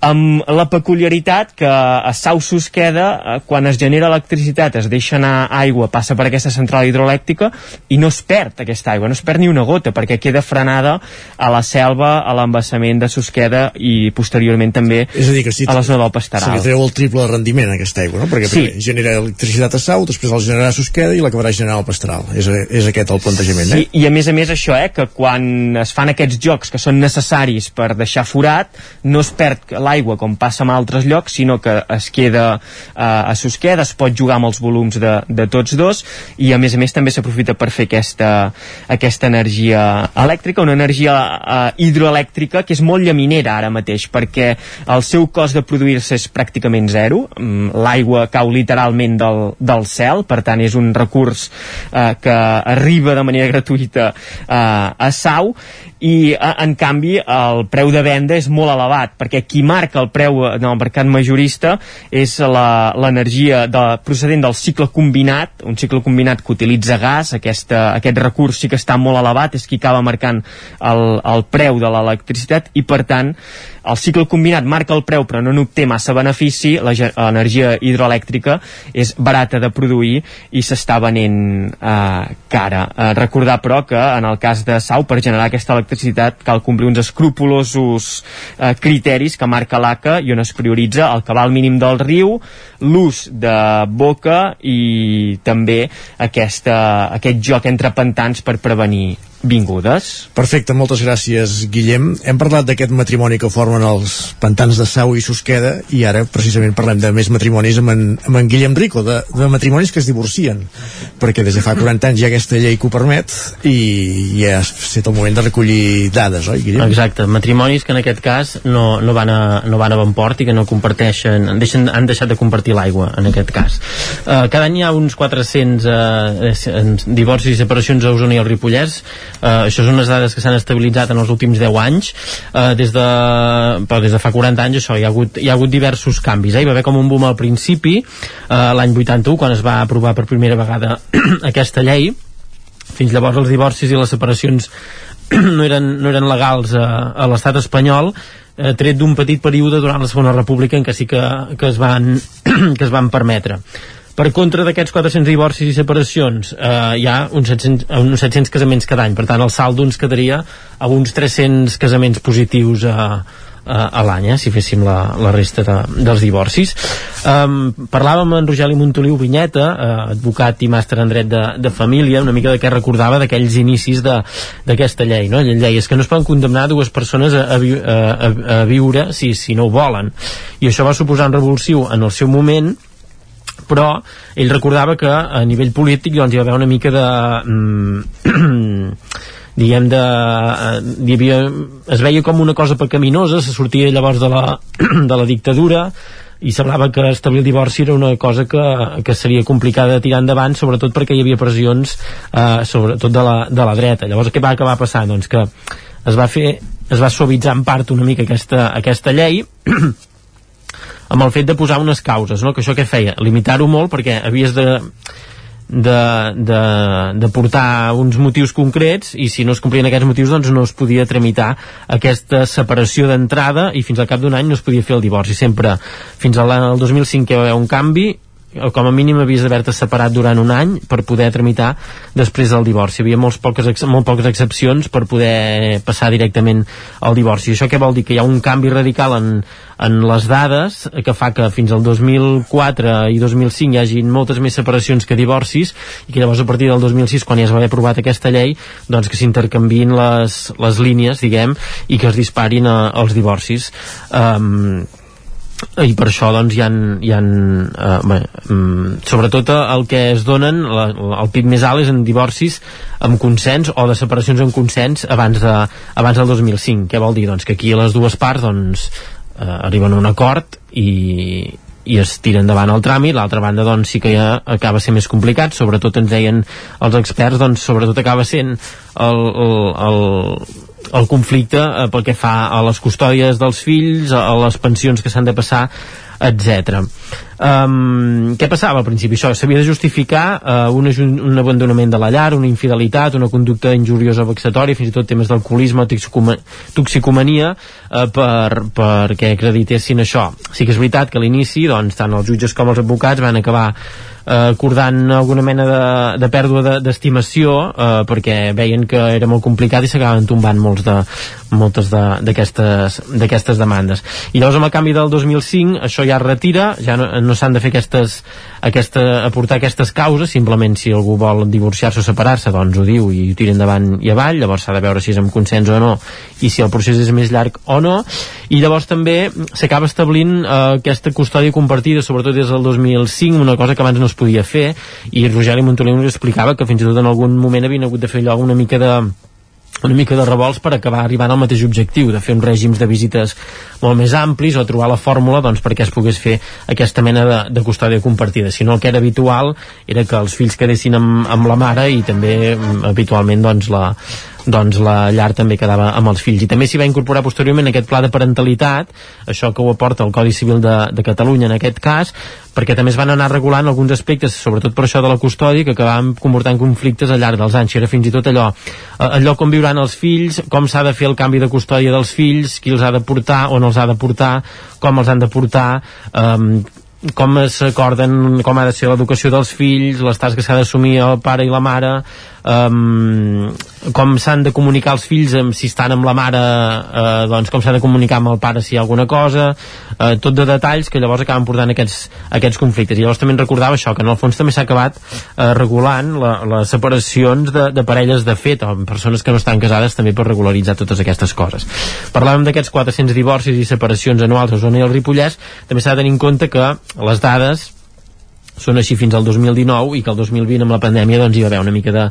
amb la peculiaritat que a Sau Susqueda, eh, quan es genera electricitat, es deixa anar aigua, passa per aquesta central hidroelèctrica i no es perd aquesta aigua, no es perd ni una gota, perquè queda frenada a la selva, a l'embassament de Susqueda i posteriorment també és a, dir, que si a la zona del Pastaral. Se li treu el triple rendiment aquesta aigua, no? Perquè sí. genera electricitat a Sau, després el generarà a Susqueda i l'acabarà generant al Pastaral. És, és aquest el plantejament, sí, eh? I a més a més això, eh, que quan es fan aquests jocs que són necessaris per deixar forat, no es perd la l'aigua com passa en altres llocs, sinó que es queda eh, a Susqueda, es pot jugar amb els volums de, de tots dos i a més a més també s'aprofita per fer aquesta, aquesta energia elèctrica, una energia eh, hidroelèctrica que és molt llaminera ara mateix perquè el seu cost de produir-se és pràcticament zero, mm, l'aigua cau literalment del, del cel, per tant és un recurs eh, que arriba de manera gratuïta eh, a Sau i en canvi el preu de venda és molt elevat perquè qui marca el preu en el mercat majorista és l'energia procedent del cicle combinat un cicle combinat que utilitza gas. Aquesta, aquest recurs sí que està molt elevat és qui acaba marcant el, el preu de l'electricitat i per tant el cicle combinat marca el preu però no n'obté massa benefici l'energia hidroelèctrica és barata de produir i s'està venent eh, cara. Eh, recordar però que en el cas de Sau per generar aquesta electricitat cal complir uns escrupulosos eh, criteris que marca l'ACA i on es prioritza el cabal mínim del riu, l'ús de boca i també aquesta, aquest joc entre pantans per prevenir vingudes. Perfecte, moltes gràcies, Guillem. Hem parlat d'aquest matrimoni que formen els pantans de Sau i Susqueda i ara precisament parlem de més matrimonis amb en, amb en Guillem Rico, de, de matrimonis que es divorcien, perquè des de fa 40 anys hi ha aquesta llei que ho permet i ja ha estat el moment de recollir dades, oi, Guillem? Exacte, matrimonis que en aquest cas no, no, van, a, no van a bon port i que no comparteixen, deixen, han deixat de compartir l'aigua, en aquest cas. Uh, cada any hi ha uns 400 uh, divorcis i separacions a Osona i al Ripollès, Uh, això són unes dades que s'han estabilitzat en els últims 10 anys. Uh, des, de, però des de fa 40 anys això, hi ha hagut, hi ha hagut diversos canvis. Eh? Hi va haver com un boom al principi, uh, l'any 81, quan es va aprovar per primera vegada aquesta llei. Fins llavors els divorcis i les separacions no eren, no eren legals a, a l'estat espanyol eh, tret d'un petit període durant la Segona República en què sí que, que, es, van, que es van permetre per contra d'aquests 400 divorcis i separacions eh, hi ha uns 700, uns 700 casaments cada any, per tant el saldo ens quedaria a uns 300 casaments positius a, a, a l'any, eh, si féssim la, la resta de, dels divorcis. Um, parlàvem amb en Rogeli Montoliu Vinyeta, uh, advocat i màster en dret de, de família, una mica de què recordava d'aquells inicis d'aquesta llei, no? La llei és que no es poden condemnar dues persones a, a, a, a viure si, si no ho volen. I això va suposar un revulsiu en el seu moment, però ell recordava que a nivell polític doncs, hi va haver una mica de... Mm, diguem de, eh, hi havia, es veia com una cosa pecaminosa se sortia llavors de la, de la dictadura i semblava que establir el divorci era una cosa que, que seria complicada de tirar endavant sobretot perquè hi havia pressions eh, sobretot de la, de la dreta llavors què va acabar passant? Doncs que es va fer es va suavitzar en part una mica aquesta, aquesta llei amb el fet de posar unes causes, no? que això què feia? Limitar-ho molt perquè havies de, de, de, de portar uns motius concrets i si no es complien aquests motius doncs no es podia tramitar aquesta separació d'entrada i fins al cap d'un any no es podia fer el divorci sempre fins al 2005 hi va haver un canvi com a mínim havies d'haver-te separat durant un any per poder tramitar després del divorci. Hi havia molts poques, molt poques excepcions per poder passar directament al divorci. Això què vol dir? Que hi ha un canvi radical en, en les dades que fa que fins al 2004 i 2005 hi hagi moltes més separacions que divorcis i que llavors a partir del 2006 quan ja es va haver aprovat aquesta llei doncs que s'intercanvien les, les línies diguem i que es disparin a, els divorcis um, i per això doncs hi ha, hi ha eh, bé, mm, sobretot el que es donen la, el pit més alt és en divorcis amb consens o de separacions amb consens abans, de, abans del 2005 què vol dir? Doncs que aquí les dues parts doncs, eh, arriben a un acord i, i es tira endavant el tràmit, l'altra banda doncs sí que ja acaba sent més complicat, sobretot ens deien els experts, doncs sobretot acaba sent el, el, el el conflicte eh, pel que fa a les custòdies dels fills, a les pensions que s'han de passar, etc. Um, què passava al principi? Això s'havia de justificar uh, un, un abandonament de la llar, una infidelitat, una conducta injuriosa o vexatòria, fins i tot temes d'alcoholisme o toxicomania uh, per, perquè acreditessin això. Sí que és veritat que a l'inici, doncs, tant els jutges com els advocats van acabar eh, acordant alguna mena de, de pèrdua d'estimació de, eh, perquè veien que era molt complicat i s'acaben tombant molts de, moltes d'aquestes de, demandes. I llavors amb el canvi del 2005 això ja es retira, ja no, no s'han de fer aquestes, aquesta, aportar aquestes causes, simplement si algú vol divorciar-se o separar-se, doncs ho diu i ho tira endavant i avall, llavors s'ha de veure si és amb consens o no i si el procés és més llarg o no, i llavors també s'acaba establint eh, aquesta custòdia compartida, sobretot des del 2005, una cosa que abans no es podia fer, i Rogeri Montoliu ens explicava que fins i tot en algun moment havien hagut de fer allò una mica de una mica de revolts per acabar arribant al mateix objectiu, de fer uns règims de visites molt més amplis o trobar la fórmula doncs, perquè es pogués fer aquesta mena de, de custòdia compartida. Si no, el que era habitual era que els fills quedessin amb, amb la mare i també mm, habitualment doncs, la, doncs la llar també quedava amb els fills. I també s'hi va incorporar posteriorment aquest pla de parentalitat això que ho aporta el Codi Civil de, de Catalunya en aquest cas perquè també es van anar regulant alguns aspectes, sobretot per això de la custòdia, que acabaven comportant conflictes al llarg dels anys, era fins i tot allò, eh, allò com viuran els fills, com s'ha de fer el canvi de custòdia dels fills, qui els ha de portar, on els ha de portar, com els han de portar, eh, com s'acorden com ha de ser l'educació dels fills, les tasques que s'ha d'assumir el pare i la mare, um, com s'han de comunicar els fills amb, si estan amb la mare uh, doncs com s'ha de comunicar amb el pare si hi ha alguna cosa uh, tot de detalls que llavors acaben portant aquests, aquests conflictes. I llavors també recordava això, que en el fons també s'ha acabat uh, regulant la, les separacions de, de parelles de fet o persones que no estan casades també per regularitzar totes aquestes coses. Parlàvem d'aquests 400 divorcis i separacions anuals a Zona i el Ripollès. També s'ha de tenir en compte que les dades són així fins al 2019 i que el 2020 amb la pandèmia doncs hi va haver una mica de,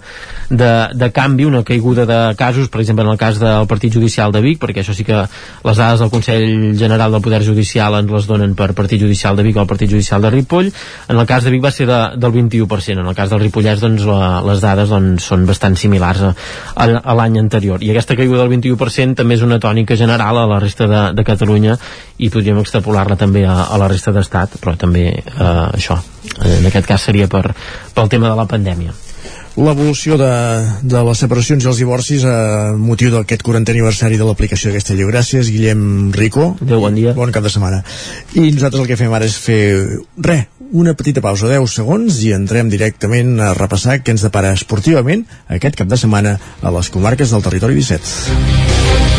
de, de canvi, una caiguda de casos, per exemple en el cas del Partit Judicial de Vic, perquè això sí que les dades del Consell General del Poder Judicial ens les donen per Partit Judicial de Vic o el Partit Judicial de Ripoll, en el cas de Vic va ser de, del 21%, en el cas del Ripollès doncs la, les dades doncs, són bastant similars a, a, a l'any anterior. I aquesta caiguda del 21% també és una tònica general a la resta de, de Catalunya i podríem extrapolar-la també a, a la resta d'estat, però també eh, això, en aquest cas seria per, pel tema de la pandèmia l'evolució de, de les separacions i els divorcis a motiu d'aquest 40 aniversari de l'aplicació d'aquesta llei. Gràcies, Guillem Rico. Adéu, bon dia. Bon cap de setmana. I nosaltres el que fem ara és fer, re, una petita pausa, 10 segons, i entrem directament a repassar què ens depara esportivament aquest cap de setmana a les comarques del territori 17.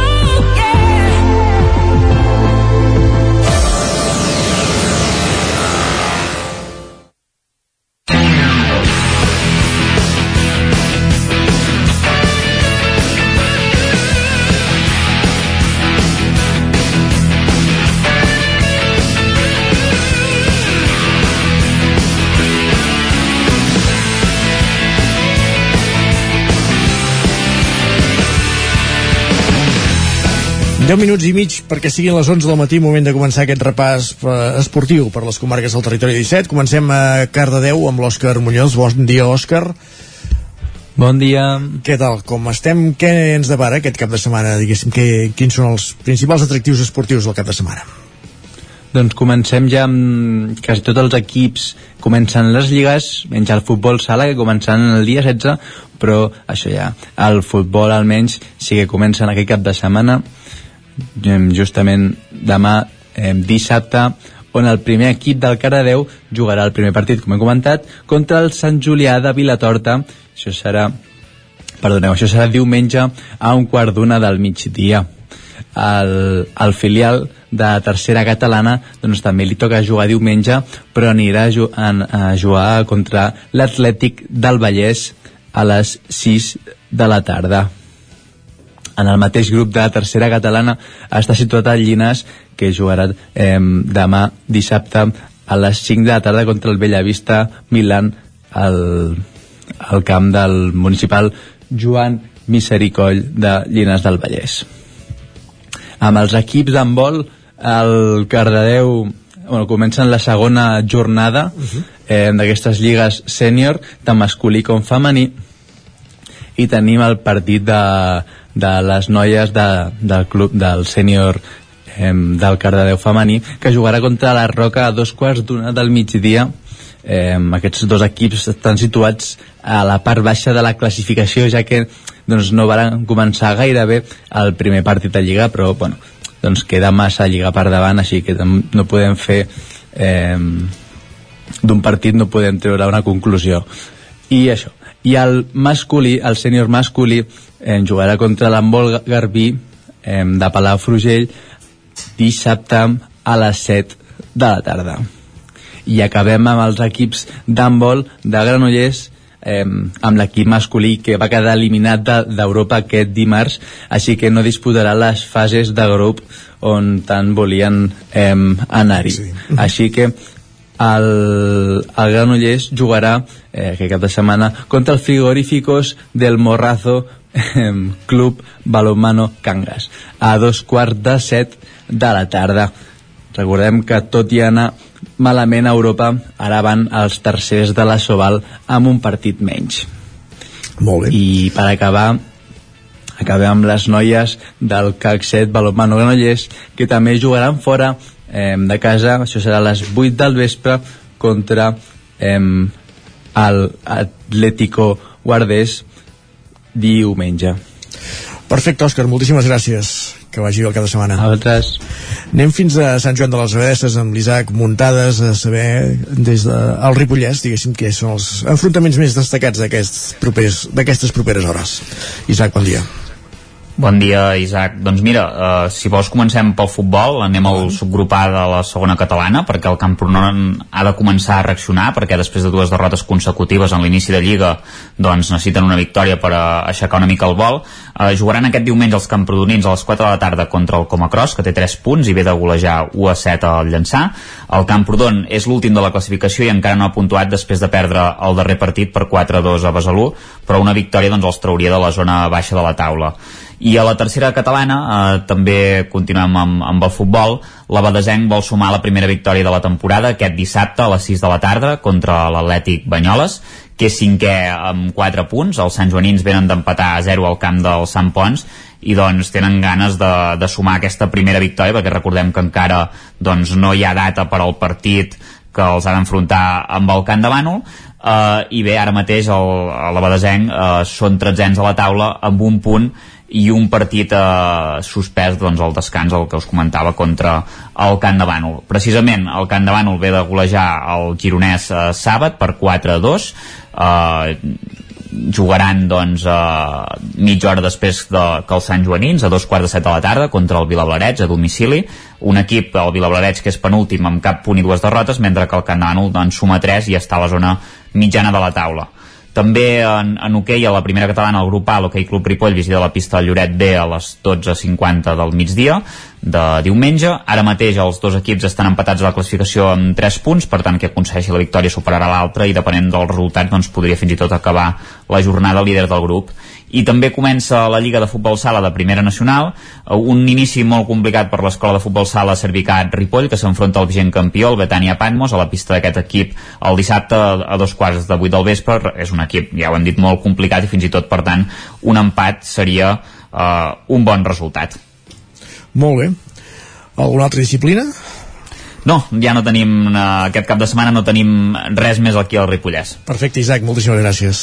Deu minuts i mig perquè siguin les 11 del matí, moment de començar aquest repàs eh, esportiu per les comarques del territori 17. Comencem a Cardedeu amb l'Òscar Muñoz. Bon dia, Òscar. Bon dia. Què tal? Com estem? Què ens depara aquest cap de setmana? Diguéssim, que, quins són els principals atractius esportius del cap de setmana? Doncs comencem ja amb quasi tots els equips comencen les lligues, menys el futbol sala que començaran el dia 16, però això ja, el futbol almenys sí que comencen aquest cap de setmana justament demà eh, dissabte on el primer equip del Caradeu jugarà el primer partit, com he comentat, contra el Sant Julià de Vilatorta. Això serà, perdoneu, això serà diumenge a un quart d'una del migdia. El, el filial de tercera catalana doncs també li toca jugar diumenge però anirà a, a, a jugar contra l'Atlètic del Vallès a les 6 de la tarda en el mateix grup de la tercera catalana està situat el Llinàs que jugarà eh, demà dissabte a les 5 de la tarda contra el Bellavista Milan al, al camp del municipal Joan Misericoll de Llinàs del Vallès amb els equips d'handbol el Cardedeu bueno, comencen la segona jornada uh -huh. eh, d'aquestes lligues sènior tant masculí com femení i tenim el partit de, de les noies de, del club del sènior eh, del Cardedeu femení que jugarà contra la Roca a dos quarts d'una del migdia. Eh, aquests dos equips estan situats a la part baixa de la classificació ja que doncs, no van començar gairebé el primer partit de Lliga però bueno, doncs queda massa Lliga per davant així que no podem fer eh, d'un partit no podem treure una conclusió. I això i el masculí, el sènior masculí eh, jugarà contra l'Embol Garbí eh, de Palafrugell dissabte a les 7 de la tarda i acabem amb els equips d'handbol de Granollers eh, amb l'equip masculí que va quedar eliminat d'Europa de, aquest dimarts així que no disputarà les fases de grup on tant volien eh, anar-hi sí. així que el, el Granollers jugarà eh, aquest cap de setmana contra el Frigoríficos del Morrazo em, Club Balomano Cangas a dos quarts de set de la tarda recordem que tot i anar malament a Europa ara van els tercers de la Soval amb un partit menys molt bé. i per acabar acabem amb les noies del CAC 7 Balomano Granollers que també jugaran fora eh, de casa, això serà a les 8 del vespre contra eh, el Atlético Guardés diumenge Perfecte, Òscar, moltíssimes gràcies. Que vagi bé el cap de setmana. A vosaltres. Anem fins a Sant Joan de les Abadesses amb l'Isaac Muntades a saber des del de, Ripollès, diguéssim, que són els enfrontaments més destacats d'aquestes properes hores. Isaac, bon dia. Bon dia, Isaac. Doncs mira, uh, si vols comencem pel futbol, anem al subgrup A de la segona catalana, perquè el Camprodon ha de començar a reaccionar, perquè després de dues derrotes consecutives en l'inici de Lliga, doncs necessiten una victòria per uh, aixecar una mica el vol. Uh, jugaran aquest diumenge els camprodonins a les 4 de la tarda contra el Comacross, que té 3 punts i ve de golejar 1 a 7 al llançar. El Camprodon és l'últim de la classificació i encara no ha puntuat després de perdre el darrer partit per 4 a 2 a Besalú, però una victòria doncs, els trauria de la zona baixa de la taula. I a la tercera catalana eh, també continuem amb, amb el futbol. La Badesenc vol sumar la primera victòria de la temporada aquest dissabte a les 6 de la tarda contra l'Atlètic Banyoles, que és cinquè amb 4 punts. Els Sant Joanins venen d'empatar a 0 al camp del Sant Pons i doncs tenen ganes de, de sumar aquesta primera victòria perquè recordem que encara doncs, no hi ha data per al partit que els ha d'enfrontar amb el Camp de Bànol uh, i bé, ara mateix el, el Badesenc uh, són tretzens a la taula amb un punt i un partit eh, suspès doncs, al descans, el que us comentava, contra el Camp de Bànol. Precisament, el Camp de Bànol ve de golejar el gironès eh, sàbat per 4-2, eh, jugaran doncs eh, mitja hora després de, que els Sant Joanins a dos quarts de set de la tarda contra el Vilablarets a domicili un equip, el Vilablarets, que és penúltim amb cap punt i dues derrotes, mentre que el Bànol doncs, suma 3 i està a la zona mitjana de la taula també en, en hoquei a la primera catalana el grup A, l'Hockey Club Ripoll visita la pista del Lloret B a les 12.50 del migdia de diumenge. Ara mateix els dos equips estan empatats a la classificació amb 3 punts, per tant que aconsegueixi la victòria superarà l'altre i depenent del resultat doncs, podria fins i tot acabar la jornada líder del grup i també comença la Lliga de Futbol Sala de Primera Nacional, eh, un inici molt complicat per l'Escola de Futbol Sala Servicat Ripoll, que s'enfronta al vigent campió, el Betània Patmos, a la pista d'aquest equip el dissabte a dos quarts de vuit del vespre. És un equip, ja ho hem dit, molt complicat i fins i tot, per tant, un empat seria eh, un bon resultat. Molt bé. Alguna altra disciplina? No, ja no tenim, uh, aquest cap de setmana no tenim res més aquí al Ripollès. Perfecte, Isaac, moltíssimes gràcies.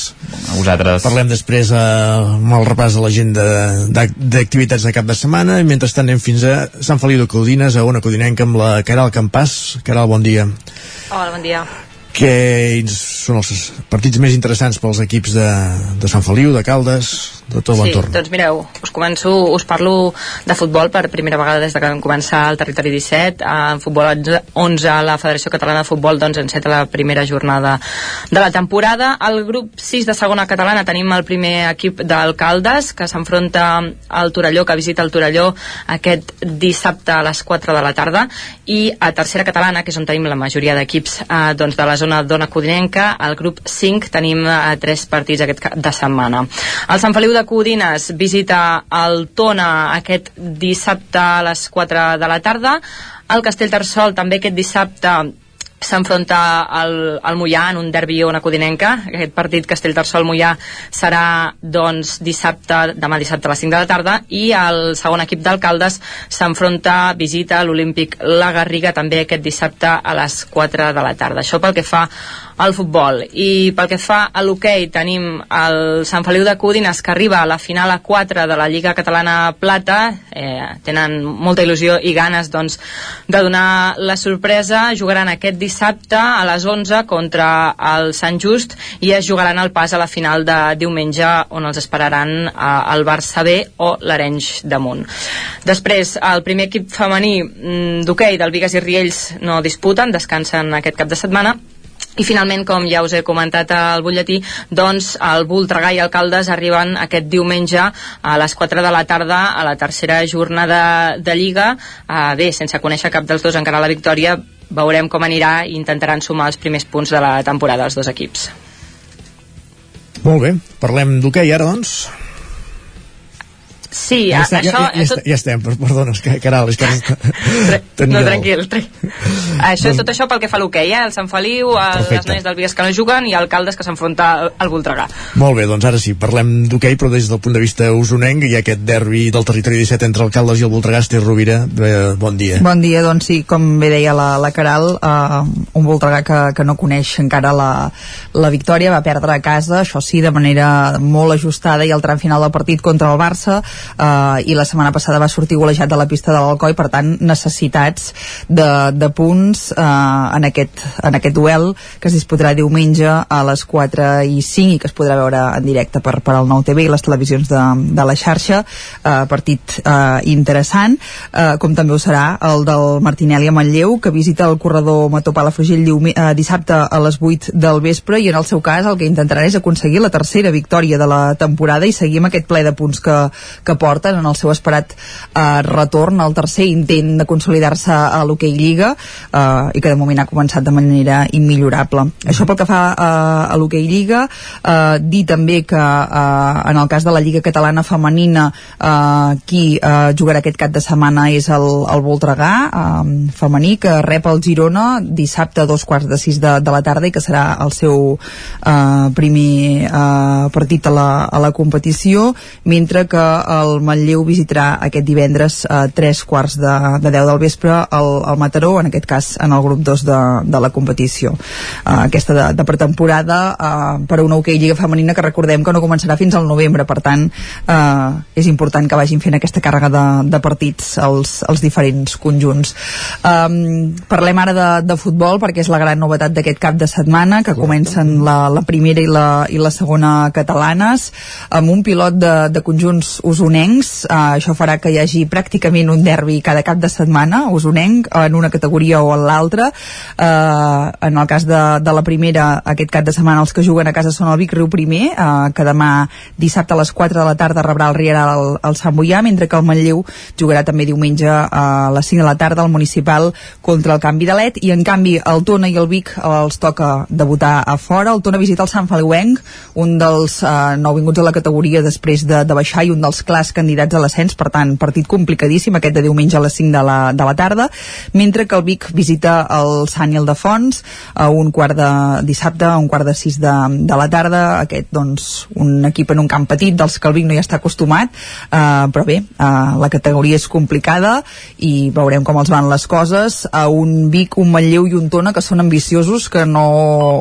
A vosaltres. Parlem després uh, amb el repàs de l'agenda d'activitats de cap de setmana i mentrestant anem fins a Sant Feliu de Codines, a una codinenca amb la Caral Campàs. Caral, bon dia. Hola, bon dia que són els partits més interessants pels equips de, de Sant Feliu, de Caldes, tot l'entorn. Sí, doncs mireu, us començo, us parlo de futbol per primera vegada des de que vam començar el territori 17. En futbol 11, la Federació Catalana de Futbol doncs, enceta la primera jornada de la temporada. Al grup 6 de segona catalana tenim el primer equip d'Alcaldes, que s'enfronta al Torelló, que visita el Torelló aquest dissabte a les 4 de la tarda, i a tercera catalana, que és on tenim la majoria d'equips eh, doncs de la zona d'Ona Codinenca. Al grup 5 tenim eh, tres partits aquest de setmana. El Sant Feliu de Codines visita el Tona aquest dissabte a les 4 de la tarda. El Castellterçol també aquest dissabte s'enfronta al, al Mollà en un derbi una codinenca. Aquest partit Castellterçol-Mollà serà doncs dissabte demà dissabte a les 5 de la tarda. I el segon equip d'alcaldes s'enfronta visita l'Olímpic La Garriga també aquest dissabte a les 4 de la tarda. Això pel que fa al futbol. I pel que fa a l'hoquei, tenim el Sant Feliu de Codines que arriba a la final a 4 de la Lliga Catalana Plata. Eh, tenen molta il·lusió i ganes doncs, de donar la sorpresa. Jugaran aquest dissabte a les 11 contra el Sant Just i es jugaran el pas a la final de diumenge on els esperaran eh, el Barça B o l'Arenys de Munt. Després, el primer equip femení mm, d'hoquei del Vigas i Riells no disputen, descansen aquest cap de setmana i finalment, com ja us he comentat al butlletí, doncs el Voltregà i Alcaldes arriben aquest diumenge a les 4 de la tarda a la tercera jornada de Lliga. Uh, bé, sense conèixer cap dels dos encara la victòria, veurem com anirà i intentaran sumar els primers punts de la temporada els dos equips. Molt bé, parlem d'hoquei ara, doncs. Sí, ja, està, ja, això- ja, ja, tot- ja estem, per- perdona, és que, caral, és que No, tranquil, tranquil. Això, tot això pel que fa a l'hoquei, eh? El Sant Feliu, el, les Perfecte. noies del Vigues que no juguen i el Caldes que s'enfronta al, Voltregà. Molt bé, doncs ara sí, parlem d'hoquei, però des del punt de vista usonenc ha aquest derbi del territori 17 entre Alcaldes i el Voltregà, Esther Rovira, eh, bon dia. Bon dia, doncs sí, com bé deia la, la Caral, uh, un Voltregà que, que no coneix encara la, la victòria, va perdre a casa, això sí, de manera molt ajustada i al tram final del partit contra el Barça, uh, i la setmana passada va sortir golejat de la pista de l'Alcoi, per tant, necessitats de, de punts uh, en, aquest, en aquest duel que es disputarà diumenge a les 4 i 5 i que es podrà veure en directe per, per al Nou TV i les televisions de, de la xarxa, uh, partit uh, interessant, uh, com també ho serà el del Martinelli a Manlleu, que visita el corredor Mató Palafrugell eh, dissabte a les 8 del vespre i en el seu cas el que intentaran és aconseguir la tercera victòria de la temporada i seguir aquest ple de punts que, que porten en el seu esperat eh, retorn, el tercer intent de consolidar-se a l'hoquei Lliga eh, i que de moment ha començat de manera immillorable. Això pel que fa eh, a l'hoquei Lliga, eh, dir també que eh, en el cas de la Lliga Catalana Femenina eh, qui eh, jugarà aquest cap de setmana és el, el Voltregà eh, femení que rep el Girona dissabte a dos quarts de sis de, de la tarda i que serà el seu eh, primer eh, partit a la, a la competició mentre que el Manlleu visitarà aquest divendres a tres quarts de, de deu del vespre el, el Mataró, en aquest cas en el grup 2 de, de la competició. Uh, aquesta de, de pretemporada uh, per a una hoquei Lliga Femenina que recordem que no començarà fins al novembre, per tant uh, és important que vagin fent aquesta càrrega de, de partits als, als diferents conjunts. Um, parlem ara de, de futbol perquè és la gran novetat d'aquest cap de setmana que comencen la, la primera i la, i la segona catalanes amb un pilot de, de conjunts usonencs uh, això farà que hi hagi pràcticament un derbi cada cap de setmana usonenc en una categoria o en l'altra. Uh, en el cas de, de la primera aquest cap de setmana els que juguen a casa són el Vic Riu primer uh, que demà dissabte a les 4 de la tarda rebrà el Riera al, al Sant Boià mentre que el Manlleu jugarà també diumenge a les 5 de la tarda al Municipal contra el Canvi de Let i en canvi el Tona i el Vic eh, els toca debutar a fora. El Tona visita el Sant Feliuenc un dels uh, nouvinguts de la categoria després de, de baixar i un dels clars candidats a l'ascens per tant partit complicadíssim aquest de diumenge a les 5 de la, de la tarda mentre que el Vic visita el Sant Ildefons a un quart de dissabte a un quart de 6 de, de la tarda. Aquest doncs un equip en un camp petit dels que el Vic no hi està acostumat uh, però bé, uh, la categoria és complicada i veurem com els van les coses. A un Vic, un Manlleu i un Tona que són ambiciosos, que no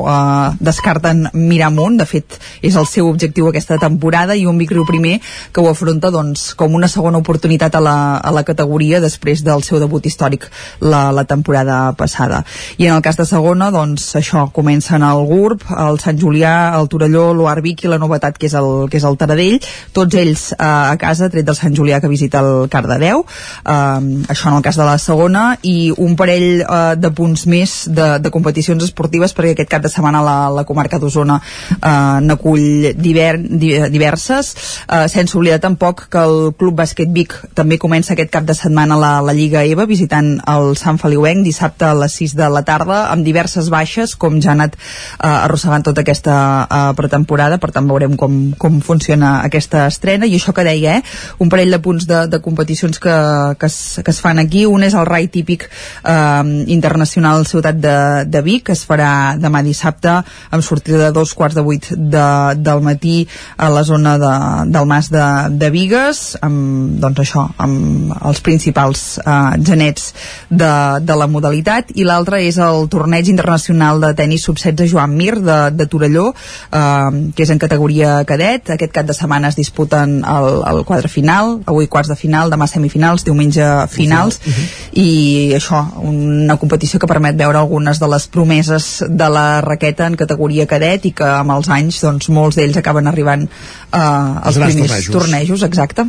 uh, descarten mirar amunt, de fet és el seu objectiu aquesta temporada i un Vic Riu primer que ho afronta doncs, com una segona oportunitat a la, a la categoria després del seu debut històric la, la temporada passada. I en el cas de segona, doncs això comencen el GURB, el Sant Julià el Torelló, l'Oarvic i la novetat que és el, que és el Taradell, tots ells eh, a casa, tret del Sant Julià que visita el Cardedeu, eh, això en el cas de la segona, i un parell eh, de punts més de, de competicions esportives perquè aquest cap de setmana la, la comarca d'Osona eh, n'acull diver, di, diverses. Eh, sense oblidar tampoc que el Club Bàsquet Vic també comença aquest cap de setmana la, la Lliga EVA visitant el Sant Feliuenc dissabte a les 6 de la tarda amb diverses baixes com ja ha anat eh, arrossegant tota aquesta eh, pretemporada. Per tant veurem com, com funciona aquesta estrena. I això que deia, eh, un parell de punts de, de competicions que, que, es, que es fan aquí. Un és el rai típic eh, internacional Ciutat de, de Vic que es farà demà dissabte amb sortida de dos quarts de vuit de, del matí a la zona de, del Mas de, de Vigues amb, doncs això, amb els principals eh, genets de, de la modalitat i l'altre és el torneig internacional de tennis sub-16 Joan Mir de, de Torelló eh, que és en categoria cadet aquest cap de setmana es disputen el, el quadre final, avui quarts de final demà semifinals, diumenge finals uh -huh. i això, una competició que permet veure algunes de les promeses de la raqueta en categoria cadet i que amb els anys doncs, molts d'ells acaben arribant eh, als primers tornejos. tornejos exacte.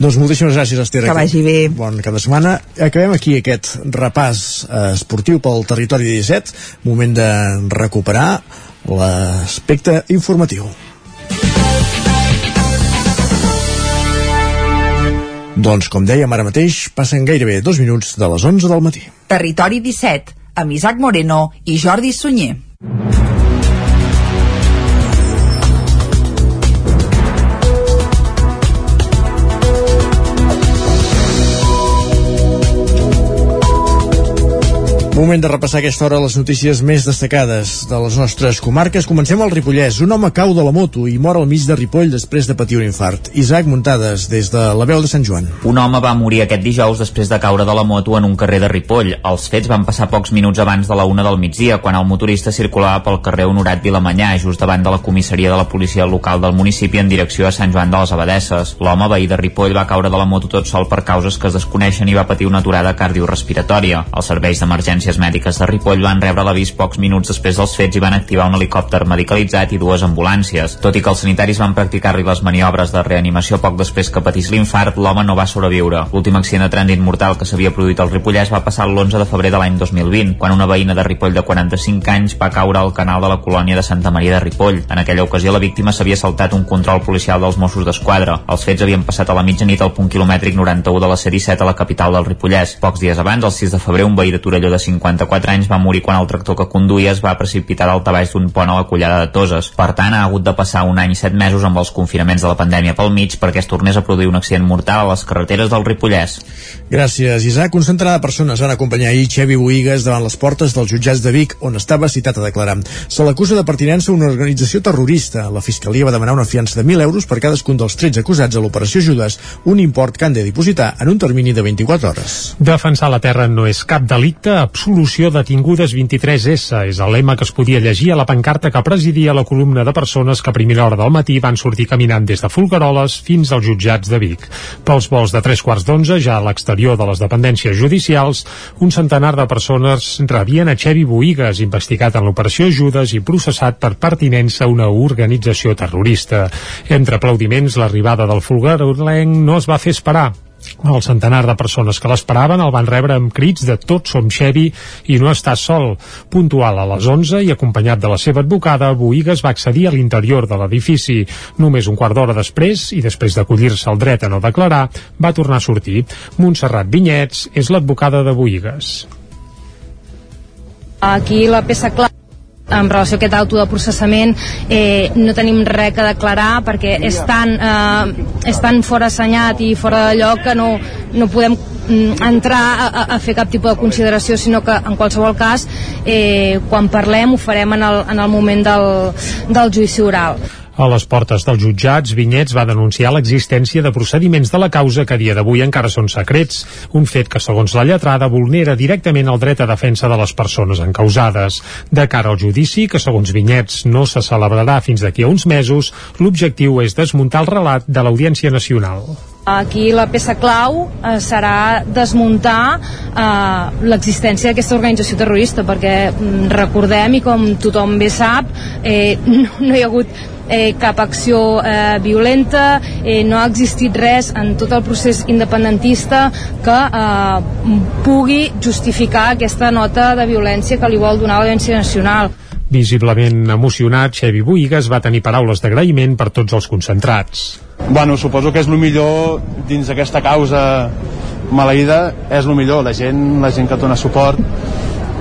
Doncs moltíssimes gràcies, Esther. Que vagi bé. Bon cap de setmana. Acabem aquí aquest repàs eh, esportiu pel territori 17. Moment de recuperar l'aspecte informatiu. Doncs, com dèiem ara mateix, passen gairebé dos minuts de les 11 del matí. Territori 17, amb Isaac Moreno i Jordi Sunyer. Moment de repassar aquesta hora les notícies més destacades de les nostres comarques. Comencem al Ripollès. Un home cau de la moto i mor al mig de Ripoll després de patir un infart. Isaac Muntades, des de la veu de Sant Joan. Un home va morir aquest dijous després de caure de la moto en un carrer de Ripoll. Els fets van passar pocs minuts abans de la una del migdia, quan el motorista circulava pel carrer Honorat Vilamanyà, just davant de la comissaria de la policia local del municipi en direcció a Sant Joan de les Abadesses. L'home veí de Ripoll va caure de la moto tot sol per causes que es desconeixen i va patir una aturada cardiorrespiratòria. Els serveis d'emergència emergències mèdiques de Ripoll van rebre l'avís pocs minuts després dels fets i van activar un helicòpter medicalitzat i dues ambulàncies. Tot i que els sanitaris van practicar-li les maniobres de reanimació poc després que patís l'infart, l'home no va sobreviure. L'últim accident de trànsit mortal que s'havia produït al Ripollès va passar l'11 de febrer de l'any 2020, quan una veïna de Ripoll de 45 anys va caure al canal de la colònia de Santa Maria de Ripoll. En aquella ocasió la víctima s'havia saltat un control policial dels Mossos d'Esquadra. Els fets havien passat a la mitjanit al punt quilomètric 91 de la C-17 a la capital del Ripollès. Pocs dies abans, el 6 de febrer, un veí de Torelló de 54 anys va morir quan el tractor que conduïa es va precipitar d'altabaix d'un pont a la collada de Toses. Per tant, ha hagut de passar un any i set mesos amb els confinaments de la pandèmia pel mig perquè es tornés a produir un accident mortal a les carreteres del Ripollès. Gràcies, Isaac. Un centenar de persones van acompanyar ahir Xevi Boigues davant les portes dels jutjats de Vic, on estava citat a declarar. Se l'acusa de pertinença a una organització terrorista. La Fiscalia va demanar una fiança de 1.000 euros per cadascun dels 13 acusats a l'operació Judes, un import que han de dipositar en un termini de 24 hores. Defensar la terra no és cap delicte, absolució detingudes 23S és el lema que es podia llegir a la pancarta que presidia la columna de persones que a primera hora del matí van sortir caminant des de Folgueroles fins als jutjats de Vic. Pels vols de tres quarts d'onze, ja a l'exterior de les dependències judicials, un centenar de persones rebien a Xevi Boigues, investigat en l'operació Judes i processat per pertinença a una organització terrorista. Entre aplaudiments, l'arribada del Folguerolenc no es va fer esperar. El centenar de persones que l'esperaven el van rebre amb crits de tots som Xevi i no estàs sol. Puntual a les 11 i acompanyat de la seva advocada, Boigues va accedir a l'interior de l'edifici. Només un quart d'hora després, i després d'acollir-se al dret a no declarar, va tornar a sortir. Montserrat Vinyets és l'advocada de Boigues. Aquí la peça clara en relació a aquest auto de processament eh, no tenim res que declarar perquè és tan, eh, és tan fora assenyat i fora de lloc que no, no podem mm, entrar a, a fer cap tipus de consideració sinó que en qualsevol cas eh, quan parlem ho farem en el, en el moment del, del judici oral a les portes dels jutjats, Vinyets va denunciar l'existència de procediments de la causa que a dia d'avui encara són secrets, un fet que, segons la lletrada, vulnera directament el dret a defensa de les persones encausades. De cara al judici, que segons Vinyets no se celebrarà fins d'aquí a uns mesos, l'objectiu és desmuntar el relat de l'Audiència Nacional. Aquí la peça clau eh, serà desmuntar eh, l'existència d'aquesta organització terrorista, perquè mm, recordem, i com tothom bé sap, eh, no, no hi ha hagut eh, cap acció eh, violenta, eh, no ha existit res en tot el procés independentista que eh, pugui justificar aquesta nota de violència que li vol donar l'Audiència Nacional. Visiblement emocionat, Xevi Boigues va tenir paraules d'agraïment per tots els concentrats. Bueno, suposo que és el millor dins d'aquesta causa maleïda, és el millor, la gent, la gent que et dona suport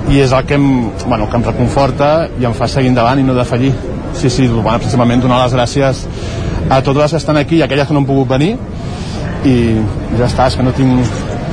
i és el que em, bueno, que em reconforta i em fa seguir endavant i no defallir sí, sí, bueno, principalment donar les gràcies a totes les que estan aquí i a aquelles que no han pogut venir. I ja està, és que no tinc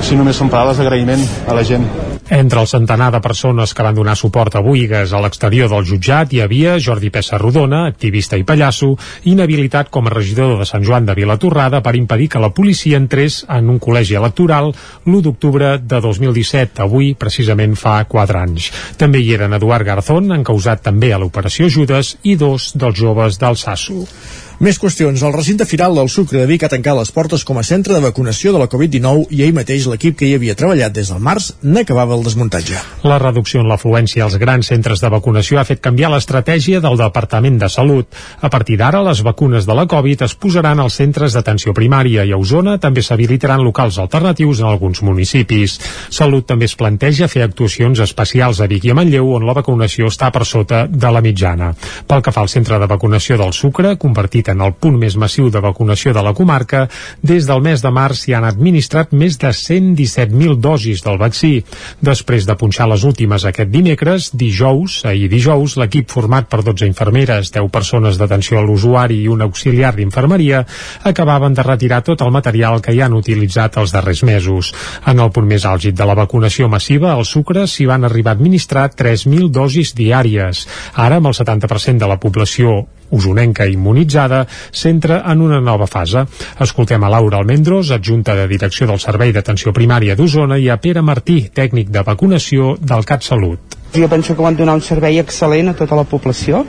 si només són paraules d'agraïment a la gent entre el centenar de persones que van donar suport a Boigues a l'exterior del jutjat hi havia Jordi Pessa Rodona, activista i pallasso, inhabilitat com a regidor de Sant Joan de Vilatorrada per impedir que la policia entrés en un col·legi electoral l'1 d'octubre de 2017, avui precisament fa 4 anys. També hi eren Eduard Garzón, encausat també a l'operació Judes, i dos dels joves del Sasso. Més qüestions. El recinte firal del Sucre de Vic ha tancat les portes com a centre de vacunació de la Covid-19 i ahir mateix l'equip que hi havia treballat des del març n'acabava el desmuntatge. La reducció en l'afluència als grans centres de vacunació ha fet canviar l'estratègia del Departament de Salut. A partir d'ara, les vacunes de la Covid es posaran als centres d'atenció primària i a Osona també s'habilitaran locals alternatius en alguns municipis. Salut també es planteja fer actuacions especials a Vic i a Manlleu on la vacunació està per sota de la mitjana. Pel que fa al centre de vacunació del Sucre, convertit en el punt més massiu de vacunació de la comarca, des del mes de març s'hi han administrat més de 117.000 dosis del vaccí. Després de punxar les últimes aquest dimecres, dijous, ahir dijous, l'equip format per 12 infermeres, 10 persones d'atenció a l'usuari i un auxiliar d'infermeria acabaven de retirar tot el material que hi han utilitzat els darrers mesos. En el punt més àlgid de la vacunació massiva, al Sucre s'hi van arribar a administrar 3.000 dosis diàries. Ara, amb el 70% de la població usonenca immunitzada s'entra en una nova fase. Escoltem a Laura Almendros, adjunta de direcció del Servei d'Atenció Primària d'Osona, i a Pere Martí, tècnic de vacunació del CatSalut. Jo penso que van donar un servei excel·lent a tota la població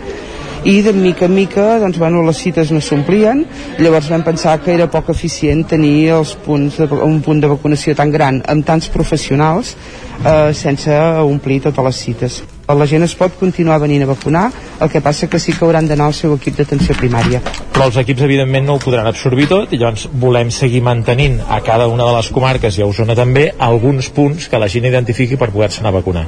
i de mica en mica doncs, bueno, les cites no s'omplien llavors vam pensar que era poc eficient tenir els punts de, un punt de vacunació tan gran amb tants professionals eh, sense omplir totes les cites la gent es pot continuar venint a vacunar, el que passa que sí que hauran d'anar al seu equip d'atenció primària. Però els equips evidentment no ho podran absorbir tot i llavors volem seguir mantenint a cada una de les comarques i a Osona també alguns punts que la gent identifiqui per poder-se anar a vacunar.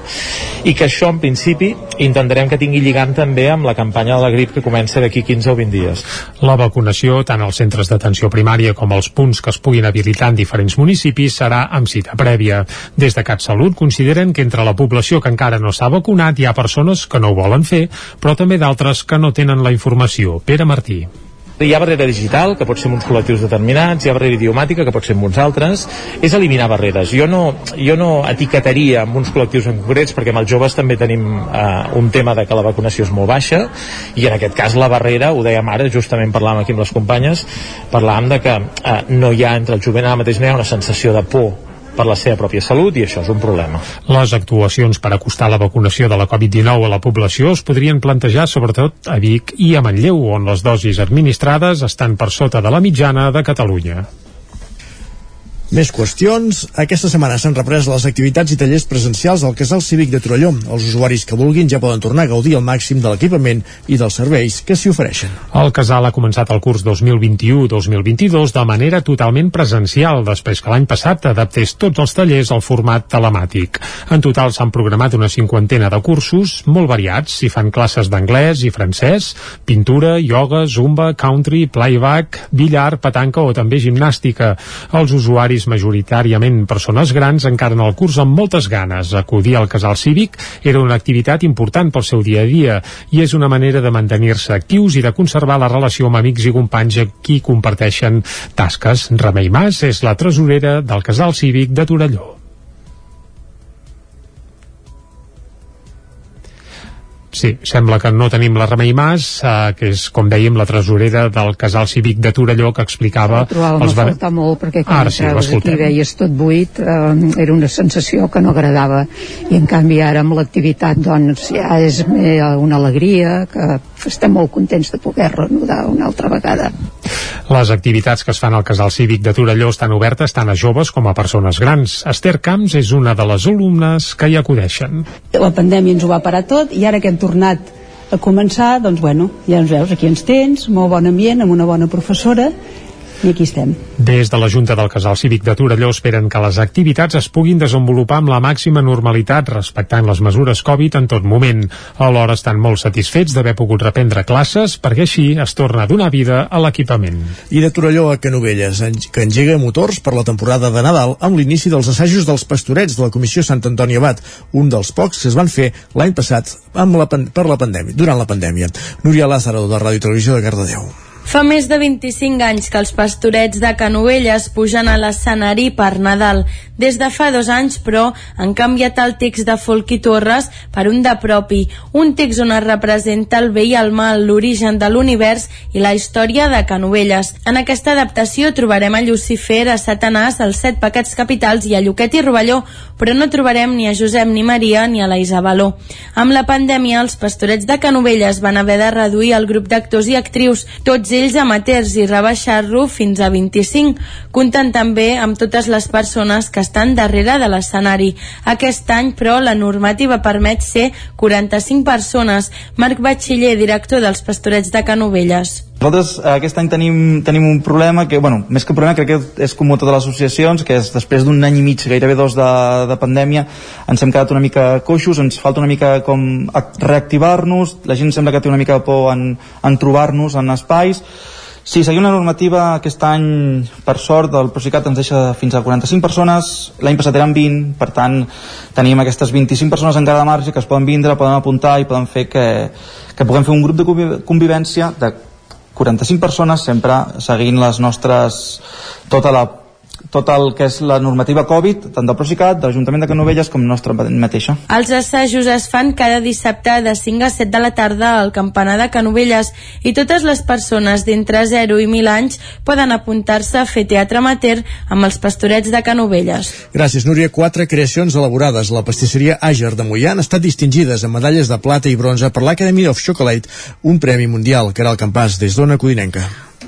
I que això en principi intentarem que tingui lligant també amb la campanya de la grip que comença d'aquí 15 o 20 dies. La vacunació, tant als centres d'atenció primària com als punts que es puguin habilitar en diferents municipis, serà amb cita prèvia. Des de CatSalut consideren que entre la població que encara no s'ha vacunat hi ha persones que no ho volen fer, però també d'altres que no tenen la informació. Pere Martí. Hi ha barrera digital, que pot ser uns col·lectius determinats, hi ha barrera idiomàtica, que pot ser amb uns altres. És eliminar barreres. Jo no, jo no etiquetaria amb uns col·lectius en concrets, perquè amb els joves també tenim eh, un tema de que la vacunació és molt baixa, i en aquest cas la barrera, ho dèiem ara, justament parlàvem aquí amb les companyes, parlàvem de que eh, no hi ha entre el jovent ara mateix no hi ha una sensació de por per la seva pròpia salut i això és un problema. Les actuacions per acostar la vacunació de la Covid-19 a la població es podrien plantejar sobretot a Vic i a Manlleu, on les dosis administrades estan per sota de la mitjana de Catalunya. Més qüestions. Aquesta setmana s'han reprès les activitats i tallers presencials al Casal Cívic de Torelló. Els usuaris que vulguin ja poden tornar a gaudir al màxim de l'equipament i dels serveis que s'hi ofereixen. El casal ha començat el curs 2021-2022 de manera totalment presencial, després que l'any passat adaptés tots els tallers al format telemàtic. En total s'han programat una cinquantena de cursos molt variats. S'hi fan classes d'anglès i francès, pintura, ioga, zumba, country, playback, billar, petanca o també gimnàstica. Els usuaris majoritàriament persones grans encaren el curs amb moltes ganes. Acudir al casal cívic era una activitat important pel seu dia a dia i és una manera de mantenir-se actius i de conservar la relació amb amics i companys qui comparteixen tasques. Remei Mas és la tresorera del casal cívic de Torelló. Sí, sembla que no tenim la Remei Mas, eh, que és, com dèiem, la tresorera del casal cívic de Torelló, que explicava... Trobava els... faltar molt, perquè quan Ara sí, aquí veies tot buit, eh, era una sensació que no agradava. I en canvi ara amb l'activitat, doncs, ja és eh, una alegria, que estem molt contents de poder reanudar una altra vegada. Les activitats que es fan al casal cívic de Torelló estan obertes tant a joves com a persones grans. Esther Camps és una de les alumnes que hi acudeixen. La pandèmia ens ho va parar tot i ara que hem tornat a començar, doncs bueno, ja ens veus, aquí ens tens, molt bon ambient, amb una bona professora i aquí estem. Des de la Junta del Casal Cívic de Torelló esperen que les activitats es puguin desenvolupar amb la màxima normalitat, respectant les mesures Covid en tot moment. Alhora estan molt satisfets d'haver pogut reprendre classes perquè així es torna a donar vida a l'equipament. I de Torelló a Canovelles, que engega motors per la temporada de Nadal amb l'inici dels assajos dels pastorets de la Comissió Sant Antoni Abat, un dels pocs que es van fer l'any passat amb la, per la pandèmia, durant la pandèmia. Núria Lázaro, de Ràdio Televisió de Cardedeu. Fa més de 25 anys que els pastorets de Canovelles pujan a l'escenari per Nadal. Des de fa dos anys, però, han canviat el text de Folk i Torres per un de propi, un text on es representa el bé i el mal, l'origen de l'univers i la història de Canovelles. En aquesta adaptació trobarem a Lucifer, a Satanàs, els set pecats capitals i a Lluquet i Rovelló, però no trobarem ni a Josep ni Maria ni a la Isabeló. Amb la pandèmia, els pastorets de Canovelles van haver de reduir el grup d'actors i actrius, tots ells amateurs i rebaixar-lo fins a 25, comptant també amb totes les persones que estan darrere de l'escenari. Aquest any, però, la normativa permet ser 45 persones. Marc Batxiller, director dels Pastorets de Canovelles. Nosaltres eh, aquest any tenim, tenim un problema que, bueno, més que un problema, crec que és comú a totes les associacions, que és després d'un any i mig, gairebé dos de, de pandèmia, ens hem quedat una mica coixos, ens falta una mica com reactivar-nos, la gent sembla que té una mica de por en, en trobar-nos en espais, Sí, seguim la normativa aquest any, per sort, el Procicat ens deixa fins a 45 persones, l'any passat eren 20, per tant, tenim aquestes 25 persones encara de marge que es poden vindre, poden apuntar i poden fer que, que puguem fer un grup de conviv- convivència de 45 persones, sempre seguint les nostres, tota la tot el que és la normativa Covid, tant del Procicat, de l'Ajuntament de Canovelles com nostra mateixa. Els assajos es fan cada dissabte de 5 a 7 de la tarda al campanar de Canovelles i totes les persones d'entre 0 i 1.000 anys poden apuntar-se a fer teatre amateur amb els pastorets de Canovelles. Gràcies, Núria. Quatre creacions elaborades a la pastisseria Àger de Mollà han estat distingides amb medalles de plata i bronze per l'Academy of Chocolate, un premi mundial que era el campàs des d'Ona Codinenca.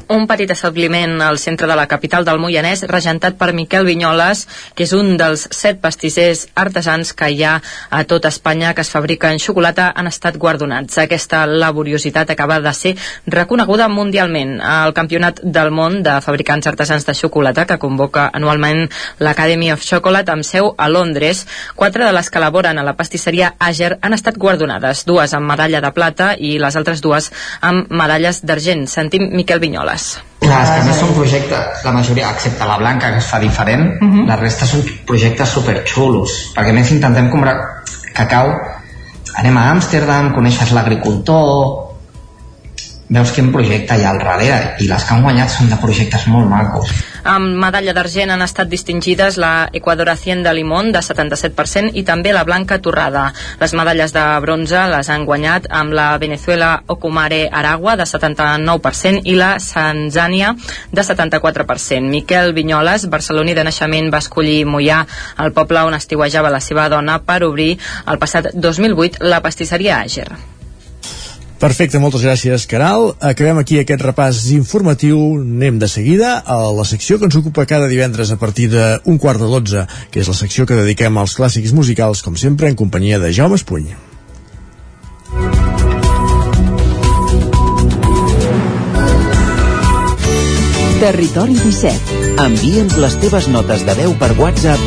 Un petit establiment al centre de la capital del Moianès, regentat per Miquel Vinyoles, que és un dels set pastissers artesans que hi ha a tot Espanya que es fabriquen xocolata, han estat guardonats. Aquesta laboriositat acaba de ser reconeguda mundialment. al Campionat del món de fabricants artesans de xocolata, que convoca anualment l'Academy of Chocolate amb seu a Londres, quatre de les que elaboren a la pastisseria Àger han estat guardonades, dues amb medalla de plata i les altres dues amb medalles d'argent. Sentim Miquel Vinyoles. Que a més són projectes, la majoria, excepte la blanca, que es fa diferent, Mhm. la resta són projectes superxulos, perquè més intentem comprar cacau, anem a Amsterdam, coneixes l'agricultor, veus quin projecte hi ha al darrere, i les que han guanyat són de projectes molt macos. Amb medalla d'argent han estat distingides la Ecuador Hacienda Limón de 77% i també la Blanca Torrada. Les medalles de bronze les han guanyat amb la Venezuela Ocumare Aragua de 79% i la Sanzània de 74%. Miquel Vinyoles, barceloní de naixement, va escollir Mollà, el poble on estiuejava la seva dona, per obrir el passat 2008 la pastisseria Àger. Perfecte, moltes gràcies, Caral. Acabem aquí aquest repàs informatiu. Anem de seguida a la secció que ens ocupa cada divendres a partir d'un quart de dotze, que és la secció que dediquem als clàssics musicals, com sempre, en companyia de Jaume Espuny. Territori 17. Envia'ns les teves notes de veu per WhatsApp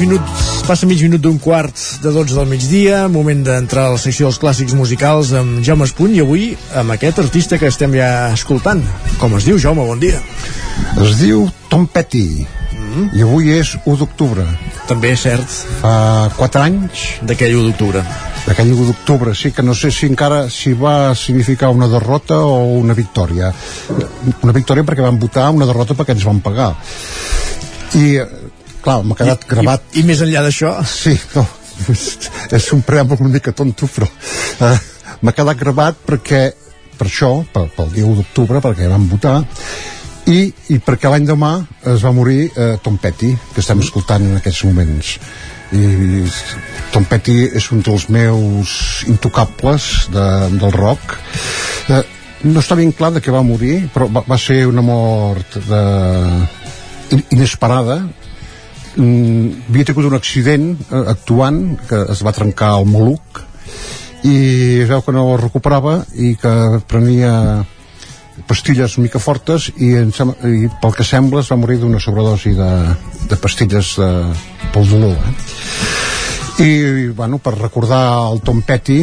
Abandon. Passa mig minut, passa mig minut d'un quart de 12 del migdia, moment d'entrar a la secció dels clàssics musicals amb Jaume Espuny i avui amb aquest artista que estem ja escoltant. Com es diu, Jaume? Bon dia. Es diu Tom Petty mm. i avui és 1 d'octubre. També és cert. Fa 4 anys. D'aquell 1 d'octubre. D'aquell 1 d'octubre, sí, que no sé si encara si va significar una derrota o una victòria. Una victòria perquè van votar, una derrota perquè ens van pagar. I, clar, m'ha quedat I- gravat... I, I més enllà d'això? Sí, no, és un preàmbul una mica tonto, però eh, m'ha quedat gravat perquè, per això, pel, pel dia 1 d'octubre, perquè van votar, i, i perquè l'any demà es va morir eh, Tom Petty, que estem escoltant en aquests moments. I Tom Petty és un dels meus intocables de, del rock. Eh, no està ben clar de què va morir, però va, va ser una mort de, in- inesperada, mm, havia tingut un accident eh, actuant que es va trencar el maluc i es veu que no el recuperava i que prenia pastilles mica fortes i, em sembla, i pel que sembla es va morir d'una sobredosi de, de pastilles de, pel dolor eh? i bueno, per recordar el Tom Petty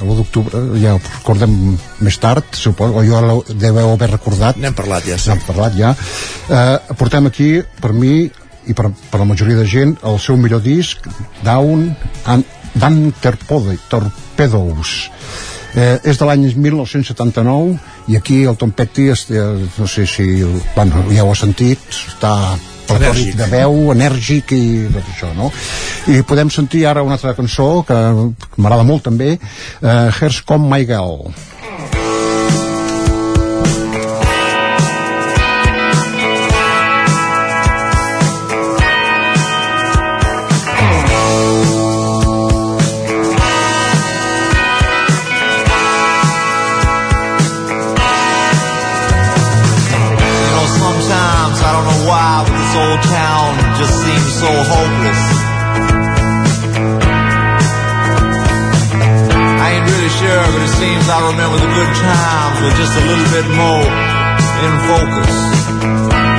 l'1 d'octubre, ja ho recordem més tard, suposo, o jo ho deveu haver recordat. N'hem parlat ja, sí. N'hem parlat ja. Eh, portem aquí, per mi, i per, per la majoria de gent, el seu millor disc, Down and Dan Torpedo, Torpedoes. Eh, és de l'any 1979 i aquí el Tom Petty es, eh, no sé si bueno, ja ho ha sentit està Enèrgic. de veu, enèrgic i tot això, no? I podem sentir ara una altra cançó que m'agrada molt també, eh, Here's Come My Girl. So hopeless. I ain't really sure, but it seems I remember the good times with just a little bit more in focus.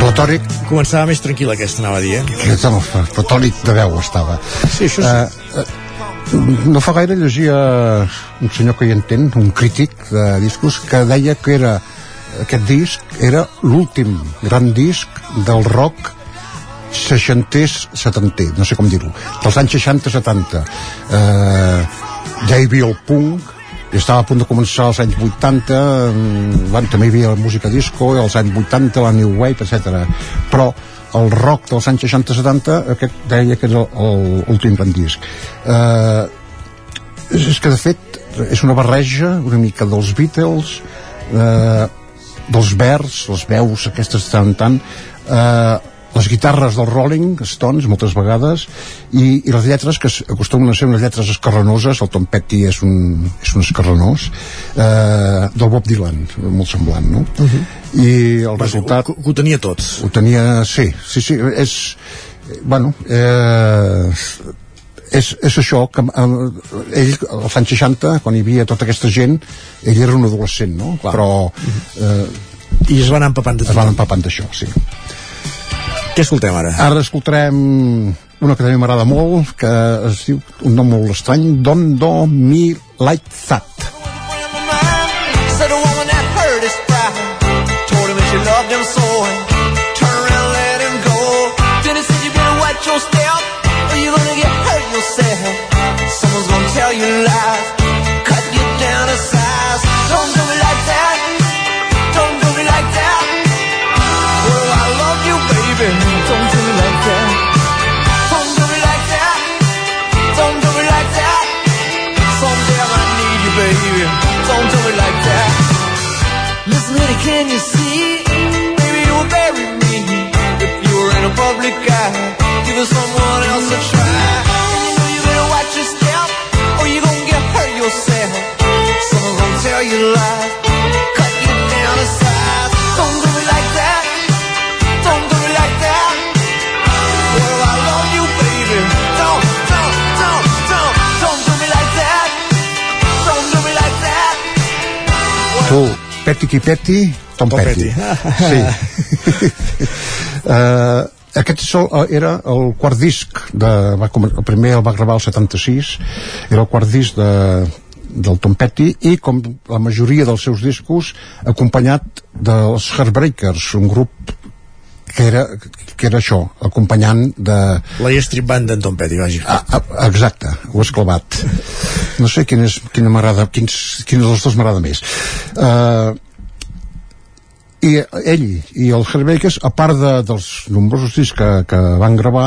Platòric Començava més tranquil aquesta, anava a dir, eh? que no, platòric de veu estava Sí, això sí. Eh, eh, no fa gaire llegia un senyor que hi entén, un crític de discos, que deia que era aquest disc era l'últim gran disc del rock seixanters, setanter, no sé com dir-ho, dels anys 60-70. Eh, ja hi havia el punk, i estava a punt de començar als anys 80, mm, bueno, també hi havia la música disco, als anys 80 la New Wave, etc. Però el rock dels anys 60-70 aquest deia que era l'últim gran disc. Eh, és, és que de fet és una barreja una mica dels Beatles eh, dels vers, les veus aquestes tant tant eh, les guitarres dels Rolling Stones moltes vegades i, i les lletres que acostumen a ser unes lletres escarranoses el Tom Petty és un, és un escarranós eh, del Bob Dylan molt semblant no? Uh -huh. i el resultat Ho, ho tenia tots ho tenia, sí, sí, sí és, bueno eh, és, és això que eh, ell als anys 60 quan hi havia tota aquesta gent ell era un adolescent no? Clar. però eh, I es van empapant de es van empapant d'això sí. Què escoltem ara? ara escoltarem una que també m'agrada molt que es diu un nom molt estrany Don't Do Me Like That Said a woman that heard his cry Told him that she loved him so and Turn around and let him go. Then he said you better watch your step Or you're gonna get hurt yourself. Someone's gonna tell you lies baby. Don't do it like that. Listen, honey, can you see? Maybe you'll bury me if you were in a public eye. Give someone else a try. And you know you better watch your step, or you're gonna get hurt yourself. Someone's gonna tell you lies, Petty qui Petty Tom, Tom Petty, Petty. sí uh, aquest sol, eh, era el quart disc de, va, el primer el va gravar el 76 era el quart disc de, del Tom Petty i com la majoria dels seus discos acompanyat dels Heartbreakers un grup que era, que era això acompanyant de La Street Band d'en Tom Petty, vaja. Ah, ah, exacte, ho has clavat no sé quin és, quina m'agrada quins, quin dels dos m'agrada més. Uh, i ell i el Bakers a part de, dels nombrosos discs que, que van gravar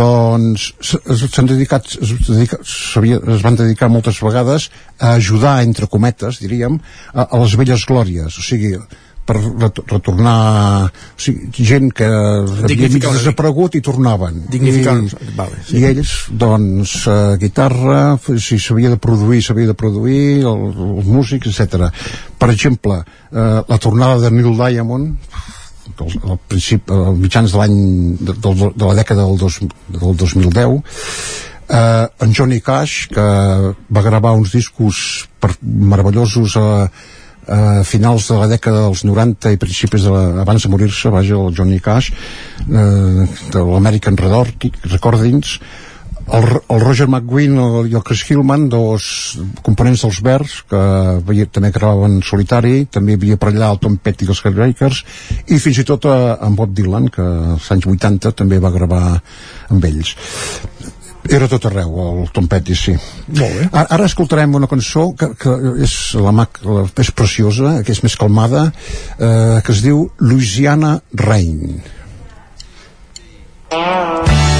doncs s'han dedicat es, dedica, es van dedicar moltes vegades a ajudar entre cometes diríem a, a les velles glòries. O sigui per ret retornar o sigui, gent que havia desaparegut i tornaven I, vale, sí. i ells doncs eh, guitarra si s'havia de produir s'havia de produir el, els músics, etc. per exemple eh, la tornada de Neil Diamond al, al principi, als mitjans de l'any de, de, de la dècada del, dos, del 2010 eh, en Johnny Cash que va gravar uns discos per, meravellosos a, a finals de la dècada dels 90 i principis de la, abans de morir-se vaja el Johnny Cash eh, de l'American Recordings el, el Roger McGuinn i el Chris Hillman dos components dels Verds que veia, també gravaven en solitari també havia per allà el Tom Petty i els Heartbreakers i fins i tot eh, en Bob Dylan que als anys 80 també va gravar amb ells era tot arreu, el Tom Petty, sí. Molt bé. Ara, ara escoltarem una cançó que, que és, la, mac- la, és preciosa, que és més calmada, eh, que es diu Louisiana Rain. Well,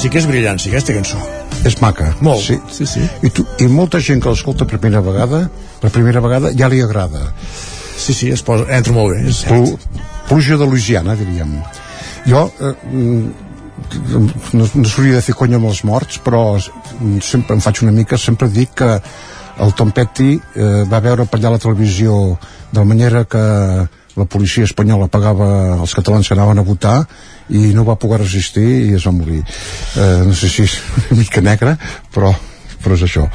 sí que és brillant, sí, aquesta cançó. És maca. Molt. Sí. Sí, sí. I, tu, I molta gent que l'escolta per primera vegada, per primera vegada ja li agrada. Sí, sí, es posa, entra molt bé. És Plu, pluja de Louisiana, diríem. Jo, eh, mm, no, no s'hauria de fer conya amb els morts, però mm, sempre em faig una mica, sempre dic que el Tom Petty eh, va veure per allà la televisió de la manera que la policia espanyola pagava els catalans que anaven a votar i no va poder resistir i es va morir. Eh, no sé si és una mica negra, però, però és això.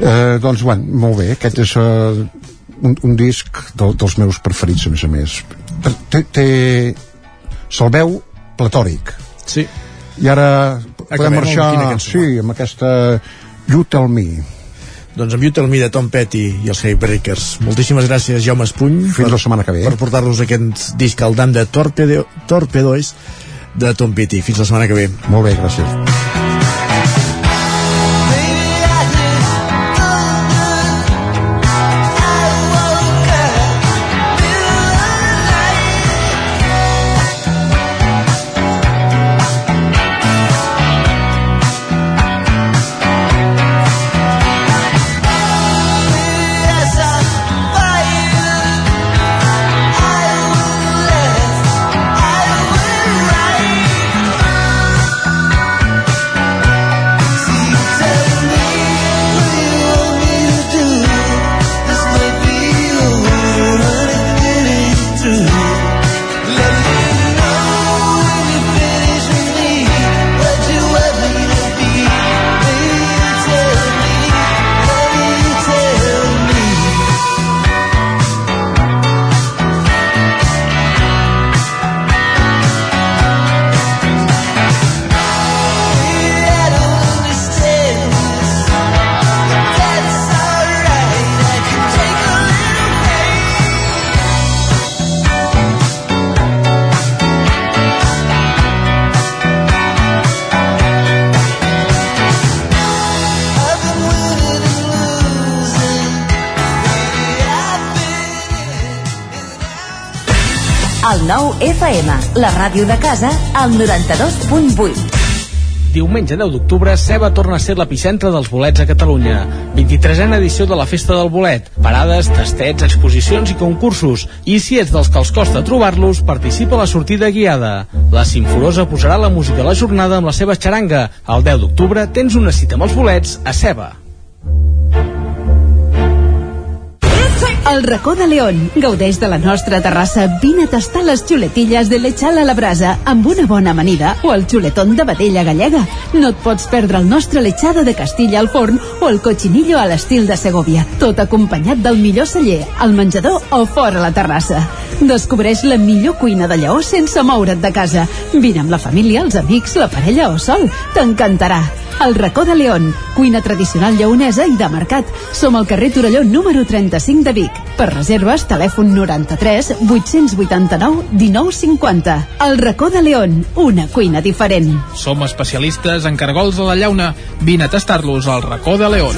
Eh, doncs, bueno, molt bé, aquest és eh, un, un disc del, dels meus preferits, a més a més. Té, té, se'l veu platòric. Sí. I ara podem Acabem amb marxar cançó? sí, amb aquesta You Tell Me. Doncs amb You Tell Me de Tom Petty i els Heartbreakers. Moltíssimes gràcies, Jaume Espuny. Fins la setmana que ve. Per portar-nos aquest disc al dam de Torpedo, Torpedois de Tom Petty. Fins la setmana que ve. Molt bé, gràcies. Nou FM, la ràdio de casa, al 92.8. Diumenge 10 d'octubre, Ceba torna a ser l'epicentre dels bolets a Catalunya. 23a edició de la Festa del Bolet. Parades, tastets, exposicions i concursos. I si ets dels que els costa trobar-los, participa a la sortida guiada. La Simforosa posarà la música a la jornada amb la seva xaranga. El 10 d'octubre tens una cita amb els bolets a Ceba. El racó de León. Gaudeix de la nostra terrassa. Vine a tastar les xuletilles de lechal a la brasa amb una bona amanida o el xuletón de vedella gallega. No et pots perdre el nostre lechado de Castilla al forn o el cochinillo a l'estil de Segovia. Tot acompanyat del millor celler, al menjador o fora la terrassa. Descobreix la millor cuina de Lleó sense moure't de casa. Vine amb la família, els amics, la parella o sol. T'encantarà. El racó de León, cuina tradicional lleonesa i de mercat. Som al carrer Torelló número 35 de Vic. Per reserves, telèfon 93 889 1950. El racó de León, una cuina diferent. Som especialistes en cargols a la llauna. Vine a tastar-los al racó de León.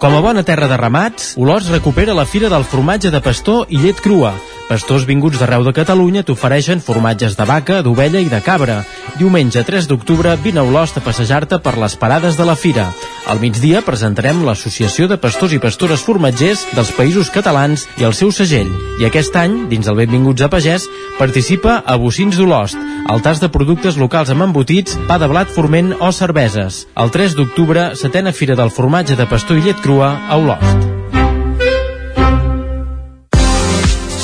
Com a bona terra de ramats, Olòs recupera la Fira del Formatge de Pastor i Llet Crua. Pastors vinguts d'arreu de Catalunya t'ofereixen formatges de vaca, d'ovella i de cabra. Diumenge 3 d'octubre vine a Olòs a passejar-te per les parades de la Fira. Al migdia presentarem l'Associació de Pastors i Pastores Formatgers dels Països Catalans i el seu segell. I aquest any, dins el Benvinguts a Pagès, participa a Bocins d'Olost, el tas de productes locals amb embotits, pa de blat forment o cerveses. El 3 d'octubre, setena Fira del Formatge de Pastor i Llet Crua a Olost.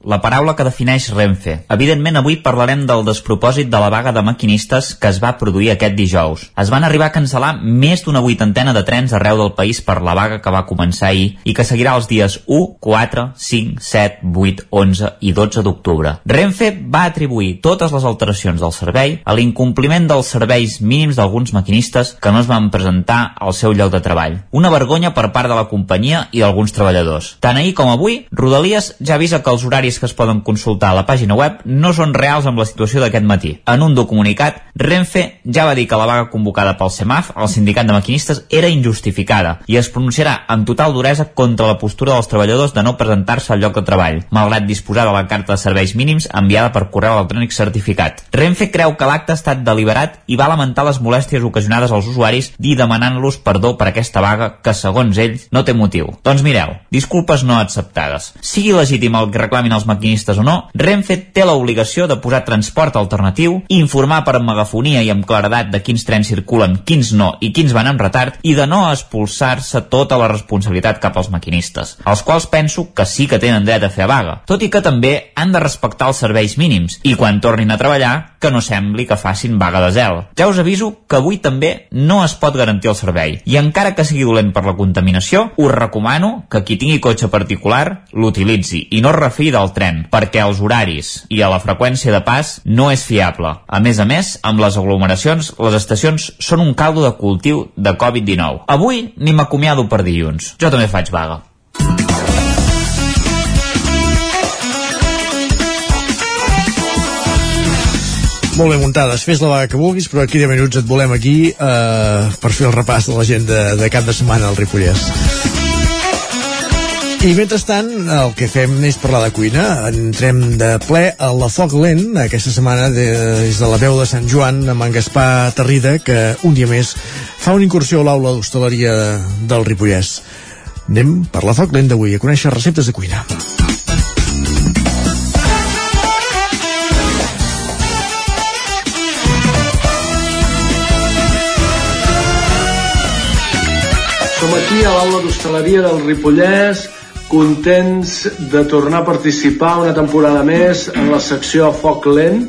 La paraula que defineix Renfe. Evidentment, avui parlarem del despropòsit de la vaga de maquinistes que es va produir aquest dijous. Es van arribar a cancel·lar més d'una vuitantena de trens arreu del país per la vaga que va començar ahir i que seguirà els dies 1, 4, 5, 7, 8, 11 i 12 d'octubre. Renfe va atribuir totes les alteracions del servei a l'incompliment dels serveis mínims d'alguns maquinistes que no es van presentar al seu lloc de treball. Una vergonya per part de la companyia i d'alguns treballadors. Tant ahir com avui, Rodalies ja avisa que els horaris que es poden consultar a la pàgina web no són reals amb la situació d'aquest matí. En un comunicat, Renfe ja va dir que la vaga convocada pel CEMAF, el sindicat de maquinistes, era injustificada i es pronunciarà amb total duresa contra la postura dels treballadors de no presentar-se al lloc de treball, malgrat disposar de la carta de serveis mínims enviada per correu electrònic certificat. Renfe creu que l'acte ha estat deliberat i va lamentar les molèsties ocasionades als usuaris i demanant-los perdó per aquesta vaga que, segons ells, no té motiu. Doncs mireu, disculpes no acceptades. Sigui legítim el que reclamin els maquinistes o no, Renfe té l'obligació de posar transport alternatiu, informar per megafonia i amb claredat de quins trens circulen, quins no i quins van amb retard i de no expulsar-se tota la responsabilitat cap als maquinistes, els quals penso que sí que tenen dret a fer vaga, tot i que també han de respectar els serveis mínims i quan tornin a treballar que no sembli que facin vaga de zel. Ja us aviso que avui també no es pot garantir el servei i encara que sigui dolent per la contaminació, us recomano que qui tingui cotxe particular l'utilitzi i no es refiï del tren, perquè els horaris i a la freqüència de pas no és fiable. A més a més, amb les aglomeracions, les estacions són un caldo de cultiu de Covid-19. Avui ni m'acomiado per dilluns. Jo també faig vaga. Molt bé, muntades. Fes la vaga que vulguis, però aquí de minuts et volem aquí eh, per fer el repàs de l'agenda de cap de setmana al Ripollès. I mentrestant, el que fem és parlar de cuina. Entrem de ple a la Foc Lent, aquesta setmana de, des de la veu de Sant Joan, amb en Gaspar Terrida, que un dia més fa una incursió a l'aula d'hostaleria del Ripollès. Anem per la Foc Lent d'avui a conèixer receptes de cuina. Som aquí a l'aula d'hostaleria del Ripollès, contents de tornar a participar una temporada més en la secció a foc lent.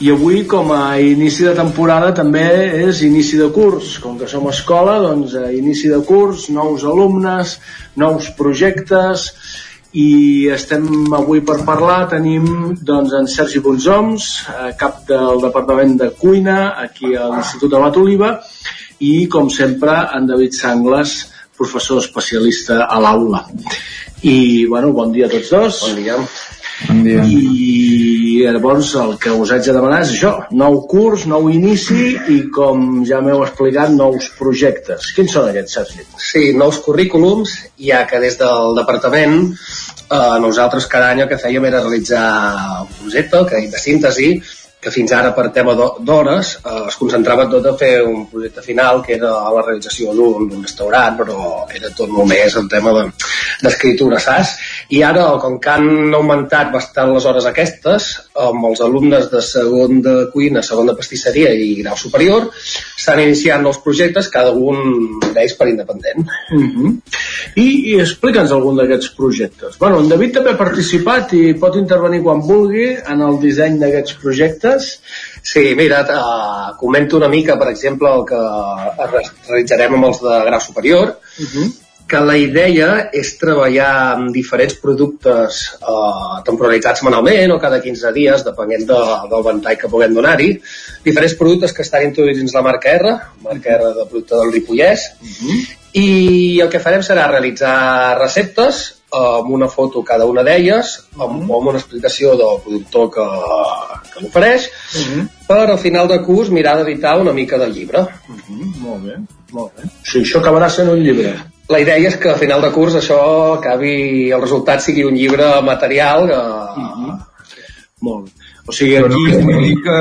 I avui com a inici de temporada també és inici de curs. Com que som escola doncs a inici de curs, nous alumnes nous projectes. I estem avui per parlar tenim doncs en Sergi Bonsoms eh, cap del Departament de Cuina aquí a l'Institut de Oliva i com sempre en David Sangles professor especialista a l'aula i bueno, bon dia a tots dos bon dia Bon dia. i llavors el que us haig de demanar és això, nou curs, nou inici i com ja m'heu explicat, nous projectes. Quins són aquests, Sergi? Sí, nous currículums, ja que des del departament eh, nosaltres cada any el que fèiem era realitzar un projecte, que de síntesi, que fins ara per tema d'ho- d'hores eh, es concentrava tot a fer un projecte final que era la realització d'un restaurant però era tot molt més el tema de- d'escriptura, saps? I ara, com que han augmentat bastant les hores aquestes, amb els alumnes de segon de cuina, segon de pastisseria i grau superior, estan iniciant nous projectes, cada un d'ells per independent. Mhm. I, I explica'ns algun d'aquests projectes. Bueno, en David també ha participat i pot intervenir quan vulgui en el disseny d'aquests projectes. Sí, mira, uh, comento una mica, per exemple, el que re- realitzarem amb els de grau superior, Uh -huh. que la idea és treballar amb diferents productes eh, temporalitzats menalment o cada 15 dies, depenent de, del ventall que puguem donar-hi, diferents productes que estan introduïts dins la marca R, marca R de producte del Ripollès, i el que farem serà realitzar receptes amb una foto cada una d'elles, amb, amb una explicació del productor que, que l'ofereix, per al final de curs mirar d'editar una mica del llibre. Molt bé, molt bé. Sí, això acabarà sent un llibre. La idea és que a final de curs això acabi, el resultat sigui un llibre material que... Molt bé. O sigui, aquí... vull dir que,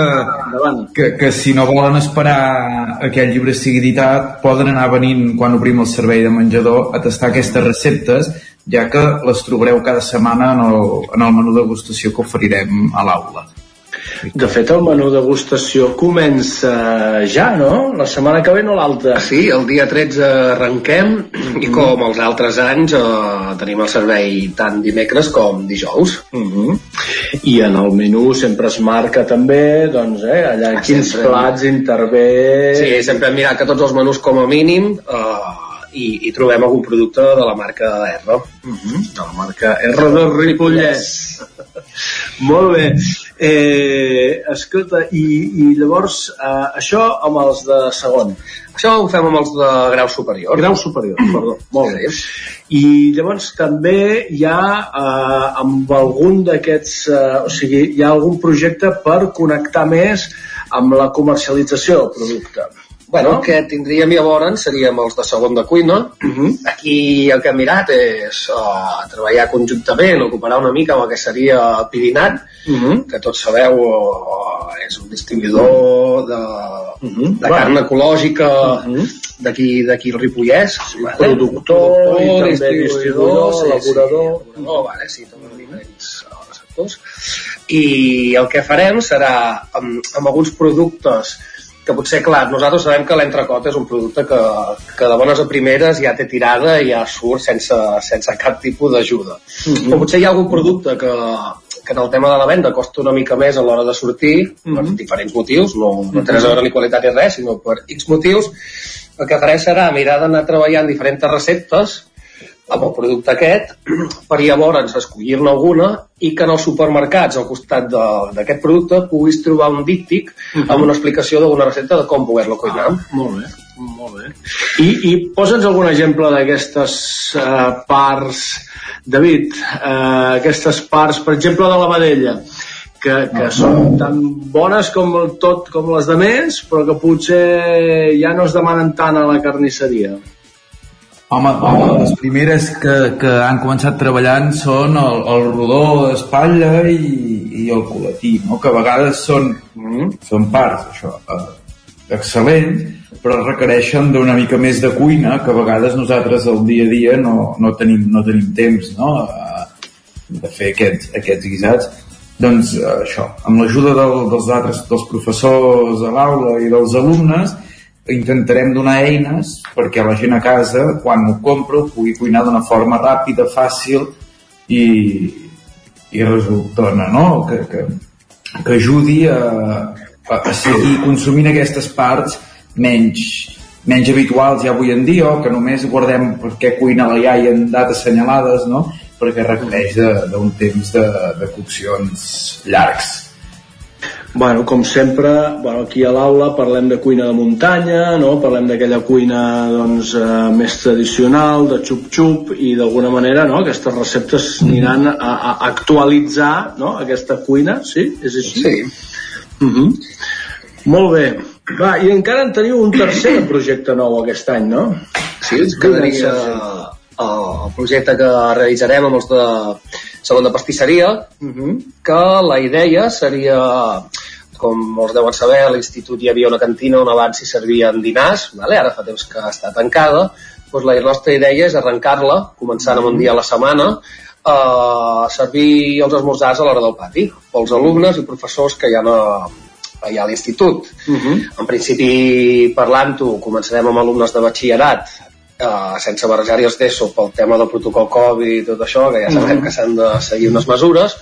que, que si no volen esperar a que el llibre sigui editat, poden anar venint quan obrim el servei de menjador a tastar aquestes receptes, ja que les trobareu cada setmana en el, en el menú degustació que oferirem a l'aula. De fet, el menú degustació comença ja, no? La setmana que ve no l'altra. Sí, el dia 13 arrenquem i com els altres anys eh, tenim el servei tant dimecres com dijous. Uh I en el menú sempre es marca també, doncs, eh, allà Ah, quins sempre. plats intervé... Sí, sempre hem mirat que tots els menús com a mínim eh, i, i trobem algun producte de la marca R. Uh De la marca R de Ripollès. Molt bé. Eh, escolta, i, i llavors, eh, això amb els de segon. Això ho fem amb els de grau superior. Grau superior, perdó. Molt bé. I llavors també hi ha eh, amb algun d'aquests, eh, o sigui, hi ha algun projecte per connectar més amb la comercialització del producte. Bueno, el que tindríem llavors seríem els de segon de cuina. Aquí el que hem mirat és uh, treballar conjuntament o cooperar una mica amb el que seria Pirinat, que tots sabeu uh, és un distribuïdor de, de carn ecològica d'aquí d'aquí al Ripollès. Productor i també distribuïdor, sí, elaborador. Sí, elaborador, vale, sí, també diferents uh, sectors. I el que farem serà amb, amb alguns productes que potser, clar, nosaltres sabem que l'entrecot és un producte que, que de bones a primeres ja té tirada i ja surt sense, sense cap tipus d'ajuda. Mhm. O potser hi ha algun producte que, que en el tema de la venda costa una mica més a l'hora de sortir, per diferents motius, no, no té res a veure ni qualitat ni res, sinó per X motius, el que farem serà mirar d'anar treballant diferents receptes amb el producte aquest per llavors escollir-ne alguna i que en els supermercats al costat d'aquest producte puguis trobar un díptic amb una explicació d'una recepta de com poder-lo cuinar. Molt bé, molt bé. I, i posa'ns algun exemple d'aquestes eh, parts, David, eh, aquestes parts, per exemple, de la vedella. que, que són tan bones com el tot com les de més, però que potser ja no es demanen tant a la carnisseria. Home, home, les primeres que, que han començat treballant són el, el rodó d'espatlla i, i el colatí, no? que a vegades són, mm. són parts això, eh, excel·lents, però requereixen d'una mica més de cuina que a vegades nosaltres al dia a dia no, no, tenim, no tenim temps no? eh, de fer aquests, aquests guisats doncs eh, això, amb l'ajuda del, dels altres dels professors a l'aula i dels alumnes intentarem donar eines perquè la gent a casa quan ho compra ho pugui cuinar d'una forma ràpida, fàcil i, i resultona no? que, que, que ajudi a, a, a seguir consumint aquestes parts menys, menys habituals ja avui en dia o que només guardem perquè cuina la iaia en dates assenyalades no? perquè requereix d'un temps de, de coccions llargs Bueno, com sempre, bueno, aquí a l'aula parlem de cuina de muntanya, no? parlem d'aquella cuina doncs, eh, més tradicional, de xup-xup, i d'alguna manera no? aquestes receptes aniran a, a actualitzar no? aquesta cuina, sí? És així? Sí. Uh -huh. Molt bé. Va, i encara en teniu un tercer projecte nou aquest any, no? Sí, ens quedaria el projecte que realitzarem amb els de segon de pastisseria, que la idea seria, com molts deuen saber, a l'institut hi havia una cantina on abans s'hi servien dinars, vale? ara fa temps que està tancada, doncs la nostra idea és arrencar-la, començant amb un dia a la setmana, a servir els esmorzars a l'hora del pati, pels alumnes i professors que hi ha a, allà a l'institut. En principi, parlant-ho, començarem amb alumnes de batxillerat, eh, sense barrejar-hi els d'ESO pel tema del protocol Covid i tot això, que ja sabem Mhm. que s'han de seguir unes mesures,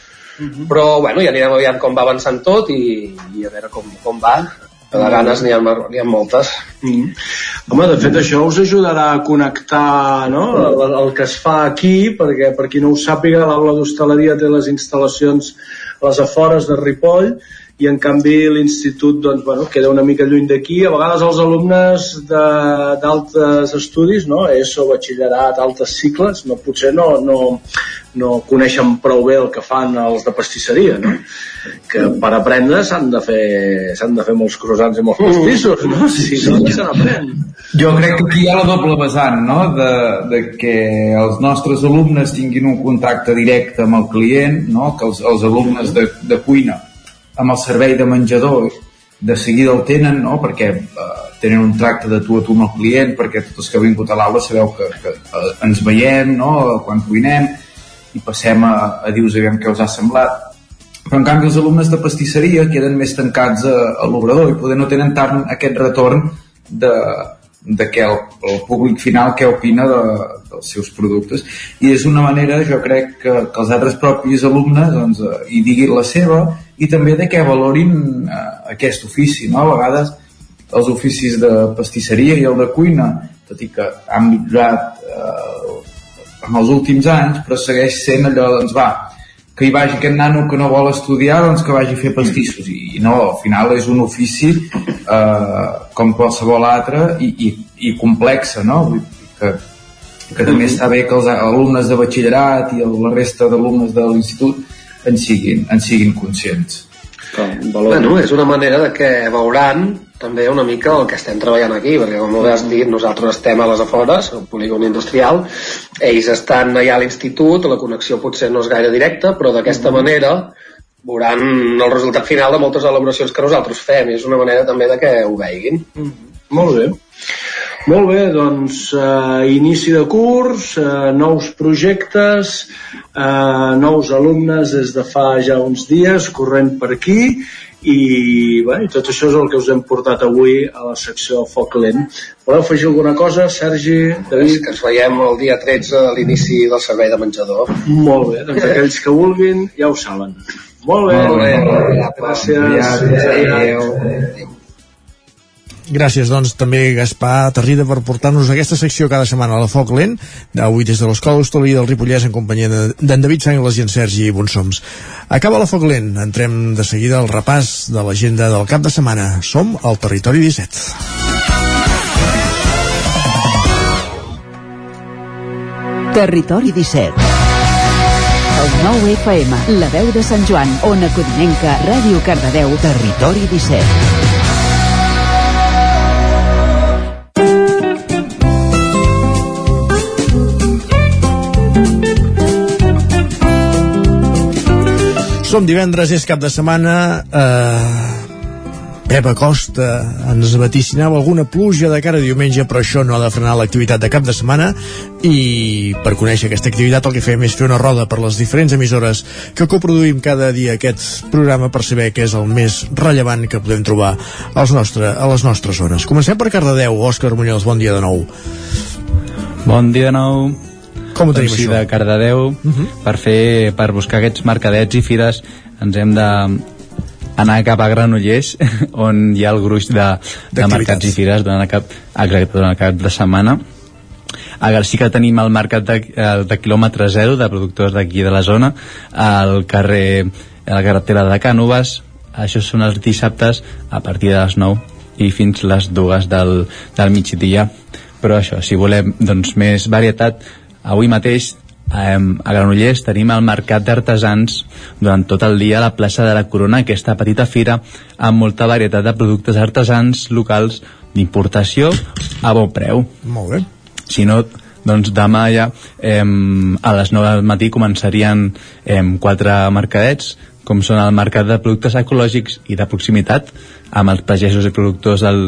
però bueno, ja anirem aviam com va avançant tot i, i a veure com, com va. De ganes n'hi ha, ha moltes. Mm. Home, de fet, això us ajudarà a connectar no? el, el que es fa aquí, perquè per qui no ho sàpiga, l'aula d'hostaleria té les instal·lacions a les afores de Ripoll, i en canvi l'institut doncs, bueno, queda una mica lluny d'aquí. A vegades els alumnes de- d'altres estudis, no? ESO, batxillerat, altres cicles, no, potser no, no, no coneixen prou bé el que fan els de pastisseria, no? que per aprendre s'han de fer s'han de fer molts croissants i molts pastissos, no? Si no, no se n'aprèn. Jo crec que aquí hi ha la doble vessant, no? De, de que els nostres alumnes tinguin un contacte directe amb el client, no? Que els, els alumnes de, de cuina amb el servei de menjador de seguida el tenen, no? Perquè eh, tenen un tracte de tu a tu amb el client, perquè tots els que heu vingut a l'aula sabeu que, que eh, ens veiem, no? Quan cuinem i passem a, a dir-vos aviam què us ha semblat però en canvi els alumnes de pastisseria queden més tancats a, a l'obrador i poder no tenen tant aquest retorn de, de què el, el públic final què opina de, dels seus productes i és una manera jo crec que, que els altres propis alumnes doncs, eh, hi diguin la seva i també de què valorin eh, aquest ofici no? a vegades els oficis de pastisseria i el de cuina tot i que han millorat eh, en els últims anys però segueix sent allò doncs va que hi vagi aquest nano que no vol estudiar doncs que vagi a fer pastissos i, i no, al final és un ofici eh, com qualsevol altre i, i, i complexa no? Que, que també està bé que els alumnes de batxillerat i la resta d'alumnes de l'institut en siguin, en siguin conscients. Bueno, és una manera de que veuran també una mica el que estem treballant aquí, perquè com bé has dit, nosaltres estem a les afores, al polígon industrial, ells estan allà a l'institut, la connexió potser no és gaire directa, però d'aquesta manera veuran el resultat final de moltes elaboracions que nosaltres fem, i és una manera també de que ho veiguin. Molt bé. Molt bé, doncs eh, inici de curs, eh, nous projectes, eh, nous alumnes des de fa ja uns dies corrent per aquí i, bé, i tot això és el que us hem portat avui a la secció Foc Lent. Voleu afegir alguna cosa, Sergi, David? Que ens veiem el dia 13 a l'inici del servei de menjador. Molt bé, doncs aquells que vulguin ja ho saben. Molt bé, Molt bé. gràcies. Adéu. Gràcies, doncs, també Gaspar Terrida per portar-nos aquesta secció cada setmana a la Foc Lent, d'avui des de l'Escola Hostaleria del Ripollès en companyia de- d'en David Sangles i en Sergi Bonsoms. Acaba la Foc Lent, entrem de seguida al repàs de l'agenda del cap de setmana. Som al Territori 17. Territori 17. El 9 FM, la veu de Sant Joan, Ona Codinenca, Ràdio Cardedeu, Territori 17. Som divendres, és cap de setmana. Eh, Pep Acosta ens vaticinava alguna pluja de cara a diumenge, però això no ha de frenar l'activitat de cap de setmana i per conèixer aquesta activitat el que fem és fer una roda per les diferents emissores que coproduïm cada dia aquest programa per saber què és el més rellevant que podem trobar als nostre, a les nostres zones. Comencem per Cardedeu. Òscar Muñoz, bon dia de nou. Bon dia de nou. Com ho tenim, doncs sí, això? Mhm. de Cardedeu, uh -huh. per, fer, per buscar aquests mercadets i fires ens hem de anar cap a Granollers, on hi ha el gruix de, de mercats i fires durant cap, exacte, durant cap de setmana. A Garcí que tenim el mercat de, de quilòmetre zero de productors d'aquí de la zona, al carrer, a la carretera de Cànoves, això són els dissabtes a partir de les 9 i fins les dues del, del migdia però això, si volem doncs, més varietat avui mateix eh, a Granollers tenim el mercat d'artesans durant tot el dia a la plaça de la Corona, aquesta petita fira amb molta varietat de productes artesans locals d'importació a bon preu. Molt bé. Si no, doncs demà ja eh, a les 9 del matí començarien eh, quatre mercadets com són el mercat de productes ecològics i de proximitat amb els pagesos i productors del,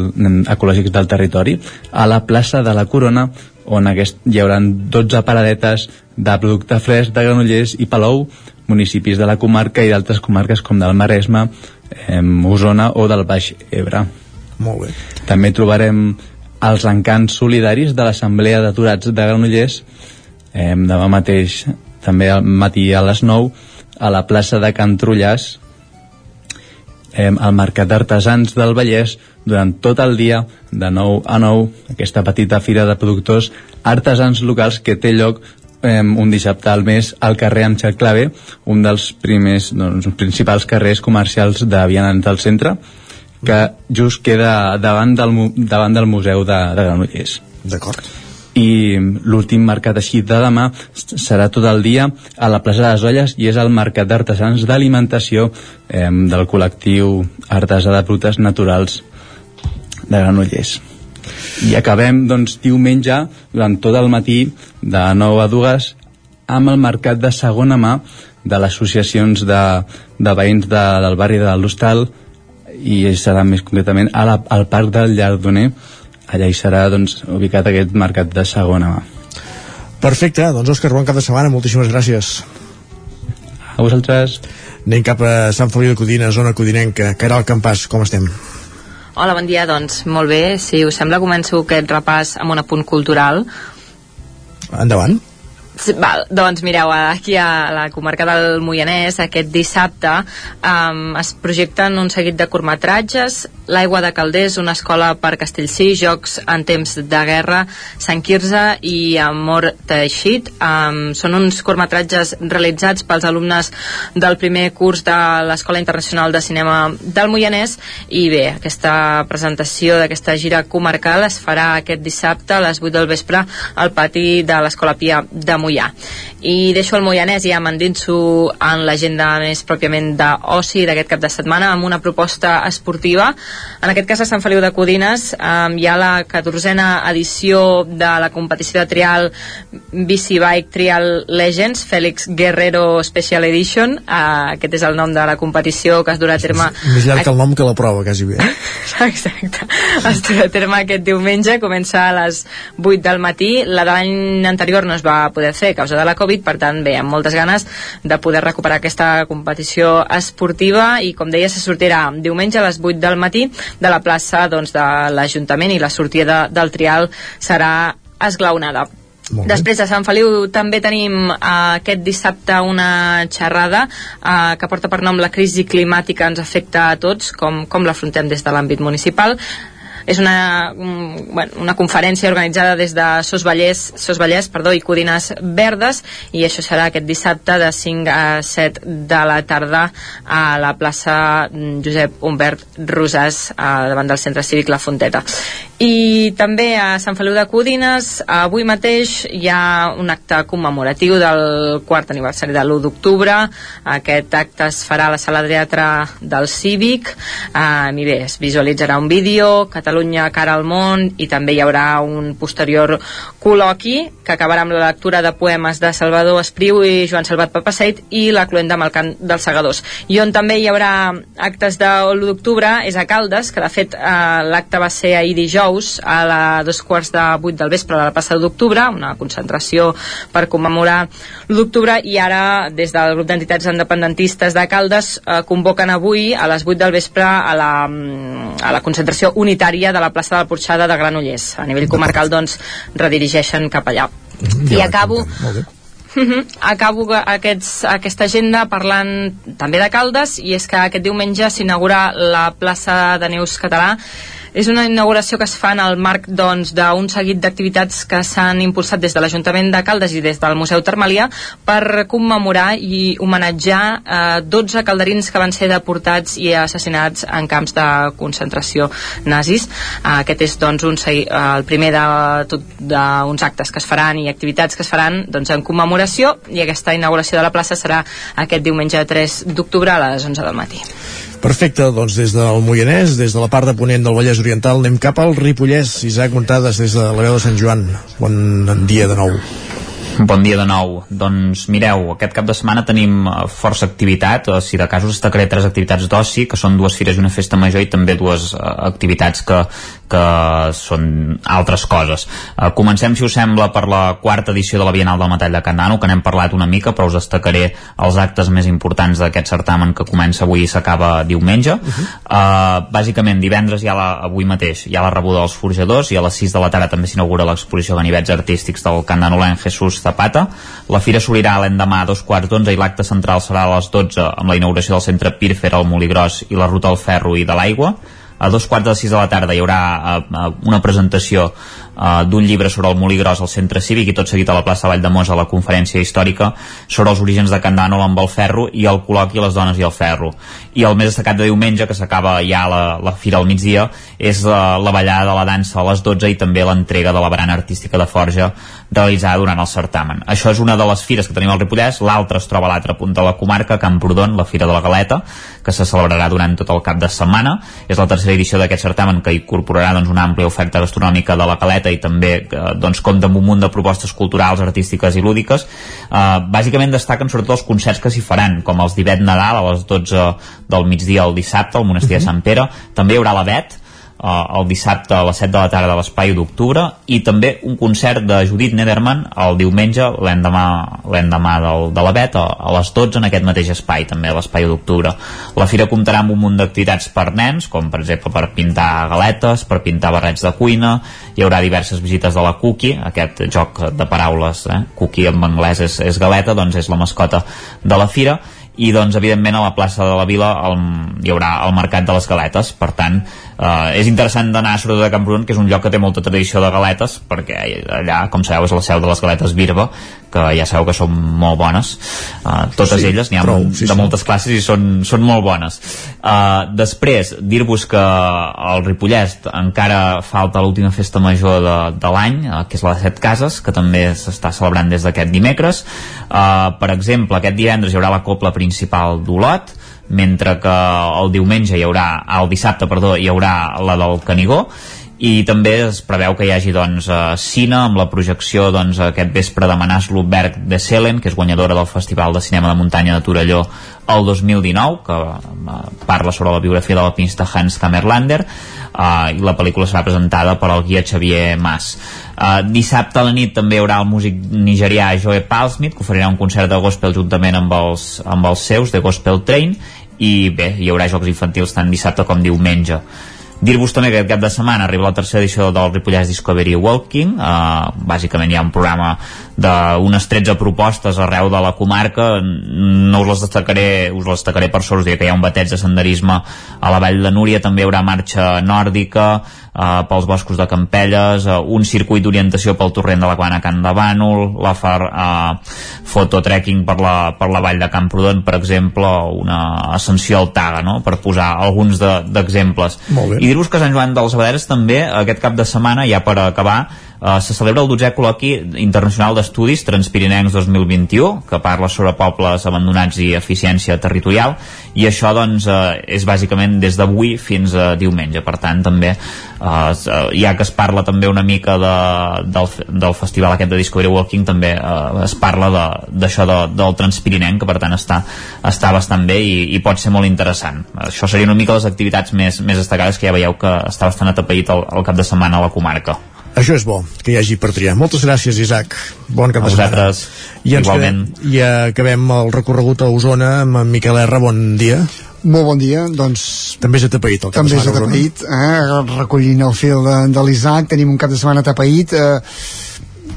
ecològics del territori a la plaça de la Corona on aquest, hi haurà 12 paradetes de producte fresc de Granollers i Palou, municipis de la comarca i d'altres comarques com del Maresme, eh, Osona o del Baix Ebre. Molt bé. També trobarem els encants solidaris de l'Assemblea d'Aturats de Granollers eh, demà mateix, també al matí a les 9, a la plaça de Can Trullàs, eh, al Mercat d'Artesans del Vallès durant tot el dia, de 9 a 9, aquesta petita fira de productors artesans locals que té lloc un dissabte al mes al carrer Amxar Clave, un dels primers, doncs, principals carrers comercials de vianants del centre, que just queda davant del, davant del Museu de, de Granollers. D'acord. I l'últim mercat així de demà serà tot el dia a la plaça de les Olles i és el mercat d'artesans d'alimentació eh, del col·lectiu artesà de productes naturals de Granollers. I acabem, doncs, diumenge, durant tot el matí, de 9 a 2, amb el mercat de segona mà de les associacions de, de veïns de, del barri de l'Hostal i serà més concretament a la, al Parc del Llardoner allà hi serà doncs, ubicat aquest mercat de segona mà. Perfecte, doncs Òscar, bon cap de setmana, moltíssimes gràcies. A vosaltres. Anem cap a Sant Feliu de Codina, zona codinenca. Caral Campàs, com estem? Hola, bon dia. Doncs molt bé. Si us sembla, començo aquest repàs amb un apunt cultural. Endavant. Sí, Val, doncs mireu, aquí a la comarca del Moianès aquest dissabte um, es projecten un seguit de curtmetratges. L'Aigua de Calders, una escola per Castellcí, Jocs en temps de guerra, Sant Quirze i Amor Teixit. Um, són uns curtmetratges realitzats pels alumnes del primer curs de l'Escola Internacional de Cinema del Moianès. I bé, aquesta presentació d'aquesta gira comarcal es farà aquest dissabte a les 8 del vespre al pati de l'Escola Pia de Moià. I deixo el Moianès i ja m'endinso en l'agenda més pròpiament d'oci d'aquest cap de setmana amb una proposta esportiva en aquest cas a Sant Feliu de Codines um, hi ha la 14a edició de la competició de trial BC Bike Trial Legends Félix Guerrero Special Edition uh, aquest és el nom de la competició que es durà a terme Més llarg que el nom que la prova, quasi bé. eh? Exacte. Es durà a terme aquest diumenge, comença a les 8 del matí. La de l'any anterior no es va poder fer a causa de la Covid, per tant, bé, amb moltes ganes de poder recuperar aquesta competició esportiva i, com deia, se sortirà diumenge a les 8 del matí de la plaça doncs, de l'Ajuntament i la sortida del trial serà esglaonada. Després a Sant Feliu també tenim uh, aquest dissabte una xerrada uh, que porta per nom la crisi climàtica ens afecta a tots, com, com l'afrontem des de l'àmbit municipal és una, un, bueno, una conferència organitzada des de Sos Vallès, Sos Vallès perdó, i Codines Verdes i això serà aquest dissabte de 5 a 7 de la tarda a la plaça Josep Humbert Rosàs uh, davant del centre cívic La Fonteta I també a Sant Feliu de Codines, avui mateix hi ha un acte commemoratiu del quart aniversari de l'1 d'octubre. Aquest acte es farà a la sala de teatre del Cívic. Eh, I bé, es visualitzarà un vídeo, Catalunya cara al món, i també hi haurà un posterior col·loqui que acabarà amb la lectura de poemes de Salvador Espriu i Joan Salvat Papaseit i la cluenda amb el cant dels segadors. I on també hi haurà actes de l'1 d'octubre és a Caldes, que de fet eh, l'acte va ser ahir dijous a la dos quarts de vuit del vespre de la plaça d'octubre, una concentració per commemorar l'1 d'octubre i ara des del grup d'entitats independentistes de Caldes eh, convoquen avui a les 8 del vespre a la, mm, a la concentració unitària de la plaça de la Porxada de Granollers. A nivell comarcal doncs redirigeixen cap allà. I acabo Mhm. Acabo aquests, aquesta agenda parlant també de Caldes i és que aquest diumenge s'inaugura la plaça de Neus Català és una inauguració que es fa en el marc doncs, d'un seguit d'activitats que s'han impulsat des de l'Ajuntament de Caldes i des del Museu Termalià per commemorar i homenatjar eh, 12 calderins que van ser deportats i assassinats en camps de concentració nazis. Eh, aquest és doncs, un, eh, el primer d'uns actes que es faran i activitats que es faran doncs, en commemoració i aquesta inauguració de la plaça serà aquest diumenge 3 d'octubre a les 11 del matí. Perfecte, doncs des del Moianès, des de la part de ponent del Vallès Oriental, anem cap al Ripollès. Isaac Montades, des de la veu de Sant Joan. Bon dia de nou. Bon dia de nou. Doncs mireu, aquest cap de setmana tenim eh, força activitat, eh, si de casos destacaré tres activitats d'oci, que són dues fires i una festa major i també dues eh, activitats que, que són altres coses. Eh, comencem, si us sembla, per la quarta edició de la Bienal del Metall de Can Nano, que n'hem parlat una mica, però us destacaré els actes més importants d'aquest certamen que comença avui i s'acaba diumenge. Uh -huh. uh, bàsicament, divendres ha la, avui mateix hi ha la rebuda dels forjadors i a les 6 de la tarda també s'inaugura l'exposició de ganivets artístics del candanolenc Jesús Zapata. La fira s'obrirà l'endemà a dos quarts d'onze i l'acte central serà a les 12 amb la inauguració del centre Pirfer al Moligros i la ruta al ferro i de l'aigua a dos quarts de sis de la tarda hi haurà uh, una presentació uh, d'un llibre sobre el Molí Gros al centre cívic i tot seguit a la plaça Valldemosa a la conferència històrica sobre els orígens de Can Dànol amb el ferro i el col·loqui Les dones i el ferro i el més destacat de diumenge que s'acaba ja la, la fira al migdia és la, la ballada de la dansa a les 12 i també l'entrega de la barana artística de Forja realitzada durant el certamen. Això és una de les fires que tenim al Ripollès, l'altra es troba a l'altre punt de la comarca, Camprodon, la Fira de la Galeta, que se celebrarà durant tot el cap de setmana. És la tercera edició d'aquest certamen que incorporarà doncs, una àmplia oferta gastronòmica de la Galeta i també eh, doncs, compta amb un munt de propostes culturals, artístiques i lúdiques. Eh, bàsicament destaquen sobretot els concerts que s'hi faran, com els d'Ivet Nadal a les 12 del migdia al dissabte al monestir de Sant Pere. També hi haurà la Bet, uh, el dissabte a les 7 de la tarda a l'Espai d'Octubre i també un concert de Judit Nederman el diumenge, l'endemà de la Bet, a, a les 12 en aquest mateix espai, també a l'Espai d'Octubre. La fira comptarà amb un munt d'activitats per nens, com per exemple per pintar galetes, per pintar barrets de cuina, hi haurà diverses visites de la Cookie, aquest joc de paraules, eh? Cookie en anglès és, és galeta, doncs és la mascota de la fira, i doncs evidentment a la plaça de la Vila el, hi haurà el Mercat de les Galetes per tant eh, és interessant d'anar sobretot a Camprodon que és un lloc que té molta tradició de galetes perquè allà com sabeu és la seu de les galetes Birba que ja sabeu que són molt bones. Eh, totes Sí, elles n'hi ha prou, de sí, sí. moltes classes i són, són molt bones. Uh, després dir-vos que al Ripollès encara falta l'última festa major de, de l'any uh, que és la de Set Cases que també s'està celebrant des d'aquest dimecres. Uh, per exemple aquest divendres hi haurà la copla principal d'Olot mentre que el diumenge hi haurà el dissabte, perdó, hi haurà la del Canigó i també es preveu que hi hagi doncs, eh, cine amb la projecció doncs, aquest vespre de Manàs Lubberg de Selen, que és guanyadora del Festival de Cinema de Muntanya de Torelló el 2019, que eh, parla sobre la biografia de l'alpinista Hans Kammerlander, eh, i la pel·lícula serà presentada per el guia Xavier Mas. Uh, dissabte a la nit també hi haurà el músic nigerià Joe Palsmith que oferirà un concert de gospel juntament amb els, amb els seus de Gospel Train i bé, hi haurà jocs infantils tant dissabte com diumenge. Dir-vos també que aquest cap de setmana arriba la tercera edició del Ripollès Discovery Walking. Uh, bàsicament hi ha un programa d'unes 13 propostes arreu de la comarca no us les destacaré us les destacaré per sort, us diré que hi ha un bateig de senderisme a la Vall de Núria, també hi haurà marxa nòrdica eh, pels boscos de Campelles, eh, un circuit d'orientació pel torrent de la Cabana Can de Bànol, la far, eh, fototrekking per la, per la vall de Camprodon, per exemple, una ascensió al Taga, no? per posar alguns de- d'exemples. Bé. I dir-vos que Sant Joan dels Abaderes també, aquest cap de setmana, ja per acabar, eh, se celebra el 12è col·loqui internacional d'estudis Transpirinencs 2021, que parla sobre pobles abandonats i eficiència territorial, i això doncs eh, és bàsicament des d'avui fins a diumenge, per tant també eh, eh, ja que es parla també una mica de, del, del festival aquest de Discovery Walking també eh, es parla de- d'això de, del Transpirinenc que per tant està, està bastant bé i, i pot ser molt interessant. Això serien una mica les activitats més, més destacades que ja veieu que està bastant atapeït el, el cap de setmana a la comarca Això és bo, que hi hagi per triar. Moltes gràcies, Isaac. Bon cap A de setmana. vosaltres, I ens igualment. quedem, I acabem el recorregut a Osona amb en Miquel R. Bon dia. Molt bon dia, doncs... També és atapeït el cap També de és setmana a Osona. atapeït, eh? recollint el fil de, de l'Isaac, tenim un cap de setmana atapeït, eh,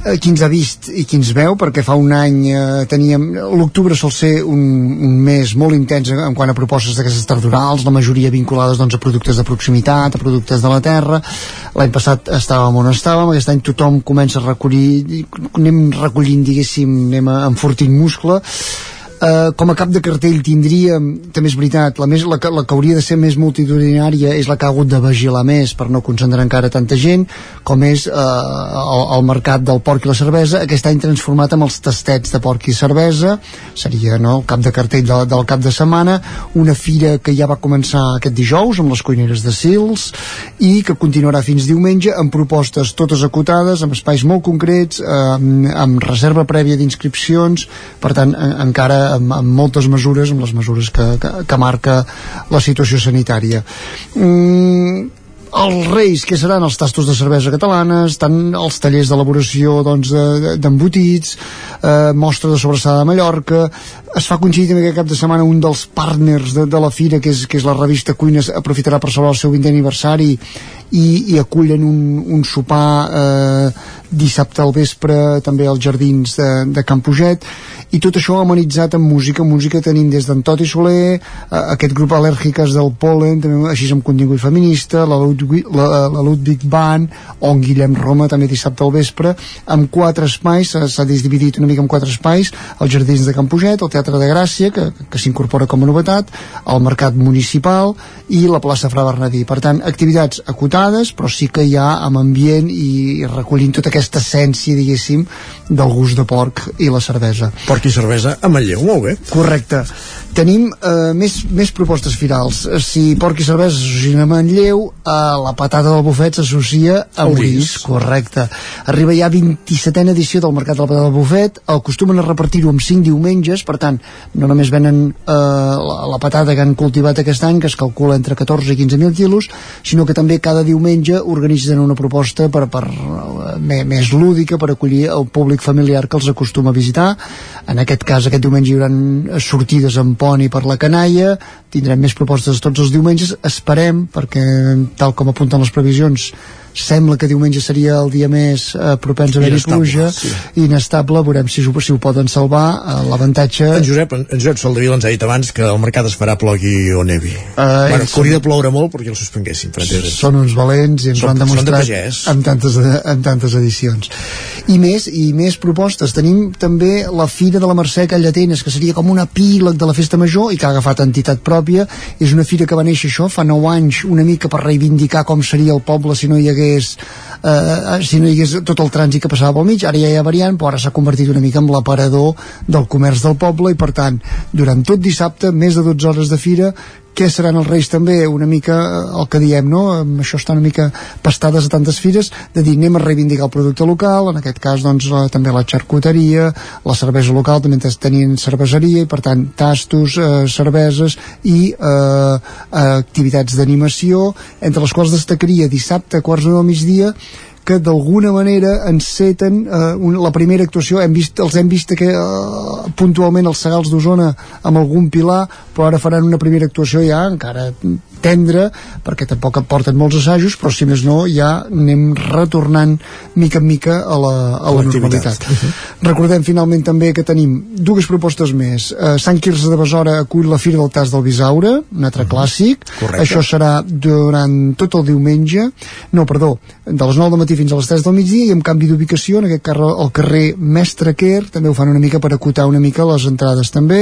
eh, qui ens ha vist i qui ens veu, perquè fa un any eh, teníem... L'octubre sol ser un, un mes molt intens en quant a propostes d'aquestes tardorals, la majoria vinculades doncs, a productes de proximitat, a productes de la terra. L'any passat estàvem on estàvem, aquest any tothom comença a recollir, anem recollint, diguéssim, anem enfortint muscle, Uh, com a cap de cartell tindríem, també és veritat, la, més, la, que, la que hauria de ser més multitudinària és la que ha hagut de vigilar més per no concentrar encara tanta gent, com és uh, el, el mercat del porc i la cervesa, aquest any transformat amb els tastets de porc i cervesa, seria no, el cap de cartell de, del cap de setmana, una fira que ja va començar aquest dijous amb les cuineres de Sils i que continuarà fins diumenge amb propostes totes acotades, amb espais molt concrets, eh, amb, amb reserva prèvia d'inscripcions, per tant, en, encara amb, amb moltes mesures, amb les mesures que, que, que marca la situació sanitària. Mm, els reis, que seran? Els tastos de cervesa catalanes, tant els tallers d'elaboració doncs, de- d'embotits, eh, mostra de sobrassada de Mallorca, es fa coincidir també aquest cap de setmana un dels partners de, de la fira, que és, que és la revista Cuines, aprofitarà per celebrar el seu 20è aniversari i, i acullen un, un sopar eh, dissabte al vespre també als jardins de, de Can Puget i tot això amenitzat amb música música tenim des d'en Toti Soler eh, aquest grup Alèrgiques del Polen també així amb contingut feminista la Ludwig, la, la Ludwig Band o en Guillem Roma també dissabte al vespre amb quatre espais, s'ha- dividit una mica en quatre espais, els jardins de Can Puget el Teatre de Gràcia, que, que s'incorpora com a novetat el Mercat Municipal i la plaça Fra Bernadí. Per tant, activitats acotades però sí que hi ha amb ambient i recollint tota aquesta essència, diguéssim del gust de porc i la cervesa. Porc i cervesa a Manlleu, molt bé. Correcte. Tenim eh, més, més propostes firals. Eh, Si porc i cervesa s'associen a Manlleu, eh, la patata del bufet s'associa a Orís. Correcte. Arriba ja 27a edició del Mercat de la Patata del Bufet. Acostumen a repartir-ho amb 5 diumenges, per tant, no només venen eh, la, la patata que han cultivat aquest any, que es calcula entre 14 i 15.000 quilos, sinó que també cada diumenge organitzen una proposta per, per, eh, me- més lúdica per acollir el públic familiar que els acostuma a visitar. En aquest cas, aquest diumenge hi haurà sortides amb poni per la canalla, tindrem més propostes tots els diumenges, esperem, perquè tal com apunten les previsions, sembla que diumenge seria el dia més eh, propens a haver-hi pluja sí. inestable, veurem si, si ho poden salvar eh, l'avantatge En Josep, en, Josep Soldevila ens ha dit abans que el mercat es farà plogui o nevi. Eh, bueno, hauria de ploure molt perquè el suspenguessin. Són uns valents i ens Són- ho han de demostrat pagès. en tantes, en tantes edicions i més, i més propostes tenim també la Fira de la Mercè a Llatenes que seria com un epíleg de la festa major i que ha agafat entitat pròpia és una fira que va néixer això fa 9 anys una mica per reivindicar com seria el poble si no hi hagués eh, si no hi hagués tot el trànsit que passava pel mig ara ja hi ha variant però ara s'ha convertit una mica en l'aparador del comerç del poble i per tant durant tot dissabte més de 12 hores de fira què seran els Reis també, una mica eh, el que diem, no? Això està una mica pastades a tantes fires, de dir anem a reivindicar el producte local, en aquest cas doncs la, també la xarcuteria, la cervesa local també tenien cerveseria i per tant tastos, eh, cerveses i eh, eh, activitats d'animació, entre les quals destacaria dissabte a quarts de nou migdia que d'alguna manera enceten eh, un, la primera actuació. Hem vist, els hem vist que, eh, puntualment als Segals d'Osona amb algun pilar però ara faran una primera actuació ja encara tendre perquè tampoc porten molts assajos però si més no ja anem retornant mica en mica a la, a la normalitat. Recordem finalment també que tenim dues propostes més. Uh, Sant Quirze de Besora acull la Fira del Tas del Bisaure un altre clàssic. Correcte. això serà durant tot el diumenge no, perdó, de les 9 del matí fins a les 3 del migdia i amb canvi d'ubicació en aquest carrer, al carrer Mestre Quer també ho fan una mica per acotar una mica les entrades també,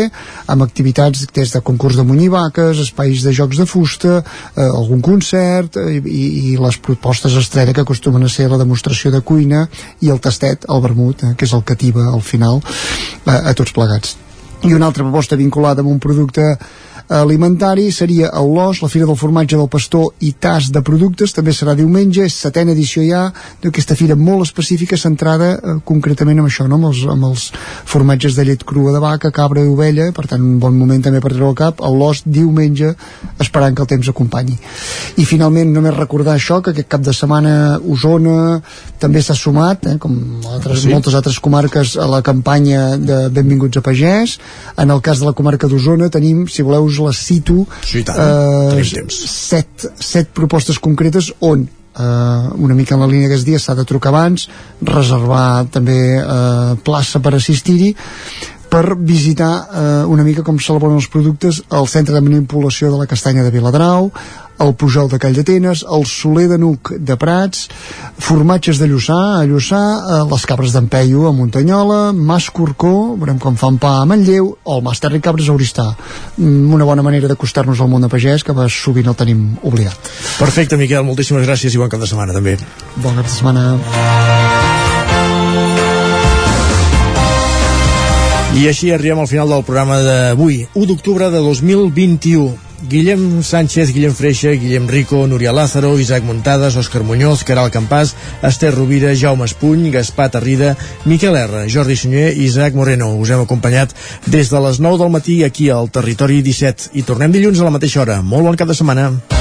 amb activitats des de concurs de munyivaques, espais de jocs de fusta, eh, algun concert eh, i, i les propostes estrella que acostumen a ser la demostració de cuina i el tastet, el vermut, eh, que és el que tiba al final eh, a tots plegats. I una altra proposta vinculada amb un producte alimentari seria a Olós, la Fira del Formatge del Pastor i Tas de Productes, també serà diumenge, és setena edició ja d'aquesta fira molt específica centrada eh, concretament amb això, no? amb, els, amb els formatges de llet crua de vaca, cabra i ovella, per tant un bon moment també per treure el cap, a Olós diumenge, esperant que el temps acompanyi. I finalment només recordar això, que aquest cap de setmana Osona també s'ha sumat, eh, com altres, Sí. moltes altres comarques, a la campanya de Benvinguts a Pagès. En el cas de la comarca d'Osona tenim, si voleu us les cito, Sí, tant. Temps. set, set propostes concretes on eh, una mica en la línia que es dia s'ha de trucar abans, reservar també eh, plaça per assistir-hi per visitar eh, una mica com s'elaboren els productes al centre de manipulació de la castanya de Viladrau, el Pujol de Call d'Atenes, el Soler de Nuc de Prats, formatges de Lluçà, a Lluçà, eh, les cabres d'Empeio a Muntanyola, Mas Corcó, veurem com fan pa a Manlleu, o el Mas Terra i Cabres a Oristà. Mm, Una bona manera d'acostar-nos al món de pagès, que sovint el tenim oblidat. Perfecte, Miquel, moltíssimes gràcies i bon cap de setmana també. Bon cap de setmana. I així arribem al final del programa d'avui, 1 d'octubre de 2021. Guillem Sánchez, Guillem Freixa, Guillem Rico, Núria Lázaro, Isaac Muntades, Òscar Muñoz, Caral Campàs, Esther Rovira, Jaume Espuny, Gaspar Tarrida, Miquel R, Jordi Sunyer i Isaac Moreno. Us hem acompanyat des de les 9 del matí aquí al Territori 17 i tornem dilluns a la mateixa hora. Molt bon cap de setmana.